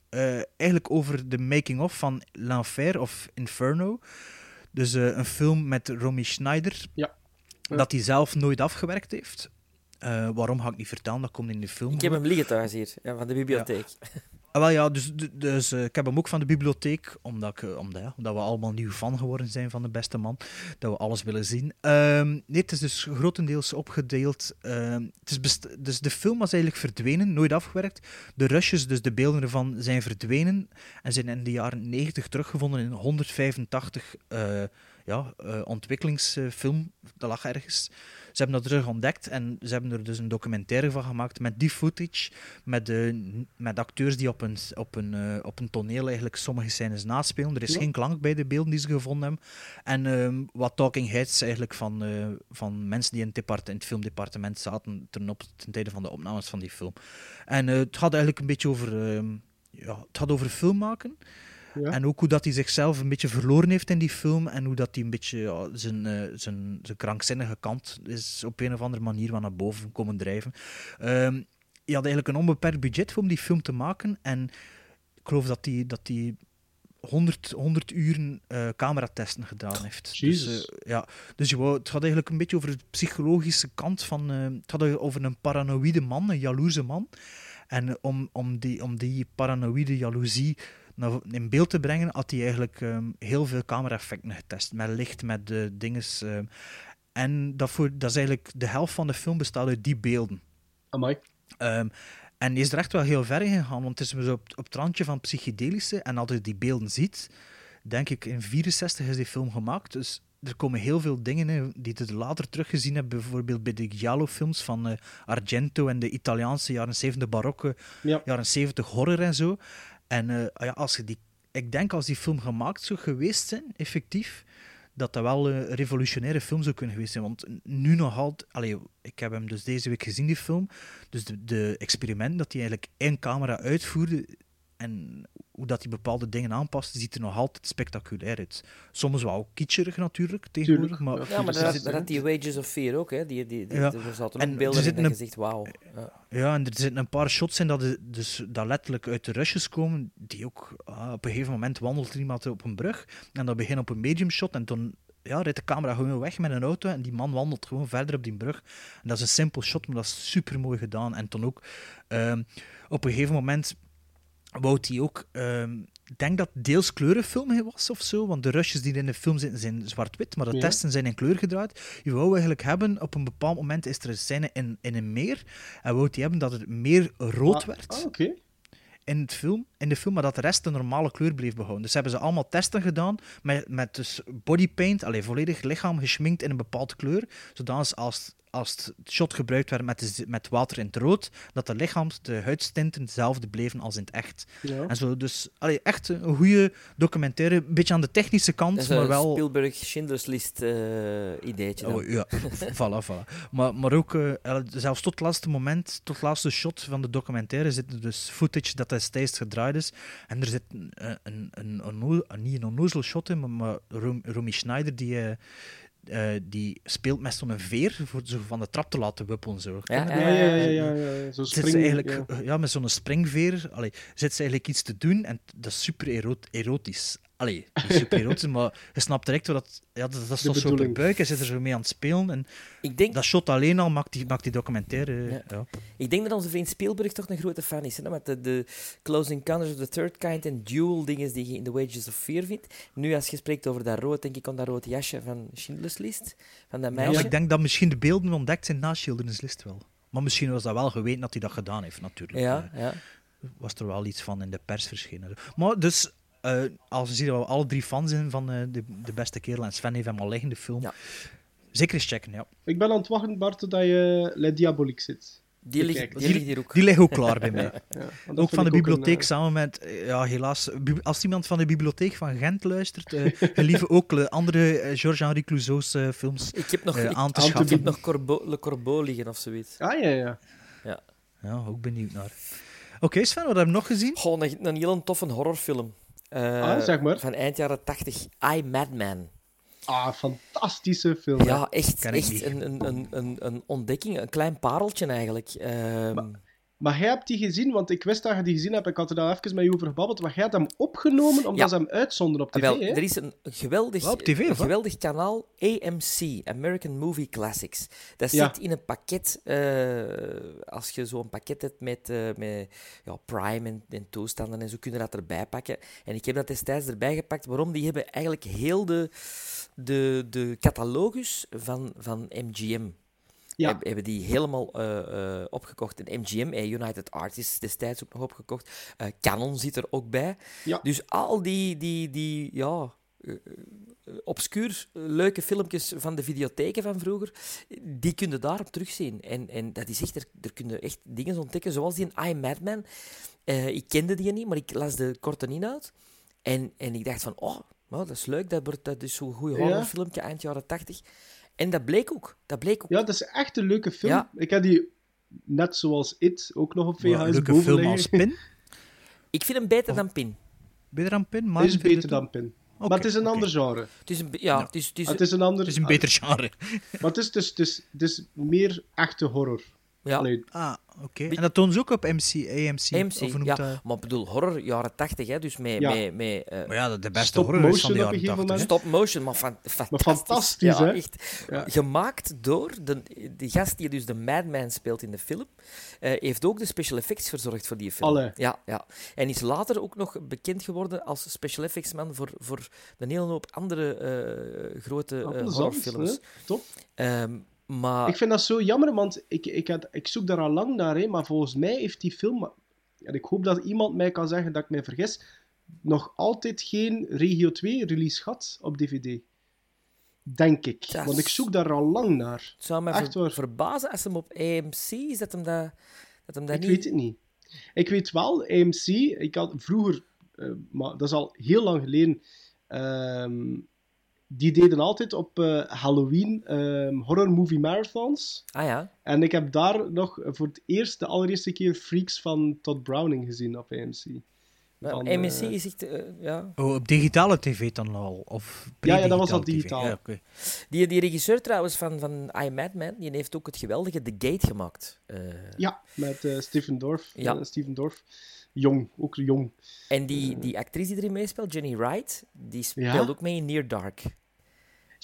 S2: eigenlijk over de making-of van L'Enfer of Inferno. Dus eh, een film met Romy Schneider,
S4: Ja. Ja.
S2: dat hij zelf nooit afgewerkt heeft. Eh, waarom ga ik niet vertellen, dat komt in de film.
S3: Ik heb hem liggen thuis hier, ja, van de bibliotheek.
S2: Ah, wel ja, dus, dus eh, ik heb hem ook van de bibliotheek, omdat, ik, eh, omdat, ja, we allemaal nieuw fan geworden zijn van de beste man, dat we alles willen zien. Nee, het is dus grotendeels opgedeeld. ehm, het is dus de film was eigenlijk verdwenen, nooit afgewerkt. De rushes, dus de beelden ervan, zijn verdwenen en zijn in de jaren 90 teruggevonden in 185 eh, ja, ontwikkelingsfilm. Dat lag ergens. Ze hebben dat terug ontdekt en ze hebben er dus een documentaire van gemaakt met die footage, met, de, met acteurs die op een, op, een, eh, op een toneel eigenlijk sommige scènes naspelen. Er is
S4: Ja.
S2: geen klank bij de beelden die ze gevonden hebben. En ehm, wat talking heads eigenlijk van, eh, van mensen die in het, depart- in het filmdepartement zaten ten, op, ten tijde van de opnames van die film. En eh, het gaat eigenlijk een beetje over, ehm, ja, het gaat over film maken.
S4: Ja.
S2: En ook hoe dat hij zichzelf een beetje verloren heeft in die film. En hoe dat hij een beetje ja, zijn, eh, zijn, zijn krankzinnige kant is op een of andere manier wat naar boven komen drijven. Ehm hij had eigenlijk een onbeperkt budget om die film te maken. En ik geloof dat hij, dat hij 100, 100 uren eh, cameratesten gedaan heeft. Dus,
S4: Jezus.
S2: eh, ja. dus je wou- het gaat eigenlijk een beetje over de psychologische kant van... het gaat over een paranoïde man, een jaloerse man. En om, om, die, om die paranoïde jaloezie in beeld te brengen, had hij eigenlijk ehm, heel veel camera-effecten getest. Met licht, met de dinges. ehm. en dat, voor, dat is eigenlijk de helft van de film bestaat uit die beelden.
S4: Amai.
S2: Ehm, en die is er echt wel heel ver in gegaan, want het is zo op, op het randje van psychedelische. En als je die beelden ziet, denk ik, in 64 is die film gemaakt. Dus er komen heel veel dingen in die je later teruggezien hebt, bijvoorbeeld bij de Giallo-films van eh, Argento en de Italiaanse jaren 70 barokke,
S4: Ja.
S2: jaren 70 horror en zo. En eh, ja, als je die, ik denk als die film gemaakt zou geweest zijn, effectief, dat dat wel een revolutionaire film zou kunnen geweest zijn. Want nu nog altijd... Allee, ik heb hem dus deze week gezien, die film. Dus de, de experiment dat hij eigenlijk in camera uitvoerde en hoe dat hij bepaalde dingen aanpaste, ziet er nog altijd spectaculair uit. Soms wel kitscherig natuurlijk, tegenwoordig. Maar
S3: Ja, maar daar had die Wages of Fear ook, hè. Die, die, die,
S2: Ja.
S3: Er zaten
S2: En
S3: ook
S2: er
S3: beelden in dat je zegt, wauw. Ja.
S2: Ja, en er zitten een paar shots in dat, de- dus, dat letterlijk uit de rushes komen, die ook... ah, op een gegeven moment wandelt iemand op een brug, en dat begint op een medium shot, en dan ja, rijdt de camera gewoon weg met een auto, en die man wandelt gewoon verder op die brug. En dat is een simpel shot, maar dat is super mooi gedaan. En dan ook, ehm, op een gegeven moment wou hij ook... ehm, ik denk dat het deels kleurenfilm was of zo, want de rushes die in de film zitten zijn zwart-wit, maar de
S4: Ja.
S2: testen zijn in kleur gedraaid. Je wou eigenlijk hebben, op een bepaald moment is er een scène in, in een meer, en wou hij hebben dat het meer rood
S4: Ah,
S2: werd
S4: ah, oké.
S2: in, het film, in de film, maar dat de rest de normale kleur bleef behouden. Dus hebben ze allemaal testen gedaan met, met dus bodypaint, alleen volledig lichaam geschminkt in een bepaalde kleur, zodat als, als het shot gebruikt werd met, de met water in het rood, dat de lichaams, de huidstinten hetzelfde bleven als in het echt.
S4: Ja.
S2: En zo, dus allee, echt een goede documentaire, een beetje aan de technische kant,
S3: Dat is
S2: maar
S3: een
S2: wel...
S3: Spielberg Schindler's List eh, ideetje. dan.
S2: Oh, ja, *laughs* voilà, voilà. Maar, maar ook, eh, zelfs tot het laatste moment, tot het laatste shot van de documentaire, zit er dus footage dat destijds gedraaid is. En er zit een, een, een, een, onno- niet een onnozel shot in, maar, maar Rom- Romy Schneider, die, eh, eh, die speelt met zo'n veer voor zo van de trap te laten wuppelen. Zo.
S3: Ja,
S4: Ja, ja, ja, ja. ja. Zo
S2: Zit ze eigenlijk,
S4: ja.
S2: ja. met zo'n springveer, allee, zit ze eigenlijk iets te doen en dat is super erot- erotisch. Allee, niet super maar je snapt direct dat, ja, dat, dat toch zo op buik, hij zit er zo mee aan het spelen. En
S3: Ik denk,
S2: dat shot alleen al maakt die, maakt die documentaire.
S3: Ja.
S2: Ja.
S3: ik denk dat onze vriend Spielberg toch een grote fan is. Hè? Met de, de Close Encounters of the Third Kind en Duel dingen die je in The Wages of Fear vindt. Nu, als je spreekt over dat rood, denk ik aan dat rood jasje van Schindler's List. Van dat
S2: Ja,
S3: meisje.
S2: maar ik denk dat misschien de beelden ontdekt zijn na Schilderens List wel. Maar misschien was dat wel geweten dat hij dat gedaan heeft, natuurlijk.
S3: ja,
S2: Eh,
S3: ja.
S2: was er wel iets van in de pers verschenen. Maar dus, eh, als we zien dat we alle drie fan zijn van eh, de, de beste kerel en Sven heeft hem al liggen, de film.
S3: Ja.
S2: Zeker eens checken, ja.
S4: Ik ben aan het wachten, Bart, tot je Le Diabolique zit.
S3: Die, ligt, die ligt hier ook.
S2: Die liggen ook klaar bij *laughs* mij.
S4: Ja, dat
S2: ook van de
S4: een,
S2: bibliotheek
S4: eh,
S2: samen met, eh, ja helaas, als iemand van de bibliotheek van Gent luistert, eh *laughs* gelieve ook eh, andere eh, Georges-Henri Clouseau's eh, films
S3: Ik heb nog,
S2: eh,
S3: ik,
S2: aan te schaffen.
S3: ik heb nog Corbeau, Le Corbeau liggen of zoiets.
S4: Ah, ja, ja.
S2: Ja, ook benieuwd naar. Oké Sven, wat hebben we nog gezien?
S3: Gewoon een, een heel toffe horrorfilm. Eh,
S4: Ah, zeg maar.
S3: Van eind jaren 80. I, Madman.
S4: Ah, fantastische film.
S3: Ja, echt, echt een, een, een, een ontdekking. Een klein pareltje eigenlijk. Ehm,
S4: Maar jij hebt die gezien, want ik wist dat je die gezien hebt. Ik had er daar even met je over gebabbeld. Maar jij hebt hem opgenomen omdat
S3: Ja.
S4: ze hem uitzonden op tv,
S3: wel,
S4: hè?
S3: er is een geweldig,
S2: tv,
S3: een geweldig kanaal, AMC, American Movie Classics. Dat
S4: Ja.
S3: zit in een pakket, eh, als je zo'n pakket hebt met, eh, met ja, Prime en, en toestanden en zo, kun je dat erbij pakken. En ik heb dat destijds erbij gepakt. Waarom? Die hebben eigenlijk heel de, de, de catalogus van, van MGM.
S4: Ja.
S3: Heb- hebben die helemaal eh, eh, opgekocht. En MGM, eh, United Artists, destijds ook nog opgekocht. Canon zit er ook bij.
S4: Ja.
S3: Dus al die, die, die ja, obscuur leuke filmpjes van de videotheken van vroeger, die kun je daarop terugzien. En, en dat is echt, er, er kun je echt dingen ontdekken, zoals die in I, Madman. Ik kende die niet, maar ik las de korte inhoud. En, en ik dacht van, oh, nou, dat is leuk, dat, wordt, dat is zo'n goed
S4: Ja.
S3: horrorfilmpje eind jaren tachtig. En dat bleek ook. Dat bleek ook.
S4: Ja, dat is echt een leuke film.
S3: Ja.
S4: Ik heb die, net zoals It, ook nog op VHS
S2: een leuke
S4: boven
S2: film als Pin. *laughs*
S3: Ik vind hem beter dan Pin.
S2: Beter dan Pin? Maar
S4: Het is beter dan Pin. Maar het is een ander genre.
S3: Het is een, ja, Het is, het is,
S4: Het is een ander...
S2: Het is een beter *laughs* genre.
S4: Maar het is, dus, het is, het is meer echte horror.
S3: Ja.
S4: Allee,
S2: Ah, oké. En dat tonen ze ook op MC, AMC?
S3: AMC,
S2: of
S3: ja.
S2: dat?
S3: Maar ik bedoel, horror jaren 80, hè, dus met,
S4: Ja.
S3: met, met eh,
S2: Maar ja, de beste horror is van de jaren
S4: een gegeven
S2: 80.
S4: moment.
S3: stop motion, maar, fan, fantastisch.
S4: fantastisch,
S3: ja,
S4: hè?
S3: Echt.
S4: Ja.
S3: Gemaakt door de, die gast die dus de Madman speelt in de film, eh, heeft ook de special effects verzorgd voor die film.
S4: Allee.
S3: Ja, ja. En is later ook nog bekend geworden als special effects man voor, voor een hele hoop andere eh, grote horrorfilms.
S4: Top.
S3: Ehm, maar
S4: Ik vind dat zo jammer, want ik, ik, had, ik zoek daar al lang naar, hè, maar volgens mij heeft die film, en ik hoop dat iemand mij kan zeggen dat ik mij vergis, nog altijd geen Regio 2 release gehad op DVD. Denk ik.
S3: Dat
S4: Want ik zoek daar al lang naar.
S3: het zou me
S4: Echt
S3: ver-
S4: waar.
S3: verbazen als hem op AMC is dat hem dat, dat, hem dat
S4: Ik
S3: niet...
S4: weet het niet. Ik weet wel, AMC, ik had vroeger, eh, maar dat is al heel lang geleden, ehm, die deden altijd op eh, Halloween ehm, horror movie marathons.
S3: Ah ja.
S4: En ik heb daar nog voor het eerst, de allereerste keer, Freaks van Todd Browning gezien op AMC.
S3: AMC
S4: eh,
S3: is echt... eh, ja.
S2: Oh, op digitale tv dan al? Of
S4: Ja, ja, dat was al digitaal.
S2: Ja, oké.
S3: Die, die regisseur trouwens van, van I, Madman, die heeft ook het geweldige The Gate gemaakt. Eh,
S4: Ja, met Stephen Dorff.
S3: Ja.
S4: Stephen Dorff. Jong, ook jong.
S3: En die, die actrice die erin meespeelt, Jenny Wright, die speelt
S4: Ja?
S3: ook mee in Near Dark.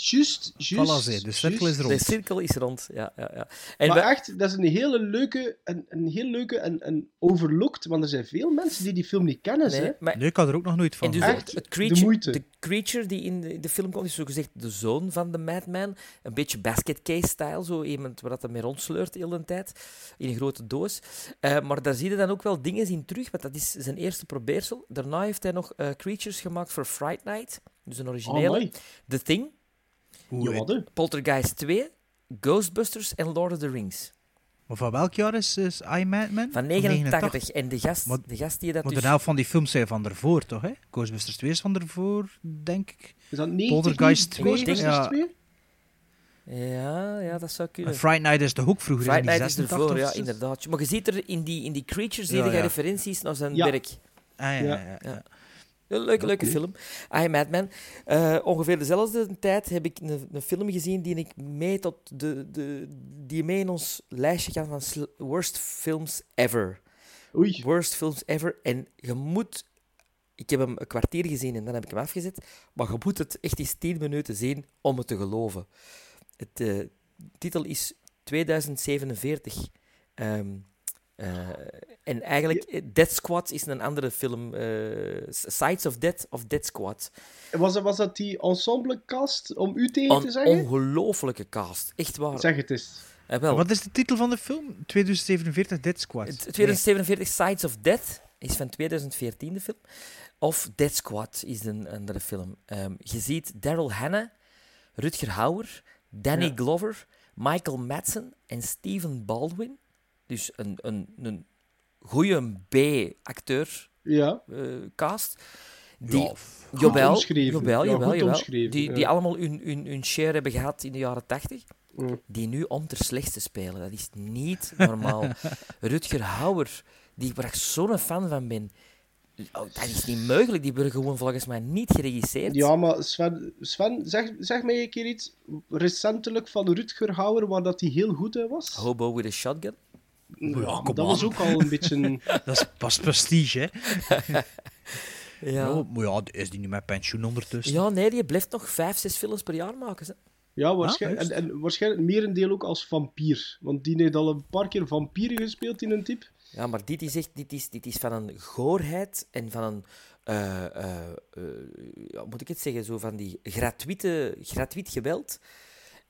S4: Juist, juist.
S2: Voilà, de cirkel is rond.
S3: De cirkel is rond, ja. ja, ja. En
S4: maar
S3: we-
S4: echt, dat is een hele leuke, een, een heel leuke en, en overlooked, want er zijn veel mensen die die film niet kennen.
S3: nee,
S4: hè.
S3: maar,
S2: Nee, ik had er ook nog nooit van
S3: en dus het,
S4: Echt de
S3: creature,
S4: moeite.
S3: de creature die in de, in de film komt, is zogezegd de zoon van de Madman. Een beetje basket case-style, zo iemand waar dat hij mee rondsleurt de hele tijd, in een grote doos. Eh, maar daar zie je dan ook wel dingen in terug, want dat is zijn eerste probeersel. Daarna heeft hij nog eh, creatures gemaakt voor Fright Night, dus een originele. The Thing,
S2: Hoe-
S4: Ja, hè.
S3: Poltergeist 2, Ghostbusters en Lord of the Rings.
S2: Maar van welk jaar is, is I, Madman?
S3: Van 89. En de gast,
S2: Maar-
S3: de gast die dat
S2: Maar
S3: dus...
S2: de helft van die films zijn van ervoor, toch? Hè? Ghostbusters 2 is van ervoor, denk ik.
S4: Is dat 90
S2: Poltergeist
S4: niet?
S2: 2,
S4: Ghostbusters
S2: ja.
S4: 2?
S3: Ja, ja, dat zou
S2: En
S3: kunnen.
S2: Fright Night is toch ook vroeger?
S3: Fright Night is
S2: 86
S3: ervoor, ja, inderdaad. Maar je ziet er in die, in die creatures zie
S2: Ja,
S3: je
S2: ja.
S3: referenties naar zijn
S4: Ja.
S3: werk.
S2: Ah, ja. Ja.
S3: Een leuke, leuke film. I Am Madman. Eh, ongeveer dezelfde tijd heb ik een, een film gezien die ik mee tot de, de, die mee in ons lijstje gaat van worst films ever.
S4: Oei.
S3: Worst films ever. En je moet... Ik heb hem een kwartier gezien en dan heb ik hem afgezet. Maar je moet het echt eens tien minuten zien om het te geloven. Het eh, titel is 2047. Ehm, eh, en eigenlijk, eh, Dead Squad is een andere film. eh, Sides of Death of Dead Squad.
S4: Was dat, was dat die ensemblecast, om u tegen te
S3: Een
S4: zeggen?
S3: ongelofelijke cast. Echt waar.
S4: Zeg het eens.
S3: Wel.
S2: Wat is de titel van de film? 2047 Dead Squad.
S3: Het 2047 Sides of Death is van 2014 de film. Of Dead Squad is een andere film. Ehm, je ziet Daryl Hannah, Rutger Hauer, Danny
S4: Ja.
S3: Glover, Michael Madsen en Stephen Baldwin. Dus een, een, een goede B-acteur
S4: Ja.
S3: eh, cast. Die,
S4: Ja, goed
S3: jawel,
S4: omschreven.
S3: jawel,
S4: Ja,
S3: jawel,
S4: goed
S3: jawel.
S4: omschreven,
S3: Die,
S4: ja.
S3: die allemaal hun, hun, hun share hebben gehad in de jaren 80.
S4: Mm.
S3: Die nu om ter slechtste spelen. Dat is niet normaal. *laughs* Rutger Hauer, die, waar ik zo'n fan van ben. Oh, dat is niet mogelijk. Die worden gewoon volgens mij niet geregisseerd.
S4: Ja, maar Sven, Sven zeg, zeg mij een keer iets recentelijk van Rutger Hauer waar dat hij heel goed in was.
S3: Hobo with a shotgun.
S4: Ja, dat was ook al een beetje... een- *laughs*
S2: Dat is pas prestige, hè? *laughs*
S3: Ja.
S2: Ja, maar ja, is die nu met pensioen ondertussen?
S3: ja, nee, die blijft nog vijf, zes films per jaar maken. Ze.
S4: Ja, waarschijnlijk,
S2: juist.
S4: en, en waarschijnlijk merendeel ook als vampier. Want die heeft al een paar keer vampieren gespeeld in een type.
S3: Ja, maar dit is echt dit is, dit is van een goorheid en van een. eh, eh, eh, ja, moet ik het zeggen? Zo van die gratuite, gratuit geweld.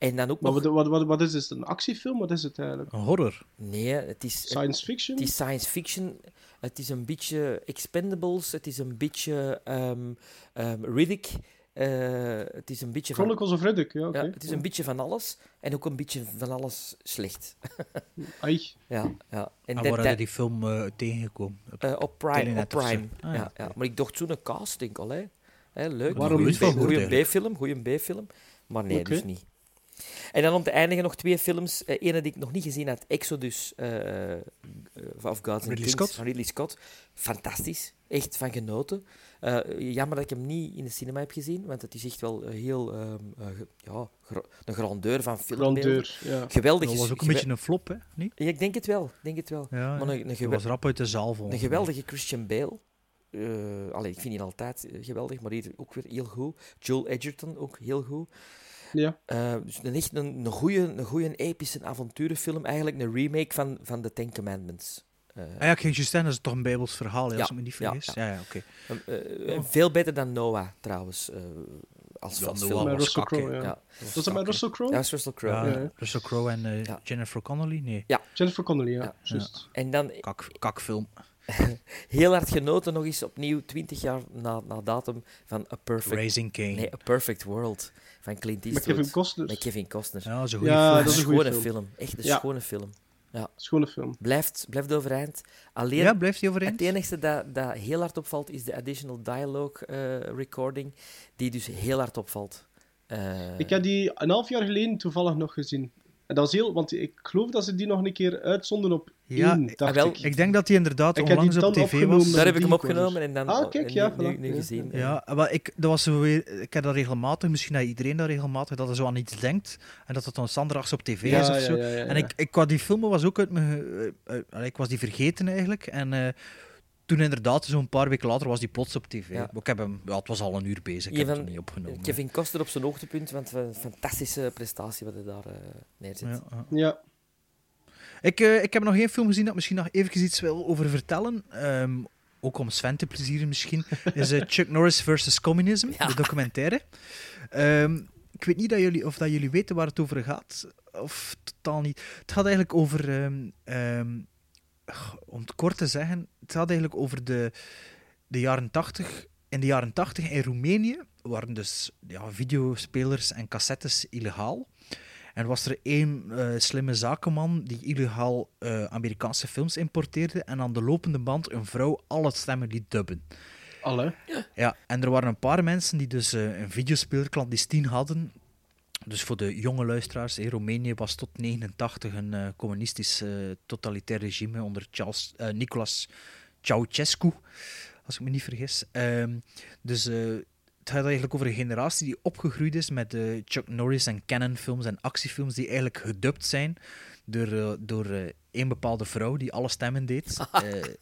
S3: En dan ook
S4: Maar
S3: nog.
S4: wat, wat, wat, is het? Een actiefilm? Wat is het eigenlijk?
S2: Een horror.
S3: Nee, het is.
S4: Science fiction?
S3: Het is science fiction. Het is een beetje Expendables. Het is een beetje ehm ehm, Riddick. eh, het is een beetje van,
S4: Chronicles of Riddick, ja, oké.
S3: ja, het is een beetje van alles. En ook een beetje van alles slecht. *laughs*
S4: Ai.
S3: ja, ja. En
S2: En
S3: dat-
S2: waar
S3: dat-
S2: heb je die film eh, tegengekomen? Op-
S3: eh, op Prime. Op? Prime.
S2: Ah,
S3: ja,
S2: ja,
S3: ja. Maar ik dacht zo'n cast, denk ik al. Hè. Hè, leuk.
S4: Waarom
S3: Goeie Goeie? B-film. Goeie B-film. Maar nee,
S4: Oké.
S3: dus niet. En dan om te eindigen nog twee films. Eén ene die ik nog niet gezien had, Exodus eh, eh, of Gods and
S2: Ridley
S3: Kings
S2: Scott?
S3: van Ridley Scott. Fantastisch. Echt van genoten. Eh, jammer dat ik hem niet in de cinema heb gezien, want het is echt wel heel... ehm, eh, ge- ja, gro- een grandeur van filmbeelden.
S4: Grandeur, ja.
S3: Geweldig.
S2: Dat was ook een beetje een flop, hè? Niet?
S3: Ja, ik denk het wel. Ik denk het wel.
S2: Ja,
S3: maar een,
S2: Die was rap uit de zaal, volgens
S3: een geweldige Christian Bale. Eh, allee, ik vind die altijd eh, geweldig, maar hier ook weer heel goed. Joel Edgerton ook heel goed.
S4: Ja.
S3: Eh, dus een, echt een, een goede, een goede epische avonturenfilm. Eigenlijk een remake van, van The Ten Commandments. Eh,
S2: Ah ja, zeggen, dat is toch een bijbels verhaal,
S3: Ja,
S2: als ik me niet
S3: ja,
S2: vergis.
S3: ja.
S2: Ja, ja, oké.
S3: eh, veel beter dan Noah, trouwens. eh, als
S2: Ja,
S3: als
S2: Noah was
S4: Russell. Crowe, ja.
S3: Ja.
S4: Was dat met Russell Crowe?
S3: Ja, dat is Russell Crowe.
S2: Ja,
S3: Ja.
S4: ja.
S2: Russell Crowe en
S3: Ja.
S2: Jennifer Connelly? Nee,
S4: Jennifer Connelly, ja.
S3: Ja. En dan
S2: kak, kakfilm. *laughs*
S3: heel hard genoten, nog eens opnieuw, 20 jaar na, na datum, van A Perfect,
S2: Raising Kane.
S3: nee, A Perfect World van Clint
S4: Met
S3: Eastwood.
S4: Kevin Costner.
S3: Met Kevin Costner.
S2: Ja, dat is een goede
S4: Ja,
S2: film.
S4: dat is een
S3: schone
S4: goede
S3: film.
S4: film.
S3: Echt een
S4: Ja.
S3: schone film. Ja.
S4: Schone film.
S3: Blijft, blijft overeind. Alleen,
S2: Ja, blijft hij overeind?
S3: Het enige dat, dat heel hard opvalt, is de additional dialogue eh, recording, die dus heel hard opvalt. Eh,
S4: Ik heb die een half jaar geleden toevallig nog gezien. En dat is heel... Want ik geloof dat ze die nog een keer uitzonden op
S2: Ja,
S4: één,
S2: ik-
S4: dacht
S3: wel,
S4: ik.
S2: Ik denk dat hij inderdaad
S4: Ik
S2: onlangs
S4: die
S2: op tv was.
S3: daar heb ik hem
S4: die
S3: opgenomen en dan
S4: Ah, kijk, ja,
S3: nu, nu,
S4: voilà.
S3: nu
S4: Ja.
S3: gezien.
S2: Ja, maar ik, dat was zo weer, ik heb dat regelmatig, misschien dat iedereen dat regelmatig, dat er zo aan iets denkt en dat het dan zondags op tv
S4: Ja,
S2: is of
S4: ja,
S2: zo.
S4: ja, ja,
S2: En ik, ik was die filmen was ook uit mijn, ik was die vergeten eigenlijk en eh, toen inderdaad, zo'n paar weken later was die plots op tv.
S3: Ja.
S2: Ik heb hem, ja, het was al een uur bezig, ik heb toen niet opgenomen.
S3: Kevin Costner op zijn hoogtepunt, want een fantastische prestatie wat hij daar eh, neerzet.
S2: Ja, ja.
S4: Ja.
S2: Ik, eh, ik heb nog geen film gezien dat misschien nog even iets wil over vertellen. Ehm, ook om Sven te plezieren misschien. *laughs* Is eh, Chuck Norris versus Communism,
S3: Ja.
S2: de documentaire. Ehm, ik weet niet dat jullie, of dat jullie weten waar het over gaat. Of totaal niet. Het gaat eigenlijk over... ehm, ehm, om het kort te zeggen, het gaat eigenlijk over de, de jaren 80. In de jaren 80 in Roemenië waren dus ja, videospelers en cassettes illegaal. En was er één eh, slimme zakenman die illegaal eh, Amerikaanse films importeerde en aan de lopende band een vrouw al het stemmen liet dubben.
S4: Alle.
S2: Ja, en er waren een paar mensen die dus eh, een videospeler clandestien hadden. Dus voor de jonge luisteraars, in Roemenië was tot 89 een eh, communistisch eh, totalitair regime onder Charles, Nicolas Ceausescu. als ik me niet vergis. Ehm, dus het gaat eigenlijk over een generatie die opgegroeid is met eh, Chuck Norris en Cannon films en actiefilms die eigenlijk gedubt zijn door, door één bepaalde vrouw die alle stemmen deed. *laughs*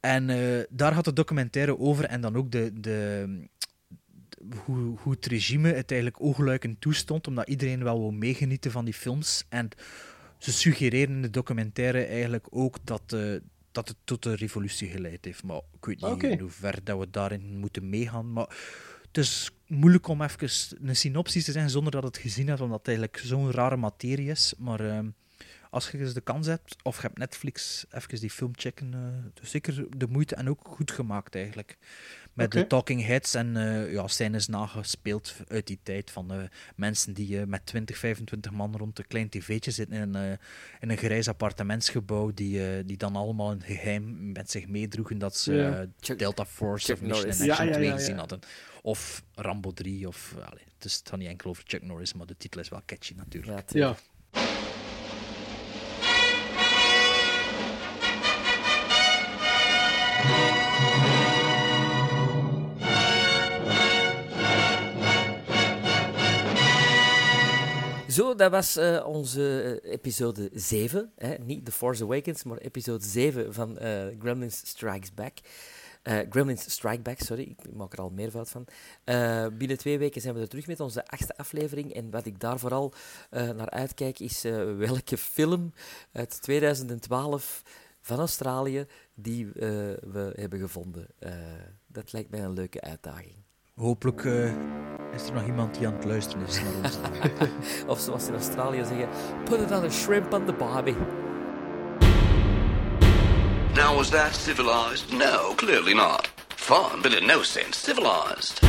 S2: En daar gaat de documentaire over en dan ook de, de, de- hoe, hoe het regime het eigenlijk oogluikend toestond, omdat iedereen wel wil meegenieten van die films. En ze suggereren in de documentaire eigenlijk ook dat, eh, dat het tot een revolutie geleid heeft. Maar ik weet niet in hoever dat we daarin moeten meegaan. Maar het is moeilijk om even een synopsis te zeggen zonder dat het gezien hebt, omdat het eigenlijk zo'n rare materie is. Maar ehm, als je eens de kans hebt, of je hebt Netflix, even die film checken. is zeker de moeite en ook goed gemaakt eigenlijk. Met de talking heads en eh ja, scènes nagespeeld uit die tijd van eh, mensen die eh, met 20, 25 man rond een klein tv'tje zitten in, een, in een grijs appartementsgebouw, die, die dan allemaal in geheim met zich meedroegen dat ze Delta Force
S3: Chuck
S2: of Mission
S3: Norris.
S2: Action
S4: Ja, ja,
S2: 2
S4: ja, ja.
S2: gezien hadden. Of Rambo 3, of... allee, het, is, het gaat niet enkel over Chuck Norris, maar de titel is wel catchy natuurlijk.
S3: Ja, Zo, dat was eh, onze eh, episode 7. Hè? Niet The Force Awakens, maar episode 7 van eh, Gremlins Strikes Back. Gremlins Strike Back, sorry, ik maak er al meervoud van. Binnen twee weken zijn we er terug met onze achtste aflevering. En wat ik daar vooral naar uitkijk, is welke film uit 2012 van Australië die we hebben gevonden. Dat lijkt mij een leuke uitdaging.
S2: Hopelijk eh, is er nog iemand die aan het luisteren is naar ons. *laughs*
S3: Of zoals ze in Australië zeggen, put another shrimp on the barbie.
S9: Now, was that civilized? No, clearly not. Fun, but in no sense civilized.